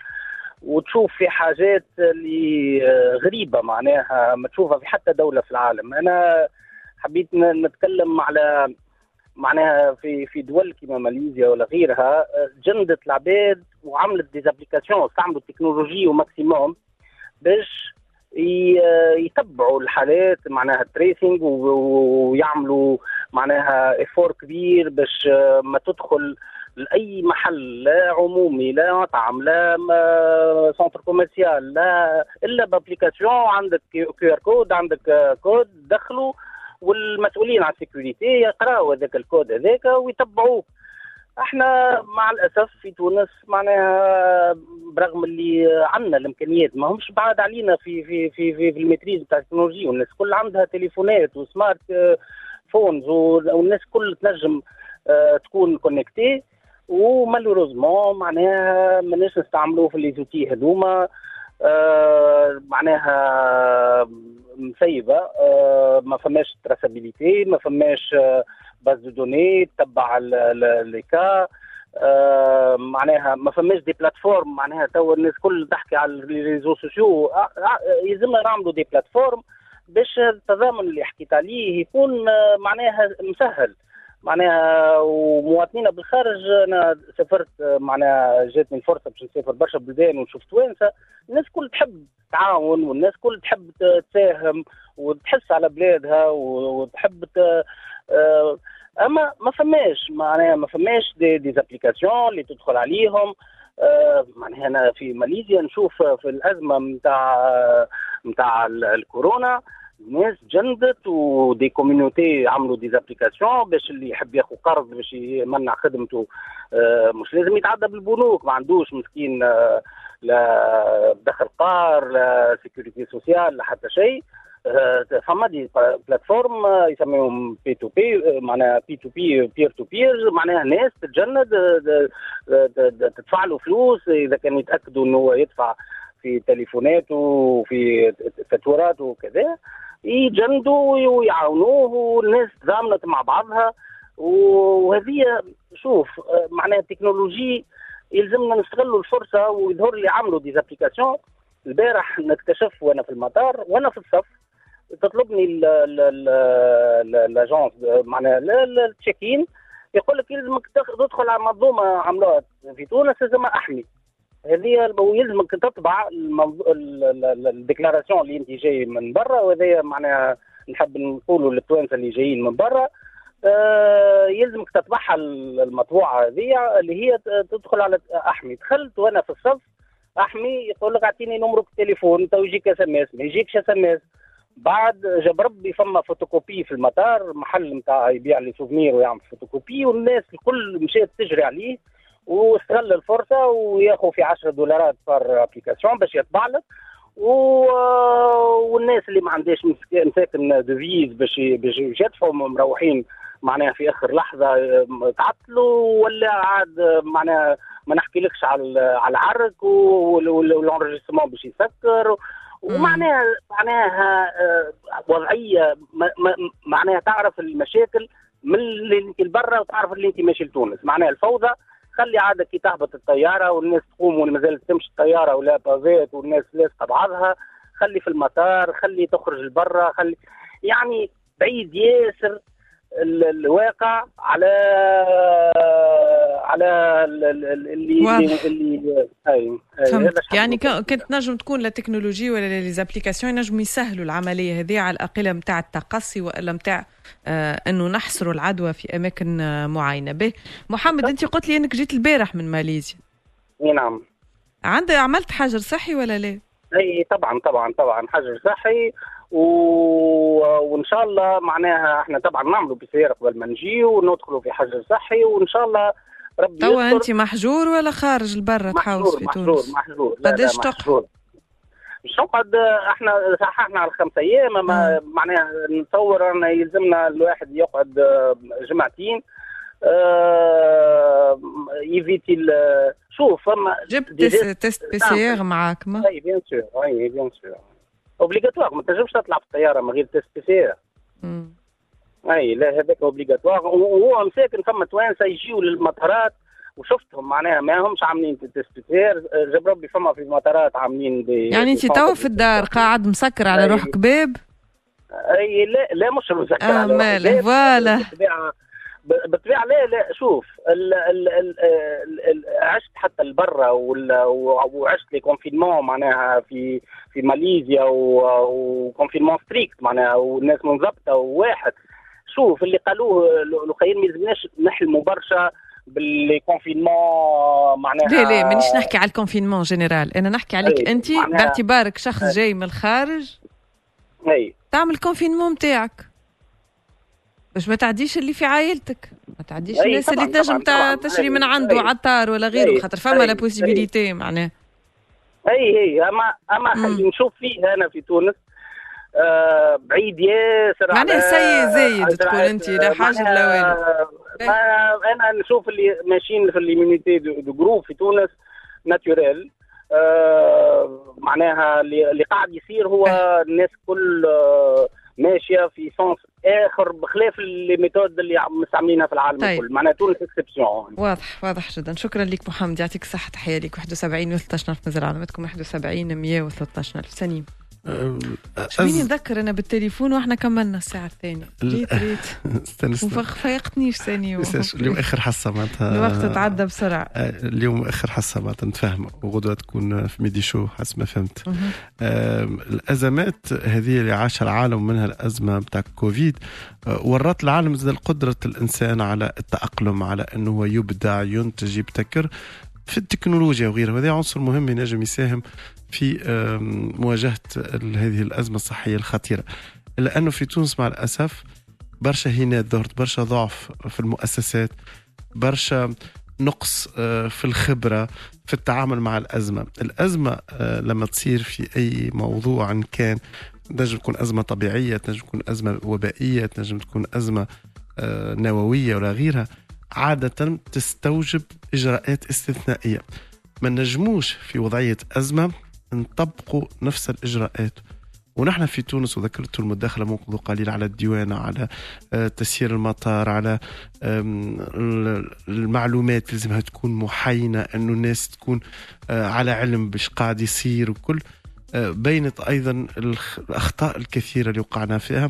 وتشوف في حاجات اللي غريبة معناها ما تشوفها في حتى دولة في العالم. أنا حبيت نتكلم على معناها في في دول كما ماليزيا ولا غيرها جندت العباد وعملت des applications استعملوا التكنولوجيا au maximum باش يتبعوا الحالات معناها tracing ويعملوا معناها effort كبير باش ما تدخل لأي محل لا عمومي لا مطعم لا centre commercial لا إلا ب application عندك QR code عندك كود دخلوا والمسؤولين على ال sécurité يقراوا هذاك الكود هذاك ويتبعوه. إحنا مع الاسف في تونس معناها برغم اللي عندنا الامكانيات ما همش بعاد علينا في في في في, في ال maîtrise بتاع التكنولوجيا والناس كل عندها تليفونات و smartphones والناس كل تنجم تكون connecté و malheureusement معناها ماناش نستعملوه في les outils هذوما آه معناها مسيبة آه ما فماش traçabilité ما فماش آه base de données تتبع les cas آه معناها ما فماش des plateformes معناها تو الناس كل تحكي على ال réseaux sociaux آه آه يلزمنا نعملوا des plateformes باش التضامن اللي حكيت عليه يكون آه معناها مسهل. معناها ومواطنينا بالخارج أنا سافرت معناها جاتني الفرصه باش نسافر برشا بلدان ونشوف توانسة. الناس كل تحب تعاون والناس كل تحب تساهم وتحس على بلادها وتحب آه، أما ما فماش معناها ما فماش des, des applications اللي تدخل عليهم. آه، معناها أنا في ماليزيا نشوف في الأزمة نتاع نتاع الكورونا. الناس جندت و des community عملوا des applications باش اللي يحب ياخذ قرض باش يمنع خدمته. آه، مش لازم يتعدى بالبنوك ما عندوش مسكين لا دخل قار لا sécurité sociale لا حتى شيء. فما des plateformes يسميهم P to P معناها P to P peer to peer معناها ناس تتجند تدفع له فلوس إذا كانوا يتأكدوا إنه هو يدفع في تليفوناته وفي فاتوراته وكذا يجندوا ويعاونوه والناس تضامنت مع بعضها. وهذه شوف معناها la technologie يلزمنا نستغلوا الفرصة ويظهر لي عملوا des applications البارح نكتشف وأنا في المطار وأنا في الصف. تطلبني l'agence معناها ال check-in يقول لك يلزمك تدخل على منظومة عملوها في تونس لازم أحمي. هذه يلزمك تطبع ال déclaration اللي أنت جاي من برا وهذا معناها نحب نقولوا للتوانسة اللي جايين من برا. آه يلزمك تطبعها المطبوعة هذه اللي هي تدخل على أحمي. دخلت وأنا في الصف أحمي يقول لك أعطيني نمرك التليفون تو يجيك إس إم إس ما يجيكش إس إم إس. بعد جاب ربي فما فوتوكوبي في المطار محل نتاع يبيع لي souvenirs ويعمل فوتوكوبي والناس الكل مشات تجري عليه. واستغل الفرصة وياخذ في 10 دولارات par application باش يطبع لك. و... والناس اللي ما عندهاش مساكن devises باش باش يدفعوا مروحين معناها في آخر لحظة تعطلوا ولا عاد معناها ما نحكيلكش على على العرك وال enregistrement باش يسكر. ومعناها معناها آه، وضعية معناها تعرف المشاكل من اللي انت لبرا وتعرف اللي انت ماشي لتونس. معناها الفوضى خلي عادة كي تهبط الطيارة والناس تقوم وما زالت تمشي الطيارة ولا بافات والناس لاصقة بعضها خلي في المطار خلي تخرج لبرا خلي يعني بعيد ياسر. الواقع على على اللي واضح. اللي فهمت. يعني كانت نجم تكون la technologie ولا les applications ينجموا يسهلوا العملية هذه على الأقل نتاع التقصي والا نتاع آه أنه نحصروا العدوى في أماكن آه معينة. باهي محمد أنت قلت لي أنك جيت البارح من ماليزيا. إي نعم. عند عملت حجر صحي ولا لا؟ إي طبعا طبعا طبعا حجر صحي. و... وإن شاء الله معناها إحنا طبعا نعملوا بي قبل ما نجي وندخلوا في حجر صحي وإن شاء الله ربي توا أنت محجور ولا خارج لبرا تحوس في محجور تونس؟ محجور محجور قداش تقعد؟ مش نقعد إحنا صححنا على خمس أيام ما معناها نتصور ان يلزمنا الواحد يقعد جمعتين آه يفيتي شوف فما جبت test PCR معاك ما؟ أي bien sûr أي bien sûr obligatoire ما تنجمش تطلع في الطيارة من غير test PC أي لا هذاك obligatoire وهو مساكن فما توانسة يجيو للمطارات. وشفتهم معناها ما همش عاملين test جاب ربي فما في المطارات عاملين دي يعني انت تو في الدار قاعد مسكر على روحك باب؟ أي لا لا مش مسكر آه على ماله voilà. بالطبيعه لا لا شوف ال ال ال ال عشت حتى لبرا وعشت le confinement معناها في في ماليزيا و confinement strict معناها والناس منضبطه وواحد. شوف اللي قالوه الأخرين ما يلزمناش نحلموا برشا ب le confinement معناها لا لا مانيش نحكي على ال confinement général أنا نحكي عليك انت باعتبارك شخص أي. جاي من الخارج. اي تعمل confinement نتاعك باش ما تعديش اللي في عائلتك. ما تعديش الناس اللي تنجم تشري من عنده عطار ولا غيره خاطر فما la possibilité معناها. أي أي. أما أما نشوف فيه أنا في تونس. آه بعيد ياسر معناها سيء زايد تقول أنت لا حاجة لا والو. أنا نشوف اللي ماشيين في l'immunité de groupe في تونس naturelle آه معناها اللي قاعد يصير هو الناس كل آه ماشية في sens آخر بخلاف ال méthode اللي مستعملينها في العالم طيب. الكل. معناها تونس exception واضح واضح جدا. شكرا لك محمد. يعطيك الصحة. تحية لك. 71 و 13000 نزل علامتكم 71 113000 سليم. شويني نذكر أنا بالتليفون وإحنا كملنا الساعة الثانية؟ ريت ريت استنى فايقتنيش ثاني اليوم آخر حصة معناتها؟ الوقت تعدى بسرعة. آه، اليوم آخر حصة معناتها نتفاهم. وغدوة تكون في ميدي شو حسب ما فهمت. الأزمات هذه اللي عاشها العالم منها الأزمة بتاع كوفيد آه، ورت العالم زاد قدرة الإنسان على التأقلم على إنه هو يبدع ينتج يبتكر في التكنولوجيا وغيرها. وهذا عنصر مهم ينجم يساهم في مواجهة هذه الأزمة الصحية الخطيرة. إلا أنه في تونس مع الأسف برشا هينات ظهرت برشا ضعف في المؤسسات برشا نقص آه، في الخبرة في التعامل مع الأزمة. الأزمة آه، لما تصير في أي موضوع إن كان تنجم تكون أزمة طبيعية تنجم تكون أزمة وبائية تنجم تكون أزمة آه، نووية ولا غيرها عادة تستوجب إجراءات استثنائية. ما نجموش في وضعية أزمة نطبقوا نفس الإجراءات. ونحن في تونس وذكرت المداخلة منذ قليل على الديوانة على آه، تسيير المطار على المعلومات لازمها تكون محينة أنه الناس تكون آه، على علم باش قاعد يصير وكل. آه، بينت أيضا الأخطاء الكثيرة اللي وقعنا فيها.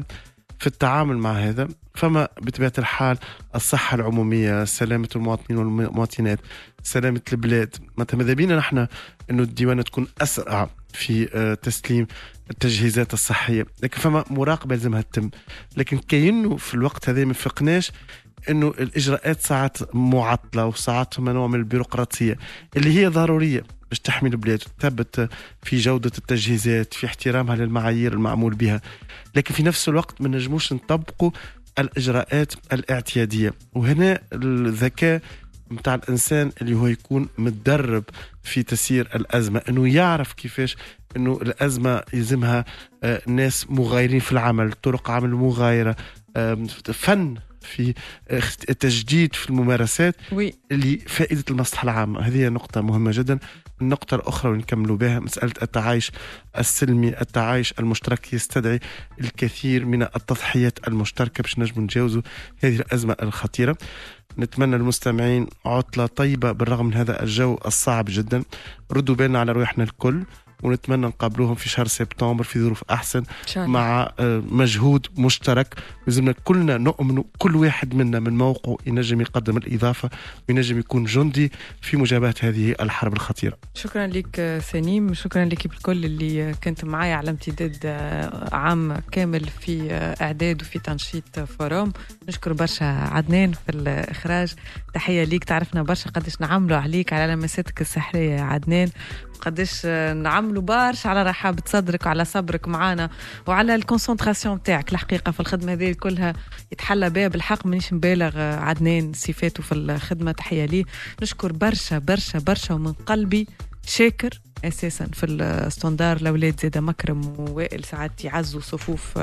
في التعامل مع هذا فما بطبيعة الحال الصحة العمومية سلامة المواطنين والمواطنات سلامة البلاد. معناتها ماذا بينا نحن؟ أنه الديوانة تكون أسرع في آه، تسليم التجهيزات الصحية. لكن فما مراقبة لازمها تتم. لكن كأنه في الوقت هذا ما فقناش إنه الإجراءات ساعات معطلة وساعات نوع من البيروقراطية اللي هي ضرورية باش تحمي البلاد. تثبت في جودة التجهيزات في احترامها للمعايير المعمول بها. لكن في نفس الوقت ما نجموش نطبقوا الإجراءات الاعتيادية. وهنا الذكاء متاع الإنسان اللي هو يكون متدرب في تسيير الأزمة أنه يعرف كيفاش أنه الأزمة يلزمها آه، ناس مغايرين في العمل طرق عمل مغايرة فن. في التجديد في الممارسات وي. لفائدة المصلحة العامة. هذه نقطة مهمة جدا. النقطة الأخرى ونكملوا بها مسألة التعايش السلمي التعايش المشترك يستدعي الكثير من التضحيات المشتركة باش نجم نتجاوزوا هذه الأزمة الخطيرة. نتمنى للمستمعين عطلة طيبة بالرغم من هذا الجو الصعب جدا. ردوا بالنا على روحنا الكل. ونتمنى نقابلوهم في شهر سبتمبر في ظروف أحسن مع آه، مجهود مشترك. لازمنا كلنا نؤمن كل واحد منا من موقعه ينجم يقدم الإضافة وينجم يكون جندي في مجابهة هذه الحرب الخطيرة. شكرا لك آه، سليم شكرا لك بالكل اللي كنت معي على امتداد آه، عام كامل في إعداد وفي تنشيط فوروم. نشكر برشا عدنان في الإخراج. تحية ليك. تعرفنا برشا قديش نعملوا عليك على لمساتك السحرية يا عدنان. قداش نعملوا برشا على رحابة صدرك وعلى صبرك معانا. وعلى ال concentration تاعك الحقيقة في الخدمة هذه كلها يتحلى بها بالحق مانيش مبالغ عدنان صفاته في الخدمة تحية ليه. نشكر برشا برشا برشا ومن قلبي شاكر أساسا في ال standard الاولاد زيدا مكرم ووائل ساعات يعزوا صفوف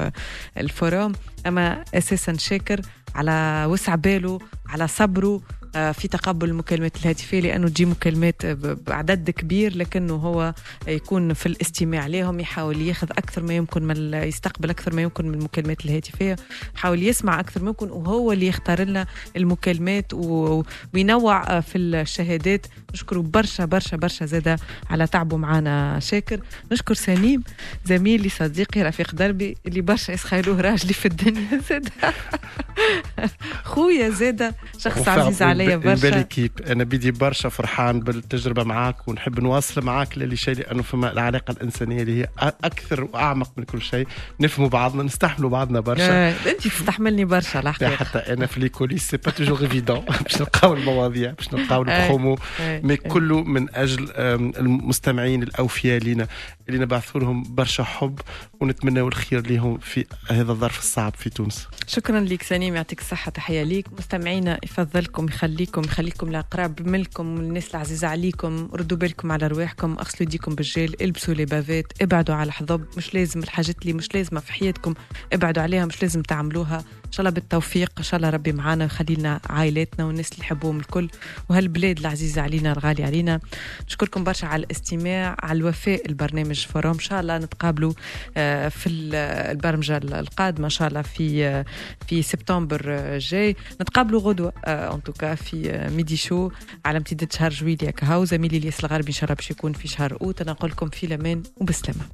الفورام أما أساسا شاكر على وسع باله على صبره آه، في تقبل المكالمات الهاتفية لأنه تجي مكالمات بعدد كبير لكنه هو يكون في الاستماع لهم يحاول ياخذ أكثر ما يمكن من يستقبل أكثر ما يمكن من المكالمات الهاتفية يحاول يسمع أكثر ما يمكن وهو اللي يختار لنا المكالمات وينوع آه، في الشهادات. نشكره برشا برشا برشا زاده على تعبه معنا شاكر. نشكر سليم زميلي صديقي رفيق دربي اللي برشا يسخيلوه راجلي في الدنيا زاده خويا زاده شخص عزيز علي عليا برشا. بالكيب أنا بدي برشا فرحان بالتجربة معك ونحب نواصل معك للي شيء لأنه فما العلاقة الإنسانية اللي هي أكثر وأعمق من كل شيء. نفهموا بعضنا نستحملوا بعضنا برشا. آه، انت تستحملني برشا الحقيقة حتى أنا في les coulisses c'est pas toujours évident باش نلقاو المواضيع باش نلقاو ال promo mais كله من أجل المستمعين الأوفياء لينا اللي نبعثوا لهم برشا حب ونتمنى الخير لهم في هذا الظرف الصعب في تونس. شكرا لك سليم يعطيك الصحة تحية ليك. مستمعينا يفضلكم يخليكم يخليكم الاقراب منكم والناس العزيزة عليكم. ردوا بالكم على رواحكم أغسلوا يديكم بالجيل إلبسوا لي بافيت ابعدوا على الحضب مش لازم الحاجات اللي مش لازمة في حياتكم ابعدوا عليها مش لازم تعملوها. إن شاء الله بالتوفيق. إن شاء الله ربي معانا ويخلي لنا عائلاتنا والناس اللي يحبوهم الكل. وهالبلاد العزيزة علينا الغالي علينا. نشكركم برشا على الاستماع على الوفاء. البرنامج فورم إن شاء الله نتقابلوا آه، في البرمجة القادمة إن شاء الله في آه، في سبتمبر الجاي نتقابلوا غدوة en tout cas في Midi Show على امتداد شهر جويليا كهو زميلي الياس الغربي إن شاء الله باش يكون في شهر أوت. أنا نقول لكم في الأمان وبسلامه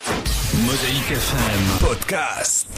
موزايك بودكاست.